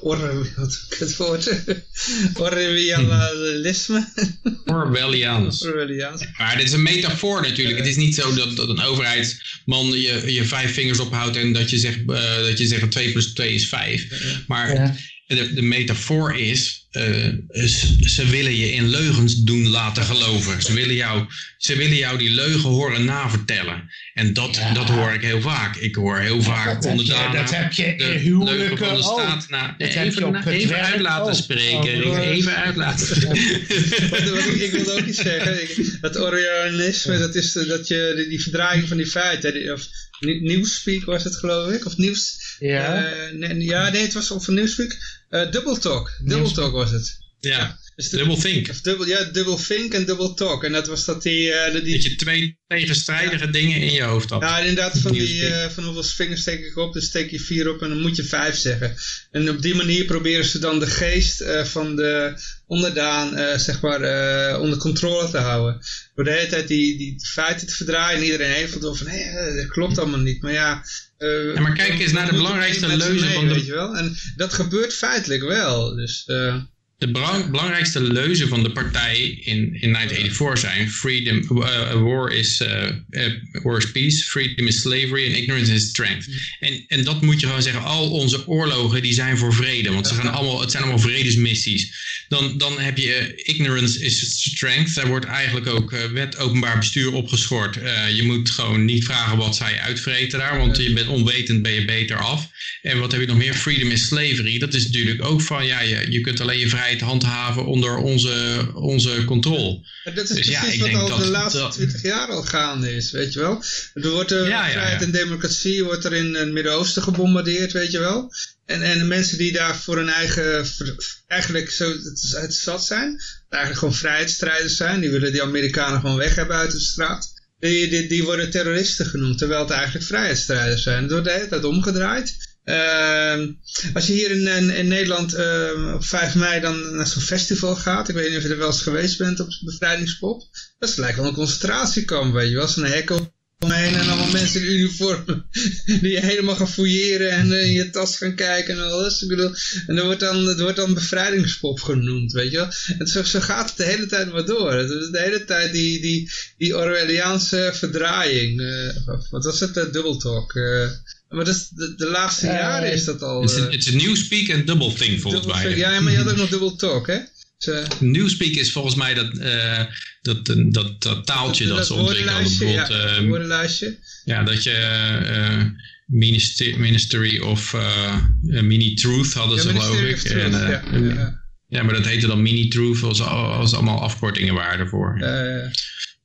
Orwell, wat het woord, Orwellianisme, Orwelliaans. Orwelliaans. Maar dit is een metafoor natuurlijk. Het is niet zo dat, dat een overheidsman je, je vijf vingers ophoudt en dat je zegt, eh, dat je zegt dat 2 plus 2 is 5. Maar Ja. de, de metafoor is, eh, ze, ze willen je in leugens doen laten geloven. Ze willen jou, ze willen jou die leugen horen navertellen. En dat, Ja. dat hoor ik heel vaak. Ik hoor heel vaak dat, heb je, onderdanen dat heb je in de leugen huwelijken van de ook. staat. Nou, Dat heb je even, op het even uit laten ook. spreken. Even uit laten spreken. Ik, wilde ook iets zeggen. Ik, dat Orwellianisme, dat is dat je die, die verdraaiing van die feiten, die- of Ni- Newspeak was het geloof ik, of Nieuws... Ja. eh, nee, ja, nee, het was of Newspeak. eh Double Talk, Double Talk was het. Ja, Dus double think. Of dubbel, ja, double think en double talk. En dat was dat die... eh, die Dat je twee tegenstrijdige dingen in je hoofd had. ja, inderdaad, van, die, eh, van hoeveel vingers steek ik op, dan steek je vier op en dan moet je vijf zeggen. En op die manier proberen ze dan de geest eh, van de onderdaan, zeg maar, onder controle te houden. Door de hele tijd die, die feiten te verdraaien en iedereen heeft door van, hé, dat klopt allemaal niet. Maar ja... Ja, maar kijk eens naar de belangrijkste leuze mee, van de- Weet je wel? En dat gebeurt feitelijk wel, dus... eh, de belang- belangrijkste leuzen van de partij in, in 1984 zijn freedom, uh, war, is, uh, war is peace, freedom is slavery and ignorance is strength. En, en dat moet je gewoon zeggen, al onze oorlogen die zijn voor vrede, want ze gaan allemaal, het zijn allemaal vredesmissies. Dan, dan heb je ignorance is strength, daar wordt eigenlijk ook wet openbaar bestuur opgeschort. Je moet gewoon niet vragen wat zij uitvreten daar, want je bent onwetend, ben je beter af. En wat heb je nog meer? Freedom is slavery. Dat is natuurlijk ook van, ja, je, je kunt alleen je vrijheid handhaven onder onze, onze controle. Dat is Dus ja, precies ik wat denk al dat- de laatste 20 jaar al gaande is, weet je wel. Er wordt de Ja, vrijheid en democratie wordt er in het Midden-Oosten gebombardeerd, weet je wel. En, en de mensen die daar voor hun eigen, eigenlijk zo het, het zat zijn, eigenlijk gewoon vrijheidsstrijders zijn, die willen die Amerikanen gewoon weg hebben uit de straat. Die, die, die worden terroristen genoemd, terwijl het eigenlijk vrijheidsstrijders zijn. Het wordt de hele tijd omgedraaid. Ehm, als je hier in, in, Nederland ehm, op 5 mei dan naar zo'n festival gaat, ik weet niet of je er wel eens geweest bent op Bevrijdingspop, dat is lijkt wel een concentratiekamp, weet je wel. Zo'n hek omheen en allemaal mensen in uniform die je helemaal gaan fouilleren en eh, in je tas gaan kijken en alles. Ik bedoel, en dat wordt dan, het wordt dan bevrijdingspop genoemd, weet je wel. En zo, zo gaat het de hele tijd maar door. Het is de hele tijd die, die, die Orwelliaanse verdraaiing. eh, wat was het? Uh, dubbeltalk. eh. maar dat is, de, de laatste Eh, jaren is dat al... Het is, eh, een- het is een newspeak en double think volgens mij. Ja, maar je had ook nog dubbeltalk, hè? Eh, Newspeak is volgens mij dat, eh, dat, dat, dat, dat taaltje dat, ze ontwikkelen. ja, eh, woordenlijstje. Ja, dat je eh, minister, Ministry of Mini-Truth hadden Ja, ze geloof ik. Truth, En, ja, ja, ja, maar dat heette dan Mini-Truth als, als allemaal afkortingen waren ervoor.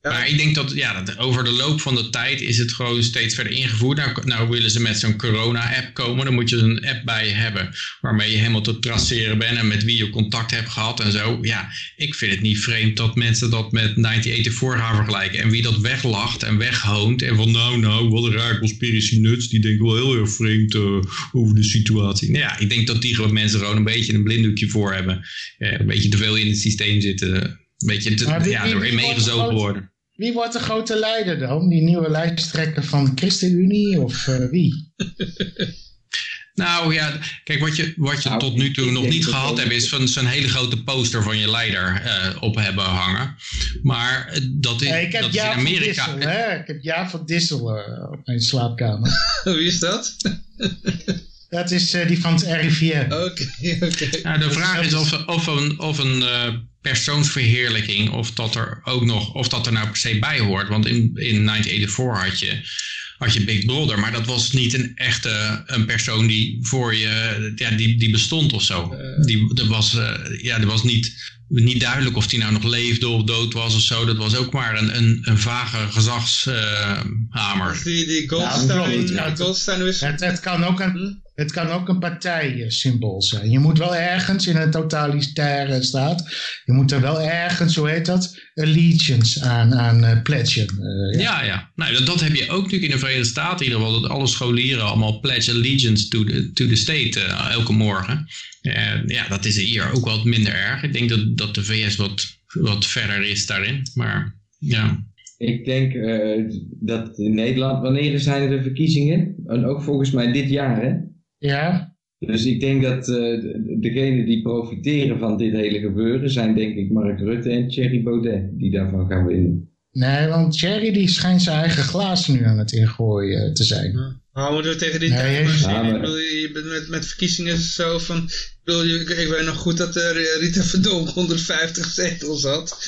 Ja. Maar ik denk dat, ja, dat over de loop van de tijd is het gewoon steeds verder ingevoerd. Nou, nou willen ze met zo'n corona-app komen. Dan moet je een app bij je hebben waarmee je helemaal te traceren bent en met wie je contact hebt gehad en zo. Ja, ik vind het niet vreemd dat mensen dat met 1984 gaan vergelijken. En wie dat weglacht en weghoont en van nou, nou, wat een raar conspiracy nuts. Die denken wel heel erg vreemd eh, over de situatie. Nou ja, ik denk dat die gewoon mensen gewoon een beetje een blinddoekje voor hebben. Eh, een beetje te veel in het systeem zitten. Een beetje te, ja, erin meegezogen worden. Wie wordt de grote leider dan? Die nieuwe lijsttrekker van de ChristenUnie of eh, wie? Nou ja, kijk, wat je, wat je Nou, tot nu toe nog niet gehad hebt, is van zo'n hele grote poster van je leider eh, op hebben hangen. Maar eh, dat is, Ja, ik heb dat is in Jaap van Amerika. Dissel, hè? Ik heb Jaap van Dissel op mijn slaapkamer. Wie is dat? Dat is eh, die van het RIVM. Oké, oké. Nou, de Dat vraag is- is of, of een, of een eh, persoonsverheerlijking, of dat er ook nog, of dat er nou per se bij hoort. Want in, in 1984 had je, had je Big Brother, maar dat was niet een echte een persoon die voor je, ja, die, die bestond of zo. Eh. Die, er was, eh, ja, er was niet, niet duidelijk of die nou nog leefde of dood was of zo. Dat was ook maar een, een, een vage gezagshamer. Die, die Ja, Goldstein, ja, Goldstein wist... Het, het, kan ook een, het kan ook een partijsymbool zijn. Je moet wel ergens in een totalitaire staat, je moet er wel ergens, hoe heet dat, allegiance aan, aan eh, pledgen. Eh, ja. Ja, ja. Nou, dat, dat heb je ook natuurlijk in de Verenigde Staten. In ieder geval dat alle scholieren allemaal pledge allegiance to the, to the state eh, elke morgen. En ja, dat is hier ook wat minder erg. Ik denk dat, dat de VS wat, wat verder is daarin. Maar ja. Ik denk eh, dat in Nederland, wanneer zijn er de verkiezingen? En ook volgens mij dit jaar, hè? Ja, Dus ik denk dat eh, de- degenen die profiteren van dit hele gebeuren zijn denk ik Mark Rutte en Thierry Baudet die daarvan gaan winnen. Nee, want Thierry die schijnt zijn eigen glaas nu aan het ingooien eh, te zijn. Houden we tegen die Nee, tijd hij- maar zien. Ja, maar- Ik bedoel, je bent met, met verkiezingen zo van... Ik, bedoel, ik, ik weet nog goed dat eh, Rita Verdonk 150 zetels had.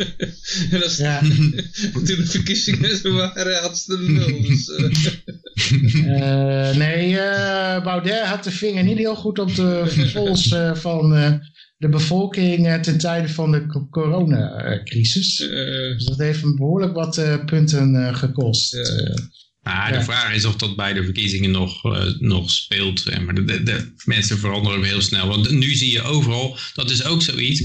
en als, Ja. toen de verkiezingen waren, had ze er nul. Dus, eh, nee, eh, Baudet had de vinger niet heel goed op de pols eh, van eh, de bevolking eh, ten tijde van de co- coronacrisis. eh, Dus dat heeft behoorlijk wat punten gekost. Maar de Ja. vraag is of dat bij de verkiezingen nog, eh, nog speelt. Maar de, de, de mensen veranderen heel snel. Want nu zie je overal, dat is ook zoiets,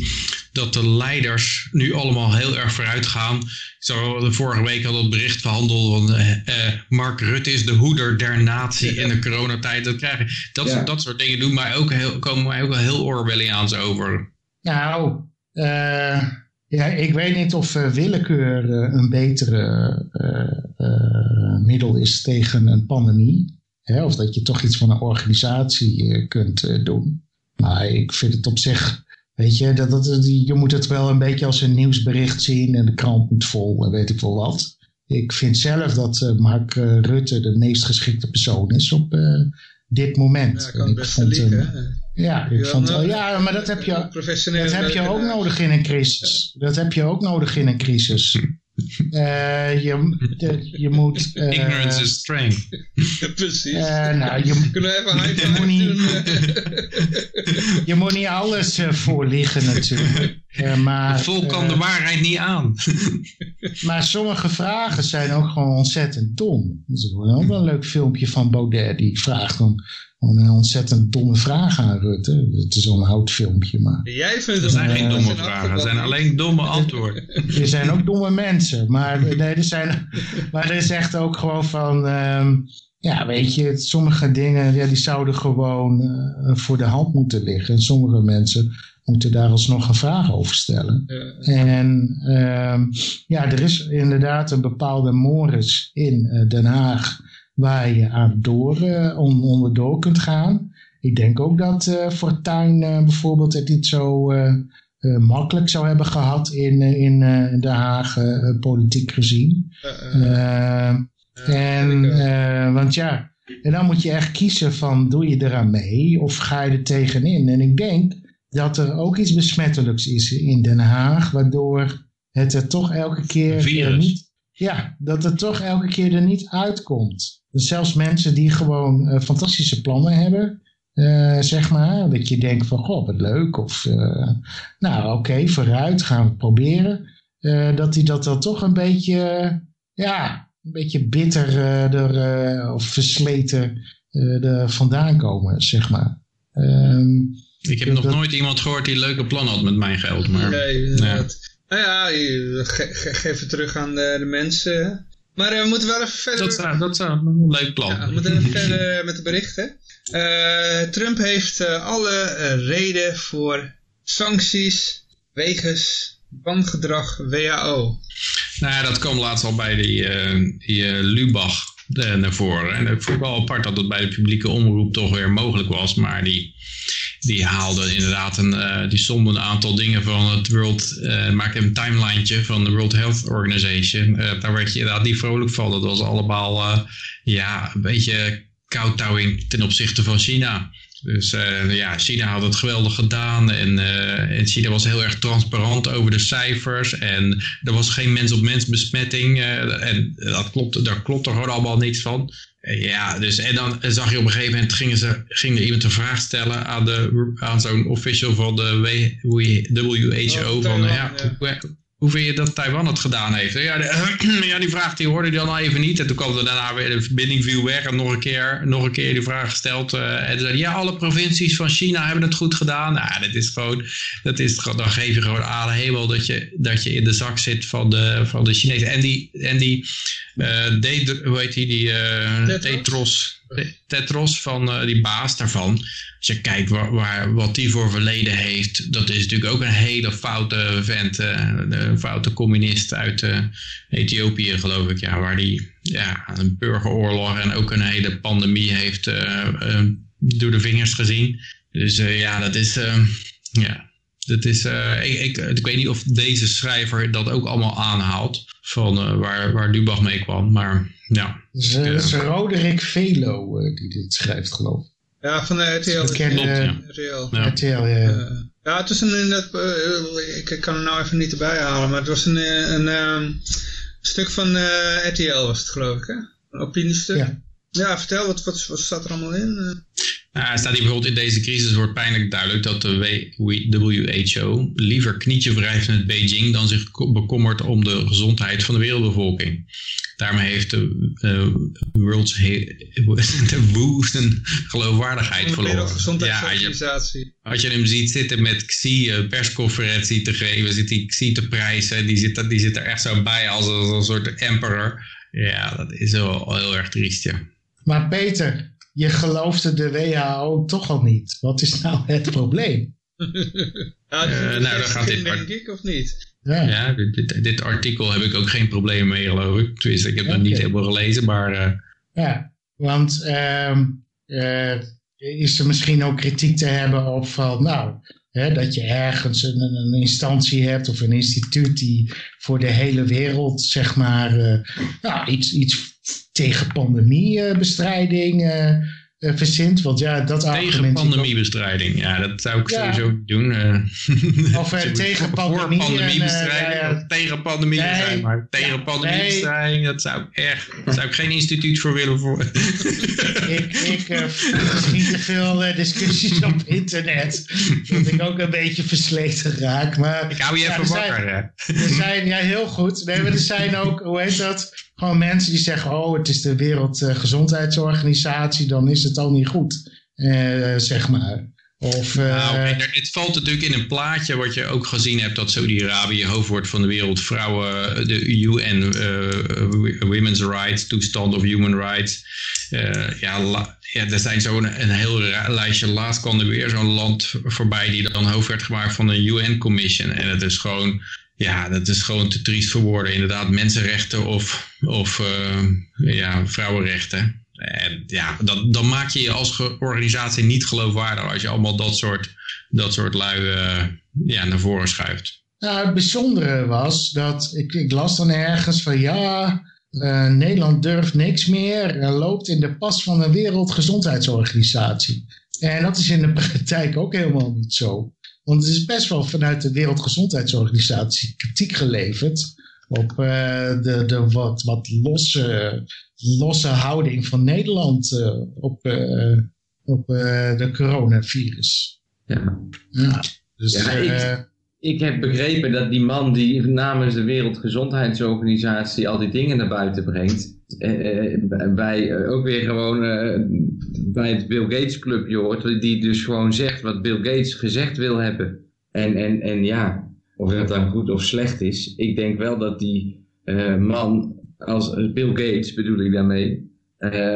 dat de leiders nu allemaal heel erg vooruit gaan. Zo, de vorige week had het bericht verhandeld van eh, eh, Mark Rutte is de hoeder der natie in de coronatijd. Dat, dat, Ja. soort, dat soort dingen doen mij ook heel, komen mij ook wel heel Orwelliaans over. nou, eh, ja, ik weet niet of eh, willekeur eh, een betere eh, middel is tegen een pandemie. Hè, of dat je toch iets van een organisatie kunt doen. Maar ik vind het op zich Weet je, dat, dat, je moet het wel een beetje als een nieuwsbericht zien en de krant moet vol en weet ik wel wat. Ik vind zelf dat Mark Rutte de meest geschikte persoon is op dit moment. Ja, kan het ik best vond hem- ja, vond, nodig. ja, maar dat heb je, Professionele dat heb je ook nodig in een crisis. Dat heb je ook nodig in een crisis. Eh, je, de- je moet... eh, Ignorance is strength. Precies. eh, nou, je, Kunnen we even je moet niet- doen? eh? je moet niet alles eh, voorliggen natuurlijk. Eh, maar, Het volk kan eh, de waarheid niet aan. maar sommige vragen zijn ook gewoon ontzettend dom. Dus ik hoorde ook wel een leuk filmpje van Baudet. Die vraagt dan gewoon een ontzettend domme vraag aan Rutte. Het is al een oud filmpje, maar... Jij vindt Er het zijn geen een domme vragen, er zijn alleen domme antwoorden. Er zijn ook domme mensen. Maar, nee, er, zijn, maar er is echt ook gewoon van... ehm, ja, weet je, sommige dingen ja, die zouden gewoon eh, voor de hand moeten liggen. En sommige mensen moeten daar alsnog een vraag over stellen. Ja. En ehm, ja, er is inderdaad een bepaalde mores in eh, Den Haag waar je aan door, eh, on- onderdoor kunt gaan. Ik denk ook dat Fortuyn eh, bijvoorbeeld het niet zo makkelijk zou hebben gehad in, in Den Haag, politiek gezien. En, want ja, en dan moet je echt kiezen van doe je eraan mee of ga je er tegenin. En ik denk dat er ook iets besmettelijks is in Den Haag, waardoor het er toch elke keer er niet, ja, dat het toch elke keer er niet uitkomt. Dus zelfs mensen die gewoon eh, fantastische plannen hebben, eh, zeg maar, dat je denkt van, goh, wat leuk, of eh, nou oké, vooruit, gaan we het proberen. Eh, dat die dat dan toch een beetje, ja, een beetje bitter er, eh, of versleten eh, er vandaan komen, zeg maar. Ehm, Ik heb nog dat- nooit iemand gehoord die leuke plannen had met mijn geld. Maar Nee, inderdaad. Nou ja, je- ge- ge- geef het terug aan de, de mensen. Maar eh, we moeten wel even verder... dat, zou, dat zou een leuk plan. Ja, we moeten even verder met de berichten. Eh, Trump heeft eh, alle eh, reden voor sancties wegens wangedrag WHO. Nou ja, dat kwam laatst al bij die, eh, die eh, Lubach eh, naar voren. En ik vond het wel apart dat het bij de publieke omroep toch weer mogelijk was. Maar die, die haalde inderdaad een, eh, die somde een aantal dingen van het World, eh maakte een timelineetje van de World Health Organization. Eh, daar werd je inderdaad niet vrolijk van. Dat was allemaal, ja, een beetje kouttouwing ten opzichte van China. Dus ja, China had het geweldig gedaan en, en China was heel erg transparant over de cijfers en er was geen mens-op-mens besmetting eh, en dat klopt, daar klopt er gewoon allemaal niks van. Ja, dus en dan zag je op een gegeven moment gingen ze, ging er iemand een vraag stellen aan, de, aan zo'n official van de WHO Oh, van ja, ja. hoe, hoe vind je dat Taiwan het gedaan heeft? Ja, de- ja, die vraag die hoorde hij dan even niet. En toen kwam er daarna weer, de verbinding viel weg. En nog een keer, nog een keer die vraag gesteld. eh, en zei ja, alle provincies van China hebben het goed gedaan. Nou, dat is gewoon, dat is, dan geef je gewoon aan hemel dat je, dat je in de zak zit van de, van de Chinezen. En die, en die eh, De- hoe heet die, die eh, Tetros? Tetros, van eh, die baas daarvan. Als je kijkt waar, wat die voor verleden heeft, dat is natuurlijk ook een hele foute vent, eh, een foute communist uit eh, Ethiopië geloof ik, ja, waar die ja, een burgeroorlog en ook een hele pandemie heeft eh, eh, door de vingers gezien. Dus eh, ja, dat is, eh, ja, dat is eh, ik, ik, ik weet niet of deze schrijver dat ook allemaal aanhaalt, van eh, waar, waar Lubach mee kwam, maar ja. dus, eh, dat is Roderick Velo eh, die dit schrijft, geloof ik. Ja, van de RTL. Dat ken- eh, ja. RTL. Ja. RTL, ja. Ja, het is een, dat, ik kan er nou even niet erbij halen, maar het was een, een, ehm, stuk van eh, RTL was het geloof ik, hè? Een opiniestuk. Ja. Ja, vertel, wat, wat, wat staat er allemaal in? Eh, Nou, staat hier bijvoorbeeld in deze crisis wordt pijnlijk duidelijk dat de WHO liever knietje wrijft met Beijing dan zich ko- bekommert om de gezondheid van de wereldbevolking. Daarmee heeft de, eh World's He- de WHO zijn geloofwaardigheid verloren. Ja, als je, Wereldgezondheidsorganisatie. als je hem ziet zitten met Xi een persconferentie te geven, zit die Xi te prijzen, die zit, er- die zit er echt zo bij als, als een soort emperor. Ja, dat is wel heel erg triest, ja. Maar Peter, je geloofde de WHO toch al niet. Wat is nou het probleem? ja, Eh, dat nou, dan gaat dit denk ik, of niet? Ja. Ja, dit, dit, dit artikel heb ik ook geen problemen mee, geloof ik. Tenminste, ik heb het Oké. niet helemaal gelezen, maar eh, Ja, want ehm, eh, is er misschien ook kritiek te hebben op van, nou, Hè, dat je ergens een, een instantie hebt of een instituut die voor de hele wereld, zeg maar, uh, nou, iets, iets tegen pandemiebestrijding uh, uh, verzint. Want ja, dat tegen pandemiebestrijding, ja, dat zou ik ja. sowieso doen. Uh, of tegen pandemie. Voor pandemiebestrijding, tegen pandemie nee, zijn, maar tegen pandemiebestrijding, nee. dat zou ik echt, daar zou ik geen instituut voor willen voor. ik, ik niet te veel discussies op internet, dat ik ook een beetje versleten raak. Maar, ik hou je even wakker. Zijn, er zijn, ja, heel goed. Nee, maar er zijn ook, hoe heet dat? Gewoon mensen die zeggen, oh, het is de Wereldgezondheidsorganisatie, dan is het al niet goed, uh, zeg maar. Of, uh, nou, het valt natuurlijk in een plaatje wat je ook gezien hebt dat Saudi-Arabië hoofdwoord van de wereldvrouwen, de UN, uh, Women's Rights, toestand of human rights. ja, ja, er zijn zo'n een heel lijstje. Laatst kwam er weer zo'n land voorbij die dan hoofd werd gemaakt van een UN-commission. En het is gewoon ja, dat is gewoon te triest voor woorden. Inderdaad, mensenrechten of, of uh, ja, vrouwenrechten. En ja, dan, dan maak je je als organisatie niet geloofwaardig als je allemaal dat soort, dat soort lui uh, ja, naar voren schuift. Nou, het bijzondere was dat ik, ik las dan ergens van ja, uh, Nederland durft niks meer en loopt in de pas van de Wereldgezondheidsorganisatie. En dat is in de praktijk ook helemaal niet zo. Want het is best wel vanuit de Wereldgezondheidsorganisatie kritiek geleverd op uh, de, de wat, wat losse, losse houding van Nederland uh, op, uh, op de coronavirus. Ja. ja, dus, ja ik, ik heb begrepen dat die man die namens de Wereldgezondheidsorganisatie al die dingen naar buiten brengt, bij ook weer gewoon bij het Bill Gates clubje hoort, die dus gewoon zegt wat Bill Gates gezegd wil hebben. En, en, en ja, of dat dan goed of slecht is, ik denk wel dat die uh, man, als Bill Gates bedoel ik daarmee,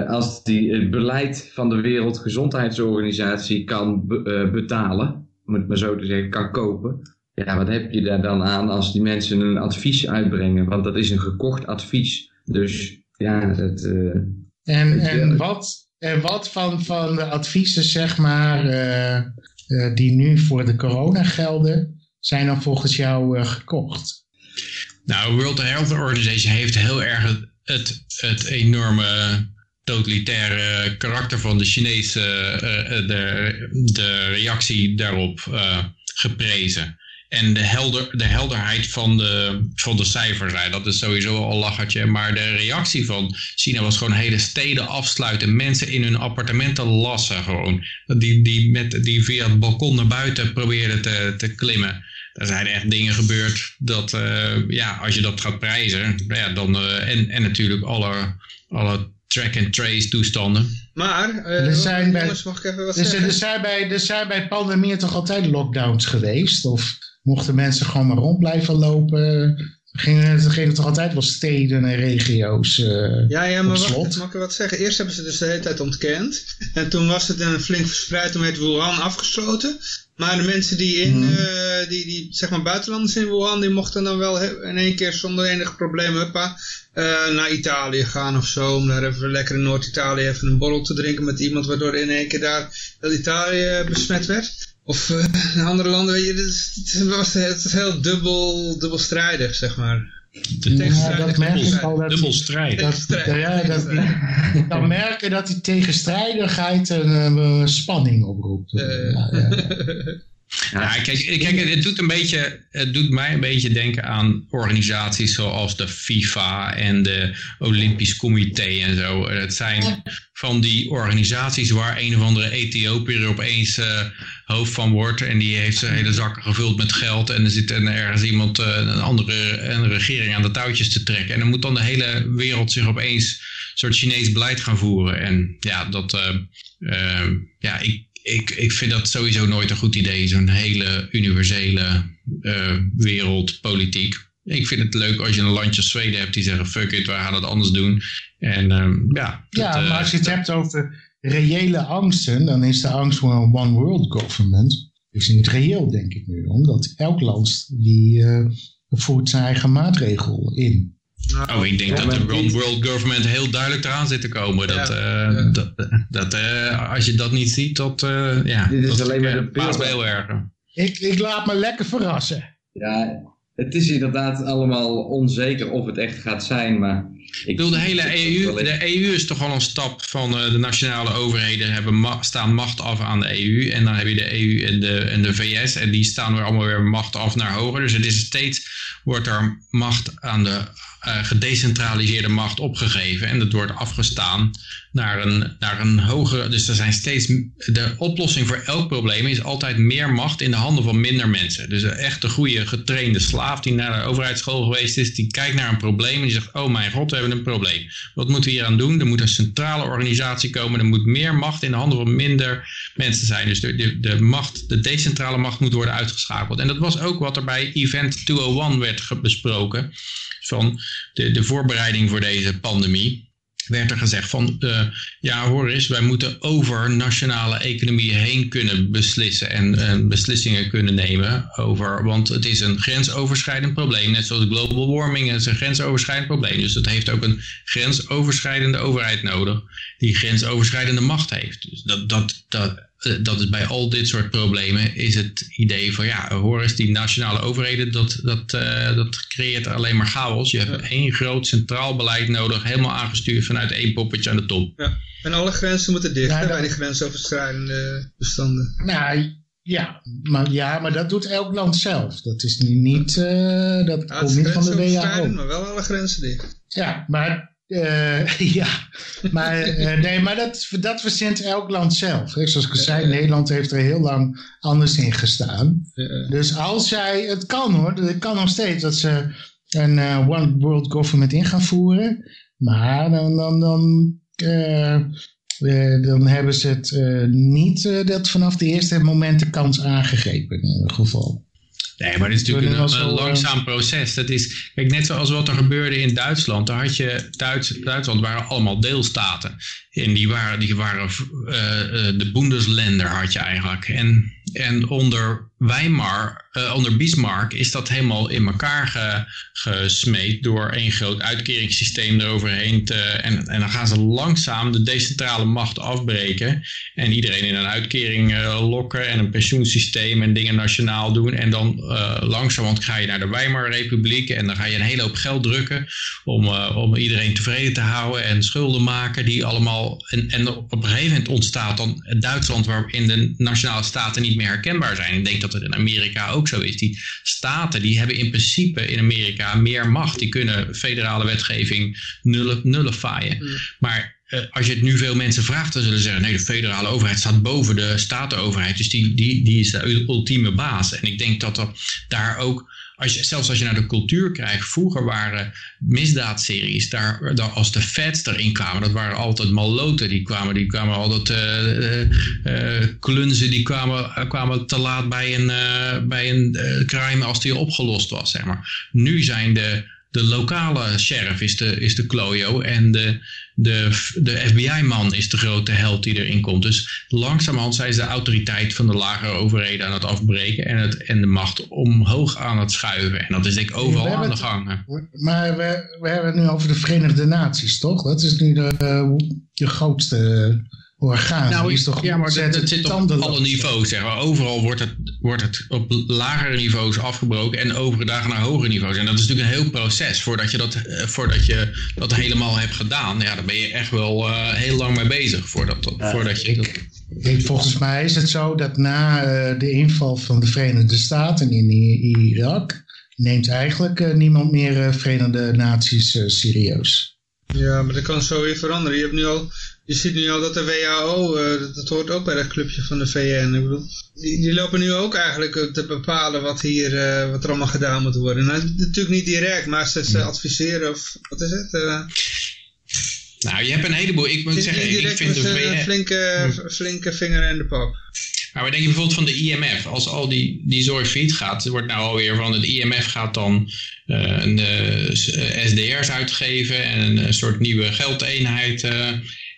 als die het beleid van de Wereldgezondheidsorganisatie kan be betalen, om het maar zo te zeggen, kan kopen, ja, wat heb je daar dan aan als die mensen een advies uitbrengen? Want dat is een gekocht advies. Dus ja, dat... en, en wat, en wat van, van de adviezen, zeg maar, uh, uh, die nu voor de corona gelden, zijn dan volgens jou uh, gekocht? Nou, World Health Organization heeft heel erg het, het enorme totalitaire karakter van de Chinese, de, de reactie daarop geprezen. En de, helder, de helderheid van de, van de cijfers, dat is sowieso al lachertje. Maar de reactie van China was gewoon hele steden afsluiten. Mensen in hun appartementen lassen gewoon. Die, die, met, die via het balkon naar buiten probeerden te, te klimmen. Er zijn echt dingen gebeurd dat, uh, ja, als je dat gaat prijzen. Ja, dan, uh, en, en natuurlijk alle, alle track-and-trace toestanden. Maar, uh, er zijn bij, jongens, mag ik even wat er, zeggen? Er zijn, bij, er zijn bij pandemie toch altijd lockdowns geweest? Of mochten mensen gewoon maar rond blijven lopen. Gingen, gingen toch altijd wel steden en regio's uh, Ja, ja, maar wat, mag ik wat zeggen? Eerst hebben ze dus de hele tijd ontkend. En toen was het een flink verspreid, toen werd Wuhan afgesloten. Maar de mensen die in, mm. uh, die, die, zeg maar buitenlanders in Wuhan, die mochten dan wel in één keer zonder enig probleem huppa, uh, naar Italië gaan of zo. Om daar even lekker in Noord-Italië even een borrel te drinken met iemand, waardoor in één keer daar Italië besmet werd. Of uh, in andere landen, weet je, het, was, het is heel dubbel, dubbelstrijdig, zeg maar. Ja, dat merk ik al. Dat dubbelstrijdig. Dat, ja, dat, dan merken dat die tegenstrijdigheid een, een spanning oproept. Uh. Ja, ja. Ja, kijk, kijk, het doet, een beetje, het doet mij een beetje denken aan organisaties zoals de FIFA en de Olympisch Comité en zo. Het zijn van die organisaties waar een of andere Ethiopiër opeens uh, hoofd van wordt en die heeft zijn hele zakken gevuld met geld en er zit ergens iemand, uh, een andere een regering aan de touwtjes te trekken. En dan moet dan de hele wereld zich opeens een soort Chinees beleid gaan voeren. En ja, dat, uh, ja, ik, ik, ik vind dat sowieso nooit een goed idee, zo'n hele universele uh, wereldpolitiek. Ik vind het leuk als je een landje Zweden hebt die zeggen fuck it, we gaan het anders doen. En um, ja. Ja, maar als je het hebt over reële angsten, dan is de angst voor een one world government is niet reëel, denk ik nu. Omdat elk land die uh, voert zijn eigen maatregel in. Nou, oh, ik denk dat de One World Government heel duidelijk eraan zit te komen. Dat, ja, uh, dat, dat uh, als je dat niet ziet, dat, uh, ja, dit is dat alleen maar de paas heel erg. Ik, ik laat me lekker verrassen. Ja, het is inderdaad allemaal onzeker of het echt gaat zijn, maar... Ik bedoel, de hele EU, de EU is toch wel een stap van uh, de nationale overheden hebben ma staan macht af aan de EU. En dan heb je de EU en de, en de VS en die staan weer allemaal weer macht af naar hoger. Dus het is steeds, wordt er macht aan de uh, gedecentraliseerde macht opgegeven. En dat wordt afgestaan naar een, naar een hogere. Dus er zijn steeds. De oplossing voor elk probleem is altijd meer macht in de handen van minder mensen. Dus een echte goede getrainde slaaf die naar de overheidsschool geweest is, die kijkt naar een probleem en die zegt: Oh mijn god, we hebben een probleem. Wat moeten we hier aan doen? Er moet een centrale organisatie komen. Er moet meer macht in de handen van minder mensen zijn. Dus de, de, de macht, de decentrale macht moet worden uitgeschakeld. En dat was ook wat er bij Event 201 werd besproken. Van de, de voorbereiding voor deze pandemie werd er gezegd van, uh, ja hoor eens, wij moeten over nationale economieën heen kunnen beslissen en uh, beslissingen kunnen nemen over, want het is een grensoverschrijdend probleem, net zoals global warming is een grensoverschrijdend probleem. Dus dat heeft ook een grensoverschrijdende overheid nodig, die grensoverschrijdende macht heeft. Dus dat, dat, dat, dat is bij al dit soort problemen is het idee van ja, hoor eens die nationale overheden, dat, dat, uh, dat creëert alleen maar chaos. Je hebt één groot centraal beleid nodig, helemaal aangestuurd vanuit één poppetje aan de top. Ja. En alle grenzen moeten dicht ja, dat... bij die grensoverschrijdende bestanden. Nou ja maar, ja, maar dat doet elk land zelf. Dat is niet, uh, dat ja, komt niet van de WHO. Maar wel alle grenzen dicht. Ja, maar uh, ja, maar, uh, nee, maar dat, dat verzint elk land zelf. Zoals ik zei, Nederland heeft er heel lang anders in gestaan. Dus als zij, het kan hoor, het kan nog steeds dat ze een uh, One World Government in gaan voeren. Maar dan, dan, dan, dan hebben ze het niet dat vanaf de eerste moment de kans aangegrepen in ieder geval. Nee, maar het is natuurlijk een, een, langzaam proces. Dat is, kijk, net zoals wat er gebeurde in Duitsland. Daar had je, Duits, Duitsland waren allemaal deelstaten. En die waren, die waren uh, de Bundesländer had je eigenlijk. En, en onder Weimar, uh, onder Bismarck, is dat helemaal in elkaar ge, gesmeed door één groot uitkeringssysteem eroverheen. Te, en, en dan gaan ze langzaam de decentrale macht afbreken. En iedereen in een uitkering lokken en een pensioensysteem en dingen nationaal doen. En dan langzaam ga je naar de Weimar-republiek en dan ga je een hele hoop geld drukken om, om iedereen tevreden te houden en schulden maken die allemaal en, en op een gegeven moment ontstaat dan Duitsland waarin de nationale staten niet meer herkenbaar zijn. Ik denk dat het in Amerika ook zo is. Die staten die hebben in principe in Amerika meer macht. Die kunnen federale wetgeving nullen, nullifyen. Mm. Maar uh, als je het nu veel mensen vraagt, dan zullen ze zeggen, nee, de federale overheid staat boven de statenoverheid. Dus die, die, die is de ultieme baas. En ik denk dat er daar ook als je, zelfs als je naar de cultuur kijkt, vroeger waren misdaadseries, daar, daar, als de feds erin kwamen, dat waren altijd maloten, die kwamen, die kwamen altijd uh, uh, klunzen, die kwamen, kwamen te laat bij een, bij een crime als die opgelost was, zeg maar. Nu zijn de, de lokale sheriff is de, is de klojo en de, de, de FBI-man is de grote held die erin komt. Dus langzamerhand zijn ze de autoriteit van de lagere overheden aan het afbreken en, het, en de macht omhoog aan het schuiven. En dat is denk ik overal aan de gang. Maar we, we hebben het nu over de Verenigde Naties, toch? Dat is nu de, de grootste orgaan. Nou, is toch ja, maar dat, dat zit op alle niveaus. Zeg maar. Overal wordt het, wordt het op lagere niveaus afgebroken en overgedragen naar hogere niveaus. En dat is natuurlijk een heel proces voordat je dat, eh, voordat je dat helemaal hebt gedaan. Ja, daar ben je echt wel uh, heel lang mee bezig voordat, uh, voordat je ik, Ik, volgens mij is het zo dat na uh, de inval van de Verenigde Staten in Irak neemt eigenlijk niemand meer Verenigde Naties serieus. Ja, maar dat kan zo weer veranderen. Je hebt nu al je ziet nu al dat de WHO, uh, dat hoort ook bij dat clubje van de VN. Ik bedoel, die, die lopen nu ook eigenlijk te bepalen wat, hier, uh, wat er allemaal gedaan moet worden. Nou, natuurlijk niet direct, maar ze, ze adviseren of wat is het? Uh, nou, je hebt een heleboel. Ik moet zeggen, ik vind de VN... Een flinke, hm. flinke vinger in de pap. Maar we denken bijvoorbeeld van de IMF. Als al die, die zorg failliet gaat, wordt nou alweer van het IMF gaat dan een, SDR's uitgeven en een soort nieuwe geldeenheid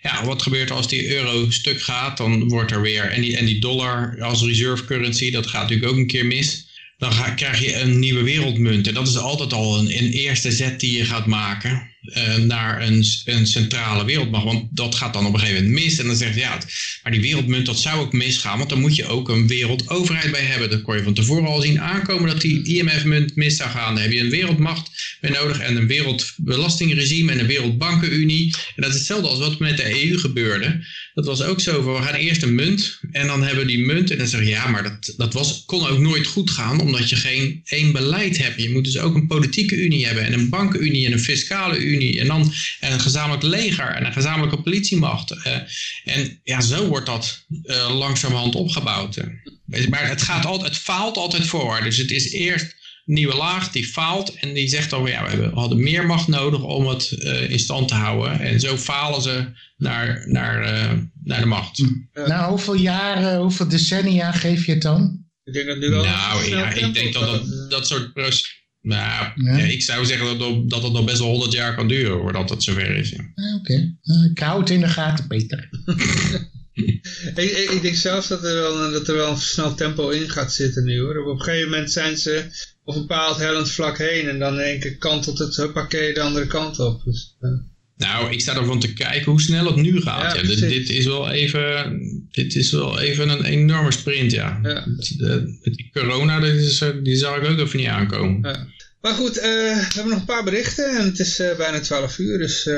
ja, wat gebeurt als die euro stuk gaat? Dan wordt er weer, en die, en die dollar als reserve currency, dat gaat natuurlijk ook een keer mis. Dan krijg je een nieuwe wereldmunt. En dat is altijd al een, een eerste zet die je gaat maken uh, naar een, een centrale wereldmacht. Want dat gaat dan op een gegeven moment mis. En dan zegt je, ja, Maar die wereldmunt, dat zou ook misgaan, want dan moet je ook een wereldoverheid bij hebben. Dat kon je van tevoren al zien aankomen dat die IMF-munt mis zou gaan. Dan heb je een wereldmacht bij nodig en een wereldbelastingregime en een wereldbankenunie. En dat is hetzelfde als wat met de EU gebeurde. Dat was ook zo, we gaan eerst een munt en dan hebben we die munt. En dan zeg je, ja, maar dat, dat was, kon ook nooit goed gaan, omdat je geen één beleid hebt. Je moet dus ook een politieke unie hebben en een bankenunie en een fiscale unie. En dan een gezamenlijk leger en een gezamenlijke politiemacht. Uh, en ja, zo wordt dat uh, langzamerhand opgebouwd. Maar het, gaat altijd, het faalt altijd voor. Dus het is eerst nieuwe laag, die faalt en die zegt dan, ja, we hadden meer macht nodig om het uh, in stand te houden. En zo falen ze naar, naar, uh, naar de macht. Ja. Nou, hoeveel jaren, hoeveel decennia geef je het dan? Ik denk dat nu wel... Nou, ja, ik denk dat dat, dat soort... Nou, ja. ik zou zeggen dat, dat het nog best wel 100 jaar kan duren voordat het zover is. Ja. Oké, okay. nou, ik hou het in de gaten, Peter. ik, ik, ik, denk zelfs dat er, wel, dat er wel een snel tempo in gaat zitten nu hoor. Op een gegeven moment zijn ze op een bepaald hellend vlak heen en dan in één keer kantelt het pakket de andere kant op. Dus, uh. Nou, ik sta ervan te kijken hoe snel het nu gaat. Ja, ja. Dit, dit, is wel even, dit is wel even een enorme sprint, ja. ja. De, die corona, is, die zag ik ook even niet aankomen. Ja. Maar goed, uh, we hebben nog een paar berichten en het is uh, bijna 12 uur, dus uh,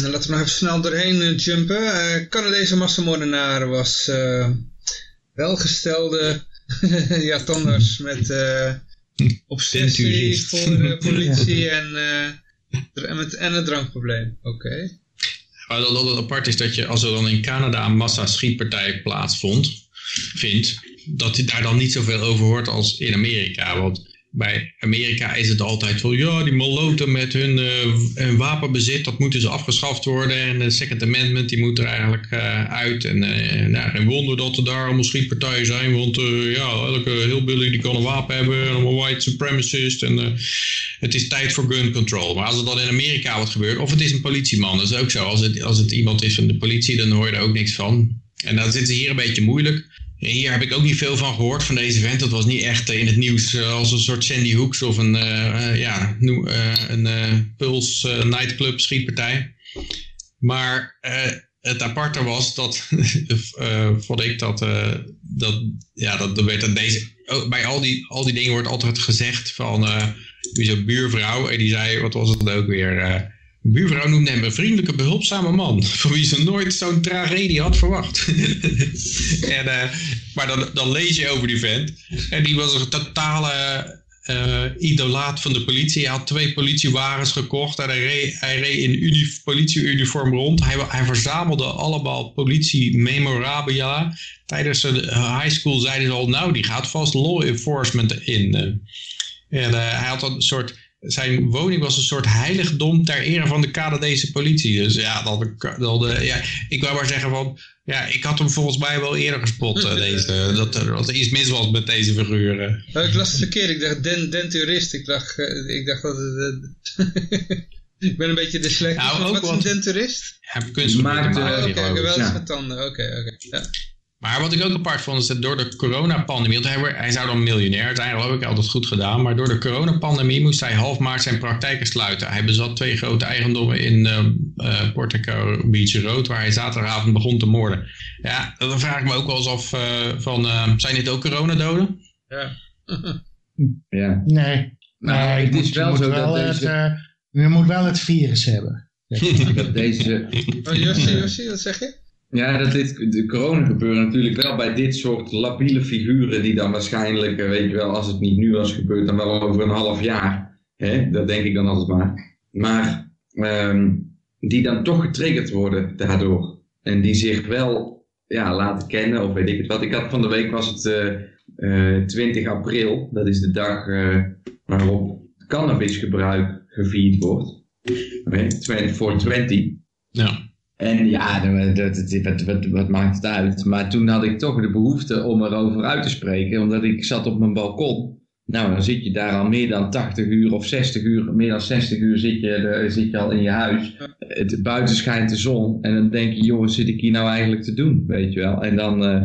laten we nog even snel doorheen jumpen. Canadese massamoordenaar was welgestelde ja, tandarts met obsessie voor de politie en, en, met, en een drankprobleem. Oké. Okay. Wat het apart is dat je, als er dan in Canada een massa schietpartij plaatsvond, vindt, dat je daar dan niet zoveel over hoort als in Amerika. Want bij Amerika is het altijd van, ja, die maloten met hun, uh, hun wapenbezit, dat moet dus afgeschaft worden. En de Second Amendment, die moet er eigenlijk uh, uit. En uh, nou, geen wonder dat er daar allemaal schietpartijen zijn, want ja, elke heel billig die kan een wapen hebben, allemaal white supremacist. En het is tijd voor gun control. Maar als er dan in Amerika wat gebeurt, of het is een politieman, dat is ook zo. Als het, als het iemand is van de politie, dan hoor je er ook niks van. En dan zit ze hier een beetje moeilijk. Hier heb ik ook niet veel van gehoord van deze event. Dat was niet echt in het nieuws als een soort Sandy Hooks of een, uh, ja, uh, een uh, Puls nightclub schietpartij. Maar het aparte was dat, vond ik dat, dat, ja, dat, dat werd deze, oh, bij al die, al die dingen wordt altijd gezegd van, wie zo'n buurvrouw, en die zei, wat was het ook weer, buurvrouw noemde hem een vriendelijke, behulpzame man. Voor wie ze nooit zo'n tragedie had verwacht. en, uh, maar dan, dan lees je over die vent. En die was een totale uh, idolaat van de politie. Hij had twee politiewagens gekocht. En hij reed, in politieuniform rond. Hij, hij verzamelde allemaal politie-memorabilia. Tijdens de high school zeiden ze al, nou die gaat vast law enforcement in. En uh, hij had een soort zijn woning was een soort heiligdom ter ere van de Canadese politie. Dus ja, dat, dat, ja, ik wou maar zeggen van, ja, ik had hem volgens mij wel eerder gespot, uh, deze, dat, dat er iets mis was met deze figuren. Ik las het verkeerd, ik dacht den, denturist, ik dacht, uh, ik dacht dat het... ik ben een beetje dyslectisch. Nou, Wat is een denturist? Ja. Oké, okay, wel met tanden, oké, okay, oké. Okay. Ja. Maar wat ik ook apart vond is dat door de coronapandemie, want hij, hij zou dan miljonair, uiteindelijk heb ik altijd goed gedaan, maar door de coronapandemie moest hij half maart zijn praktijken sluiten. Hij bezat twee grote eigendommen in uh, uh, Portico Beach Road, waar hij zaterdagavond begon te moorden. Ja, dan vraag ik me ook wel eens af uh, van, zijn dit ook coronadoden? Ja. ja. Nee. Maar nee, het is wel zo wel dat deze... het, je moet wel het virus hebben. dat deze... Oh, Jossie, Jossie, wat zeg je? Ja, dat dit, de corona gebeuren natuurlijk wel bij dit soort labiele figuren die dan waarschijnlijk, weet je wel, als het niet nu was gebeurd, dan wel over een half jaar. Hè? Dat denk ik dan altijd maar. Maar um, die dan toch getriggerd worden daardoor. En die zich wel ja, laten kennen, of weet ik het wat. Ik had van de week was het uh, uh, 20 april. Dat is de dag waarop cannabisgebruik gevierd wordt. Okay? 20. Ja. En ja, wat, wat, wat, maakt het uit? Maar toen had ik toch de behoefte om erover uit te spreken, omdat ik zat op mijn balkon. Nou, dan zit je daar al meer dan 80 uur of 60 uur, meer dan 60 uur zit je, zit je al in je huis. Het, buiten schijnt de zon en dan denk je, jongens, zit ik hier nou eigenlijk te doen, weet je wel. En dan, uh,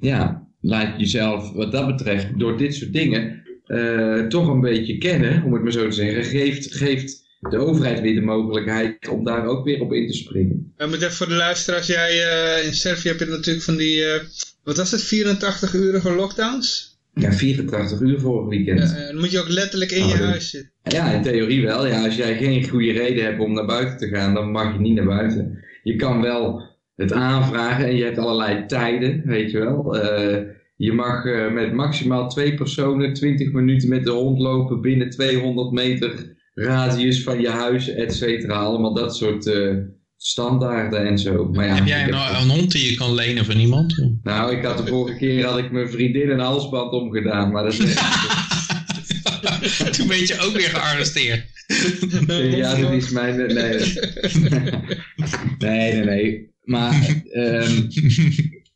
ja, laat jezelf wat dat betreft door dit soort dingen uh, toch een beetje kennen, om het maar zo te zeggen. Geeft, geeft de overheid weer de mogelijkheid om daar ook weer op in te springen. Uh, maar even voor de luisteraars, jij uh, in Servië heb je natuurlijk van die, uh, wat was het, 84-urige lockdowns? Ja, 84 uur vorig weekend. dan moet je ook letterlijk in oh, je huis zitten. Ja, in theorie wel. Ja, als jij geen goede reden hebt om naar buiten te gaan, dan mag je niet naar buiten. Je kan wel het aanvragen en je hebt allerlei tijden, weet je wel. je mag met maximaal twee personen 20 minuten met de hond lopen binnen 200 meter radius van je huis, et cetera. Allemaal dat soort uh, standaarden en zo. Maar ja, heb jij een, een, hond die je kan lenen van iemand? Nou, ik had de vorige keer had ik mijn vriendin een halsband omgedaan, maar dat is Toen ben je ook weer gearresteerd. ja, dat is mijn... Nee, nee, nee. nee. Maar... Um,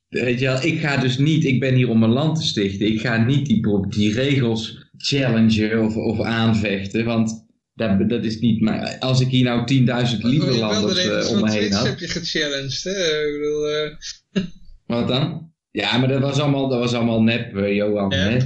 weet je wel, ik ga dus niet... Ik ben hier om mijn land te stichten. Ik ga niet die, die regels challengen of, of aanvechten, want dat, dat is niet, maar als ik hier nou 10.000 Nederlanders uh, om me heen had. heb je gechallenged, hè? Ik bedoel, uh... Wat dan? Ja, maar dat was allemaal, dat was allemaal nep, uh, Johan. Hè?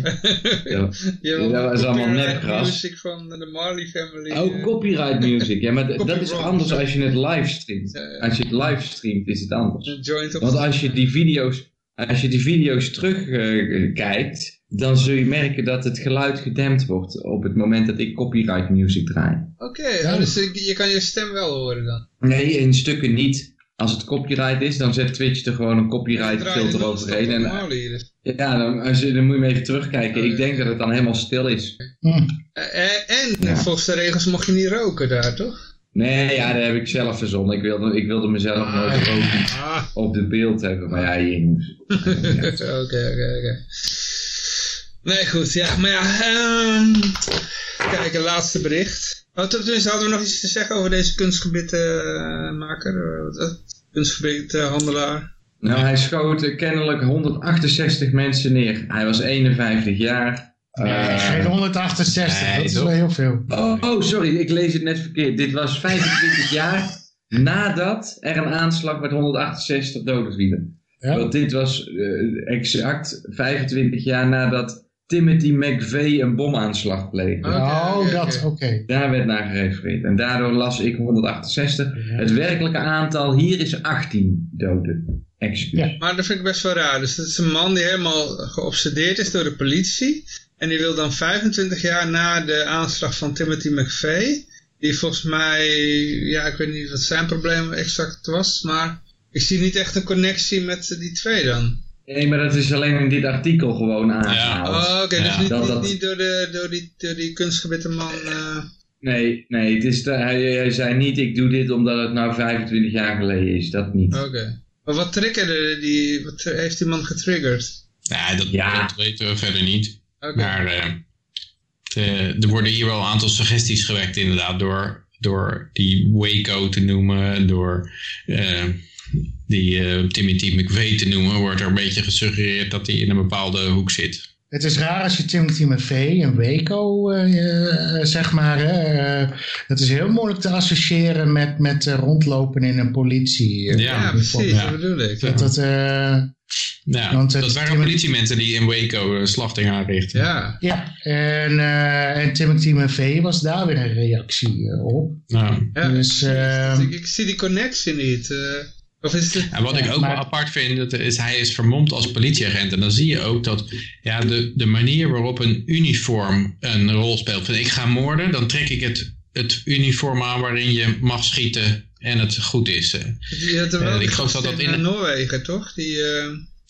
ja. dat was allemaal nep gras. music van de Marley Family. Oh, copyright music. Ja, maar dat is anders als je het livestreamt. Ja, ja. Als je het livestreamt is het anders. Want als je die video's, als je die video's terugkijkt dan zul je merken dat het geluid gedempt wordt op het moment dat ik copyright music draai. Oké, dus je kan je stem wel horen dan? Nee, in stukken niet. Als het copyright is, dan zet Twitch er gewoon een copyright filter overheen. En, dus. ja, dan, als je, dan moet je even terugkijken. Ik denk dat het dan helemaal stil is. Hm. En, en volgens de regels mocht je niet roken daar, toch? Nee, ja, dat heb ik zelf verzonnen. Ik wilde, ik wilde mezelf ah, nooit roken ah. op de beeld hebben. Maar ja, je Oké, oké, oké. Nee, goed. Ja, maar ja. Um, kijk, een laatste bericht. Oh, tenminste, hadden we nog iets te zeggen over deze kunstgebitmaker? Uh, kunstgebithandelaar? Nou, hij schoot kennelijk 168 mensen neer. Hij was 51 jaar. Nee, uh, geen 168, nee, dat is wel heel veel. Oh, oh, sorry, ik lees het net verkeerd. Dit was 25 jaar nadat er een aanslag met 168 doden vielen. Ja? Want dit was uh, exact 25 jaar nadat Timothy McVeigh een bomaanslag pleegde. Oh, dat, oké. Daar werd naar gerefereerd. En daardoor las ik 168. Het werkelijke aantal hier is 18 doden. Excuus. Ja. Maar dat vind ik best wel raar. Dus dat is een man die helemaal geobsedeerd is door de politie. En die wil dan 25 jaar na de aanslag van Timothy McVeigh. Die volgens mij, ja ik weet niet wat zijn probleem exact was. Maar ik zie niet echt een connectie met die twee dan. Nee, maar dat is alleen in dit artikel gewoon aangehaald. Ja. Oh, oké, dus niet, niet, niet, door, de, door, die, door die kunstgebitte man... Uh... Nee, nee het is de, hij, hij, zei niet, ik doe dit omdat het nou 25 jaar geleden is. Dat niet. Oké. Maar wat triggerde die, wat heeft die man getriggerd? Ja, dat, dat weten we verder niet. Okay. Maar uh, er worden hier wel een aantal suggesties gewekt inderdaad door, door die Waco te noemen, door... Uh, die uh, Timothy McVeigh te noemen, wordt er een beetje gesuggereerd dat hij in een bepaalde hoek zit. Het is raar als je Timothy McVeigh en Waco, uh, zeg maar, uh, dat is heel moeilijk te associëren met, met rondlopen in een politie. ja, ja precies, dat bedoel ik. Dat, dat, ja, want dat waren politiemensen die in Waco slachting aanrichten. Ja, ja en, en Timothy McVeigh was daar weer een reactie op. Nou. Ja, dus, ik, ik, zie die connectie niet. Of is het... En wat ik ook wel apart vind, dat is hij is vermomd als politieagent. En dan zie je ook dat ja, de, de manier waarop een uniform een rol speelt. ik ga moorden, dan trek ik het, het uniform aan waarin je mag schieten en het goed is. Die had wel uh, ik geloof dat dat in Noorwegen, toch? Die,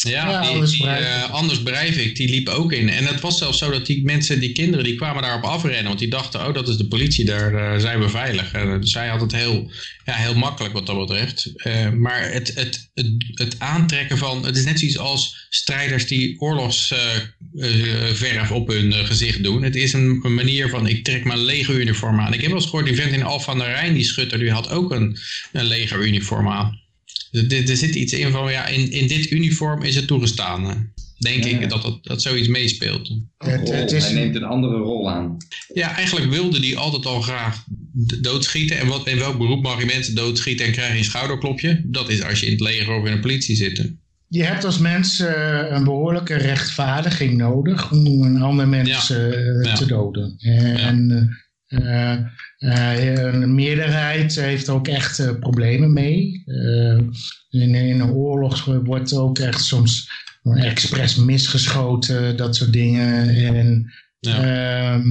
Ja, die, Anders, die, Anders Breivik, die liep ook in. En het was zelfs zo dat die mensen, die kinderen, die kwamen daarop afrennen. Want die dachten, oh dat is de politie, daar uh, zijn we veilig. En zij had het heel, ja, heel makkelijk wat dat betreft. Maar het, het, het, het, aantrekken van, het is net zoiets als strijders die oorlogsverf op hun gezicht doen. Het is een, een, manier van, ik trek mijn legeruniform aan. Ik heb wel eens gehoord, die vent in Alphen aan de Rijn, die schutter, die had ook een, een legeruniform aan. Er, er zit iets in van, ja, in, in dit uniform is het toegestaan. Denk ik dat, dat dat zoiets meespeelt. Het, het is... Hij neemt een andere rol aan. Ja, eigenlijk wilde hij altijd al graag doodschieten. En wat, in welk beroep mag je mensen doodschieten en krijg je een schouderklopje? Dat is als je in het leger of in de politie zit. Je hebt als mens uh, een behoorlijke rechtvaardiging nodig om een ander mens uh, te doden. En Eh, eh, een meerderheid heeft ook echt eh, problemen mee. Eh, in, in een oorlog wordt ook echt soms expres misgeschoten, dat soort dingen. En, Ja. ehm,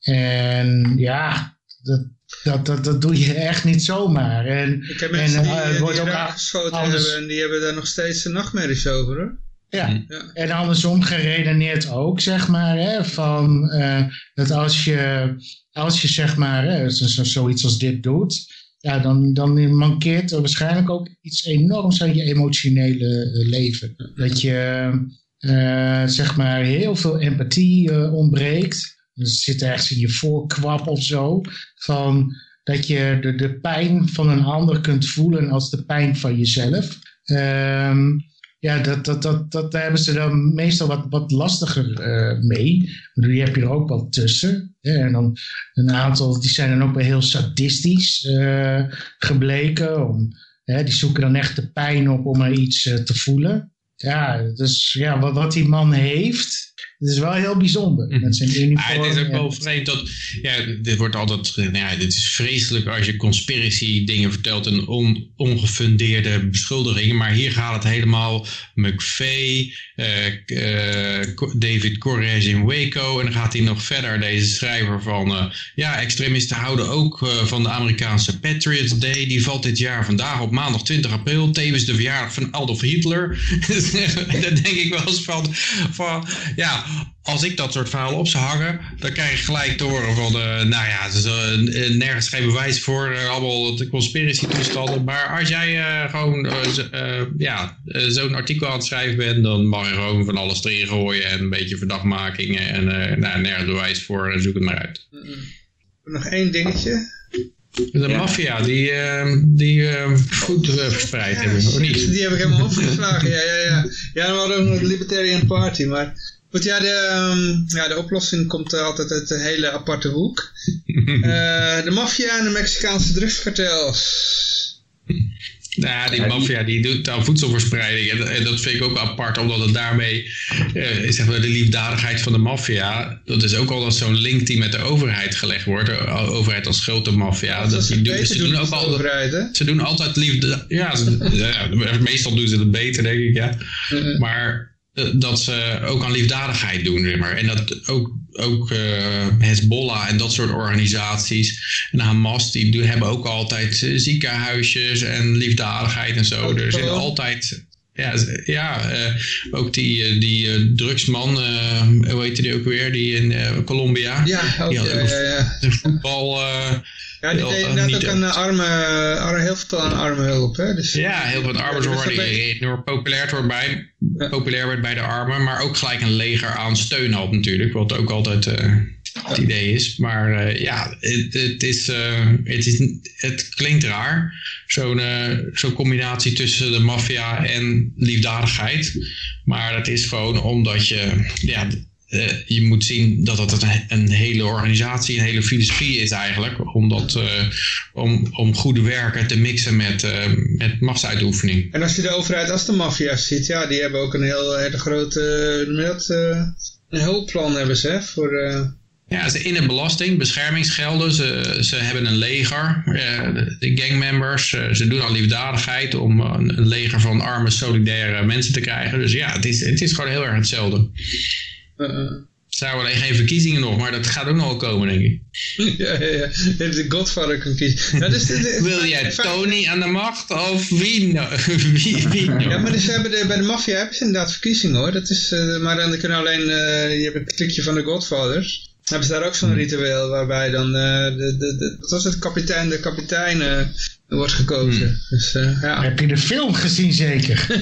en ja, dat, dat, dat, dat doe je echt niet zomaar. En, Ik heb En, mensen die, eh, het die wordt ook Irak a- geschoten alles- hebben en die hebben daar nog steeds de nachtmerries over. Hoor. Ja, Hm. Ja. En andersom geredeneerd ook, zeg maar, hè, van eh, dat als je, als je zeg maar hè, zo, zo- zoiets als dit doet, ja, dan, dan mankeert er waarschijnlijk ook iets enorms aan je emotionele eh, leven. Dat je, eh, zeg maar, heel veel empathie eh, ontbreekt. Het zit ergens in je voorkwap of zo, van dat je de, de pijn van een ander kunt voelen als de pijn van jezelf. Ehm ja, dat, dat, dat, dat, daar hebben ze dan meestal wat, wat lastiger eh, mee. Ik bedoel, Je hier ook wel tussen. En dan een aantal, die zijn dan ook wel heel sadistisch eh, gebleken. Om, hè, die zoeken dan echt de pijn op om er iets eh, te voelen. Ja, dus ja, wat, wat die man heeft, dat is wel heel bijzonder. Met zijn uniform. Maar het is ook wel vreemd dat, ja, dit wordt altijd, nou ja, dit is vreselijk als je conspiracy dingen vertelt en on, ongefundeerde beschuldigingen, maar hier gaat het helemaal McVeigh, eh, eh, David Koresh in Waco en dan gaat hij nog verder, deze schrijver van, eh, ja, extremisten houden ook van de Amerikaanse Patriots Day, die valt dit jaar vandaag op maandag 20 april, tevens de verjaardag van Adolf Hitler. Dan denk ik wel eens van, van ja, als ik dat soort verhalen op zou hangen, dan krijg ik gelijk te horen van, eh, nou ja, is eh, nergens geen bewijs voor, eh, allemaal de conspiracy toestanden. Maar als jij eh, gewoon ja, zo'n artikel aan het schrijven bent, dan mag je gewoon van alles erin gooien en een beetje verdachtmakingen en eh nou, nergens bewijs voor en zoek het maar uit. Nog één dingetje. De maffia, die, eh, die goed eh, verspreid hebben, of niet? Die heb ik helemaal opgeslagen. Ja, ja, ja. Ja, dan hadden we ook nog de Libertarian Party. Maar goed, ja, de, ehm, ja, de oplossing komt eh, altijd uit een hele aparte hoek. Eh, de maffia en de Mexicaanse drugskartels. Nou, die maffia die doet aan voedselverspreiding. En, en dat vind ik ook apart, omdat het daarmee, eh, zeg maar, de liefdadigheid van de maffia, dat is ook altijd zo'n link die met de overheid gelegd wordt. De overheid als grote maffia. Dat Dat ze die doen, ze doen ook altijd, overheid, hè? ze doen altijd liefde. Ja, ze- ja, meestal doen ze het beter, denk ik, ja. Maar eh, dat ze ook aan liefdadigheid doen, zeg maar. En dat ook, ook eh, Hezbollah en dat soort organisaties en Hamas, die doen, hebben ook altijd eh, ziekenhuisjes en liefdadigheid en zo. Er zit gewoon- altijd... Ja, ja eh, ook die, eh, die eh, drugsman, eh, hoe heette die ook weer, die in eh, Colombia. Ja, ook, Die had ook voetbal... eh, Ja, die deed eh, inderdaad ook aan echt. arme, arme, heel veel aan arme hulp, hè? Dus, Ja, heel veel armen dus enorm populair wordt bij, Ja. populair werd bij de armen, maar ook gelijk een leger aan steun had natuurlijk, wat ook altijd eh, het idee is. Maar eh, ja, het, het, is, eh, het, is, het klinkt raar, zo'n eh, zo'n combinatie tussen de maffia en liefdadigheid. Maar dat is gewoon omdat je, ja, eh, je moet zien dat het een, een hele organisatie, een hele filosofie is eigenlijk, om, dat, eh, om, om goede werken te mixen met, eh, met machtsuitoefening. En als je de overheid als de maffia ziet, ja, die hebben ook een heel, hele grote, dat, een hulpplan hebben ze, hè, voor... Ja, ze innen belasting, beschermingsgelden, ze, ze hebben een leger, de, gangmembers, ze doen al liefdadigheid om een, een leger van arme, solidaire mensen te krijgen. Dus ja, het is, het is gewoon heel erg hetzelfde. Er zijn alleen geen verkiezingen nog, maar dat gaat ook nog wel komen, denk ik. ja, ja, ja. De Godfather kan kiezen. Ja, dus de- de- Wil jij Tony aan de macht of wie nou? wie, wie nou? Ja, maar dus hebben de, bij de maffia hebben ze inderdaad verkiezingen hoor. Dat is, eh, maar dan kunnen alleen, eh, je hebt een klikje van de Godfathers. Hebben ze daar ook zo'n ritueel waarbij dan eh, de, de, de, wat was het, kapitein, de kapitein wordt gekozen. Dus eh, ja. Heb je de film gezien zeker?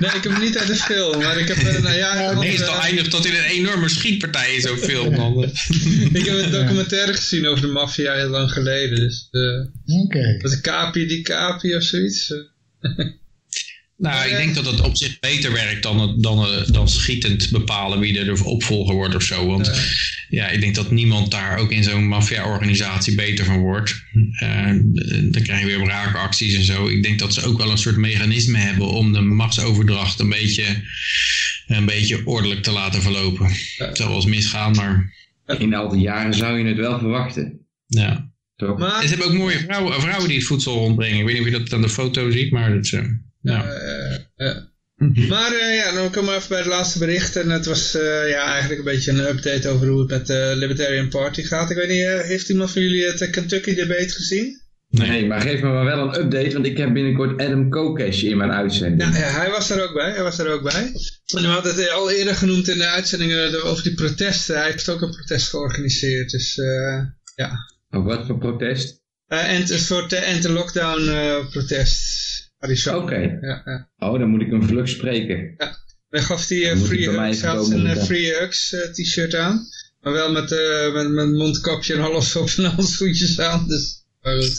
Nee, ik heb hem niet uit de film, maar ik heb nou ja, Meestal eindigt dat in een enorme schietpartij in zo'n film. Dan, eh. ik heb een documentaire gezien over de maffia heel lang geleden. Dus, eh Oké. was Capi di Capi of zoiets? Eh, Nou, ik denk dat het op zich beter werkt dan, het, dan, eh, dan schietend bepalen wie er de opvolger wordt of zo. Want ja, ik denk dat niemand daar ook in zo'n maffia-organisatie beter van wordt. Eh, dan krijg je weer braakacties en zo. Ik denk dat ze ook wel een soort mechanisme hebben om de machtsoverdracht een beetje, een beetje ordelijk te laten verlopen. Het zal wel eens misgaan, maar In al die jaren zou je het wel verwachten. Ja. Toch? Maar, ze hebben ook mooie vrouwen, vrouwen die het voedsel rondbrengen. Ik weet niet of je dat aan de foto ziet, maar dat eh, ja. eh, eh, maar eh, ja, dan komen we even bij het laatste bericht. En het was eh, ja, eigenlijk een beetje een update over hoe het met de Libertarian Party gaat. Ik weet niet, eh, heeft iemand van jullie het Kentucky debate gezien? Nee. Maar geef me maar wel een update, want ik heb binnenkort Adam Kokesh in mijn uitzending. Ja, ja, hij was er ook bij. Hij was er ook bij. En we hadden het al eerder genoemd in de uitzendingen over die protesten. Hij heeft ook een protest georganiseerd. Dus eh, ja. Wat voor protest? Eh, en een soort anti-lockdown eh, protest. Arizona. Oké. Ja, ja. Oh, dan moet ik hem vlug spreken. Dan gaf hij eh, Free Hugs, had zijn eh, zitten. Free Hugs eh, t-shirt aan. Maar wel met, eh met, met mondkapje en alles op en handschoentjes aan. Dus, maar goed.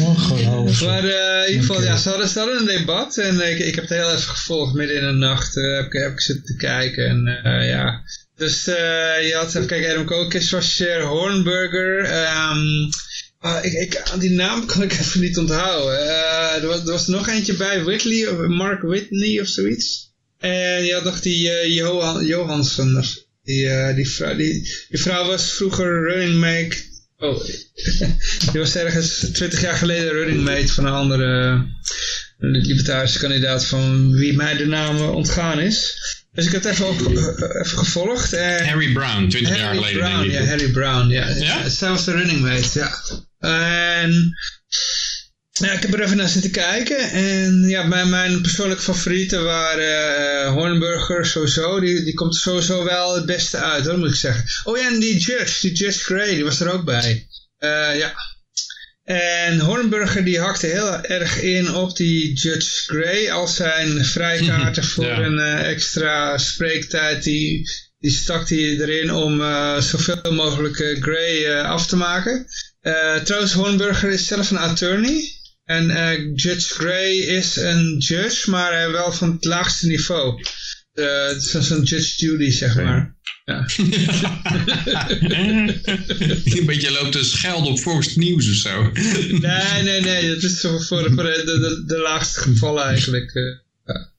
Ongelooflijk. Maar eh, in ieder geval, ja, ze hadden, ze hadden een debat en ik, ik heb het heel even gevolgd. Midden in de nacht eh, heb, ik, heb ik zitten te kijken en eh, ja. Dus eh, je had, even kijken, Adam Kokes was Hornberger. ehm, ah, ik, ik, die naam kan ik even niet onthouden. Eh, er, was, er was nog eentje bij, Whitley, of Mark Whitney of zoiets. En je had nog die eh, Johan, Johansson. Die, eh, die, vrouw, die, die vrouw was vroeger running mate. Oh, die was ergens 20 jaar geleden running mate van een andere libertarische kandidaat van wie mij de naam ontgaan is. Dus ik heb het even, op, even gevolgd. En Harry Brown, 20 jaar Harry geleden Brown, ja, Harry Brown, ja. Ja? Zij was de running mate, ja. En ja, ik heb er even naar zitten kijken. En ja, mijn, mijn persoonlijke favorieten waren eh Hornburger sowieso. Die, die komt er sowieso wel het beste uit, hoor, moet ik zeggen. Oh ja, en die Judge, die Judge Gray, die was er ook bij. Eh, ja. En Hornburger die hakte heel erg in op die Judge Gray als zijn vrijkaarten voor Ja. een eh, extra spreektijd. Die, die stak hij erin om zoveel mogelijk Gray af te maken. Eh, trouwens, Hornburger is zelf een attorney. En eh, Judge Gray is een judge, maar wel van het laagste niveau. Eh, het is zo'n Judge Judy, zeg maar. Ja. Die een beetje loopt te schelden op Fox News of zo. Nee, nee, nee, dat is voor, voor, voor de, de, de laagste gevallen eigenlijk. eh, ja.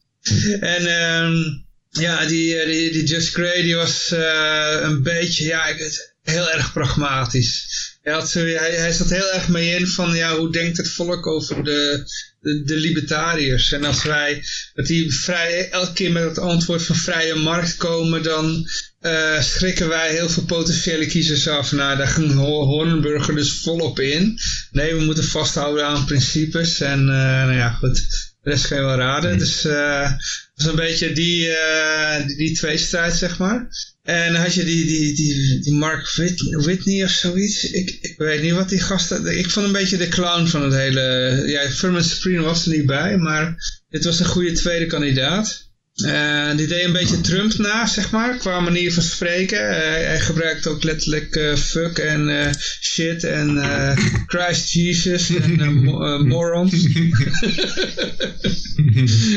En ehm, ja, die, die, die Just Gray die was eh, een beetje, ja, heel erg pragmatisch. Zo, hij, hij zat heel erg mee in van, ja, hoe denkt het volk over de, de, de libertariërs? En als wij, dat die vrij, elke keer met het antwoord van vrije markt komen, dan eh, schrikken wij heel veel potentiële kiezers af. Nou, daar ging Ho- Hornburger dus volop in. Nee, we moeten vasthouden aan principes. En eh, nou ja, goed, de rest kan je wel raden. Dus eh, dat is een beetje die, die, die tweestrijd, zeg maar. En dan had je die, die, die, die Mark Whit- Whitney of zoiets. Ik, ik weet niet wat die gasten... Ik vond een beetje de clown van het hele... Ja, Furman Supreme was er niet bij, maar dit was een goede tweede kandidaat. Eh, die deed een beetje Trump na, zeg maar, qua manier van spreken. Eh, hij gebruikte ook letterlijk eh, fuck en shit en Christ Jesus en mo- morons.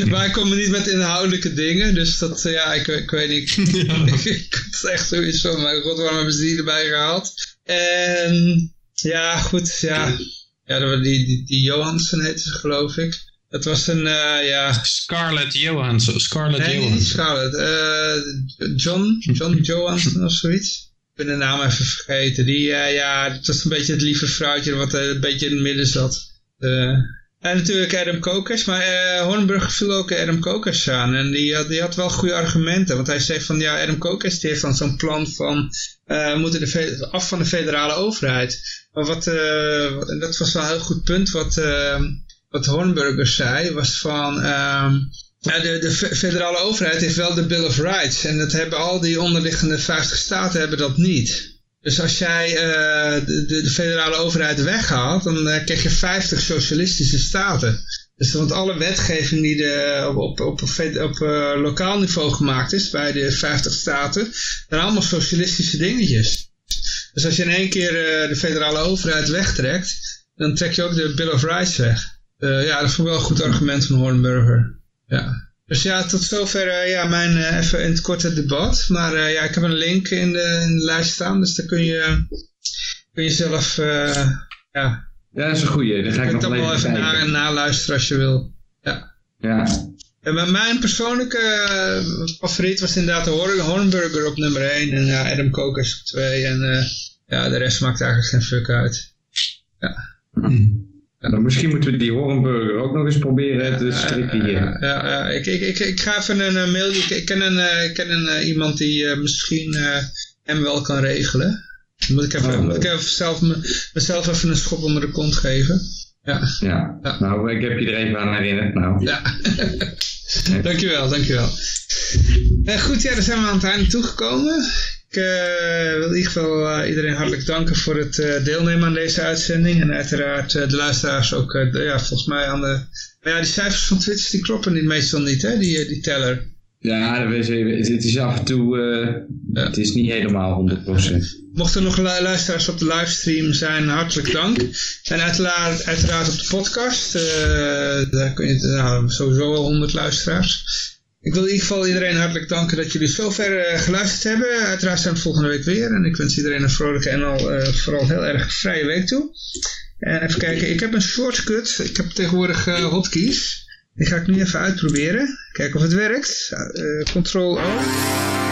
maar hij kwam niet met inhoudelijke dingen, dus dat, ja, ik, ik weet niet. ik had echt zoiets van, mijn god, waarom hebben ze die erbij gehaald? En ja, goed, ja. Ja, die, die, die Johansen heette ze, geloof ik. Dat was een, eh, ja, Scarlett Johansson. Scarlett Nee, niet Johansson. Scarlett. Eh, John, John Johansson of zoiets. Ik ben de naam even vergeten. Die, eh, ja, dat was een beetje het lieve vrouwtje wat een beetje in het midden zat. En natuurlijk Adam Kokers, maar eh Hornburg viel ook Adam Kokers aan. En die had, die had wel goede argumenten. Want hij zei van, ja, Adam Kokers die heeft dan zo'n plan van... we moeten de af van de federale overheid. Maar wat, eh, dat was wel een heel goed punt wat, eh, wat Hornburger zei. Was van... ja, de, de fe- federale overheid heeft wel de Bill of Rights. En dat hebben al die onderliggende 50 staten hebben dat niet. Dus als jij eh, de, de, de federale overheid weghaalt, dan eh, krijg je 50 socialistische staten. Dus want alle wetgeving die de, op, op, op, op eh, lokaal niveau gemaakt is bij de 50 staten, zijn allemaal socialistische dingetjes. Dus als je in één keer de federale overheid wegtrekt, dan trek je ook de Bill of Rights weg. Eh, ja, dat vond ik wel een goed argument van Hornburger. Ja. Dus ja, tot zover eh, ja, mijn eh, even in het korte debat. Maar ja, ik heb een link in de, in de lijst staan, dus daar kun je, kun je zelf, eh, ja, Ja, dat is een goeie. Dan ga ik nog het wel even even na, naluisteren als je wil. Ja. Ja. Ja, maar mijn persoonlijke favoriet was inderdaad de Hor- Hornburger op nummer 1 en ja, Adam Kokers op 2 en ja, de rest maakt eigenlijk geen fuck uit. Nou, misschien moeten we die Hornburger ook nog eens proberen te strikken hier. Ja, ja, ja. Ik, ik, ik, ik ga even een eh, mail. Ik, ik ken, een, eh, ik ken een, eh, iemand die misschien hem wel kan regelen. Dan moet ik, even, Oh, moet ik even zelf, me- mezelf even een schop onder de kont geven. Ja, Ja. Ja. nou ik heb je er even aan herinnerd. Nou. ja. dankjewel, dankjewel. Goed, ja, dan zijn we aan het einde toegekomen. Ik eh, wil in ieder geval eh, iedereen hartelijk danken voor het eh, deelnemen aan deze uitzending. En uiteraard de luisteraars ook, ja, volgens mij aan de... Maar ja, die cijfers van Twitch die kloppen niet meestal niet, hè, die, die teller. Ja, dat is even- het is af en toe, eh, het is niet helemaal 100%. Mochten er nog lu- luisteraars op de livestream zijn, hartelijk dank. En uiteraard, uiteraard op de podcast. daar kun je nou, sowieso wel 100 luisteraars. Ik wil in ieder geval iedereen hartelijk danken dat jullie zover eh, geluisterd hebben. Uiteraard zijn we volgende week weer. En ik wens iedereen een vrolijke en al, eh, vooral heel erg vrije week toe. En even kijken, ik heb een shortcut. Ik heb tegenwoordig eh, hotkeys. Die ga ik nu even uitproberen. Kijken of het werkt. Eh Ctrl O.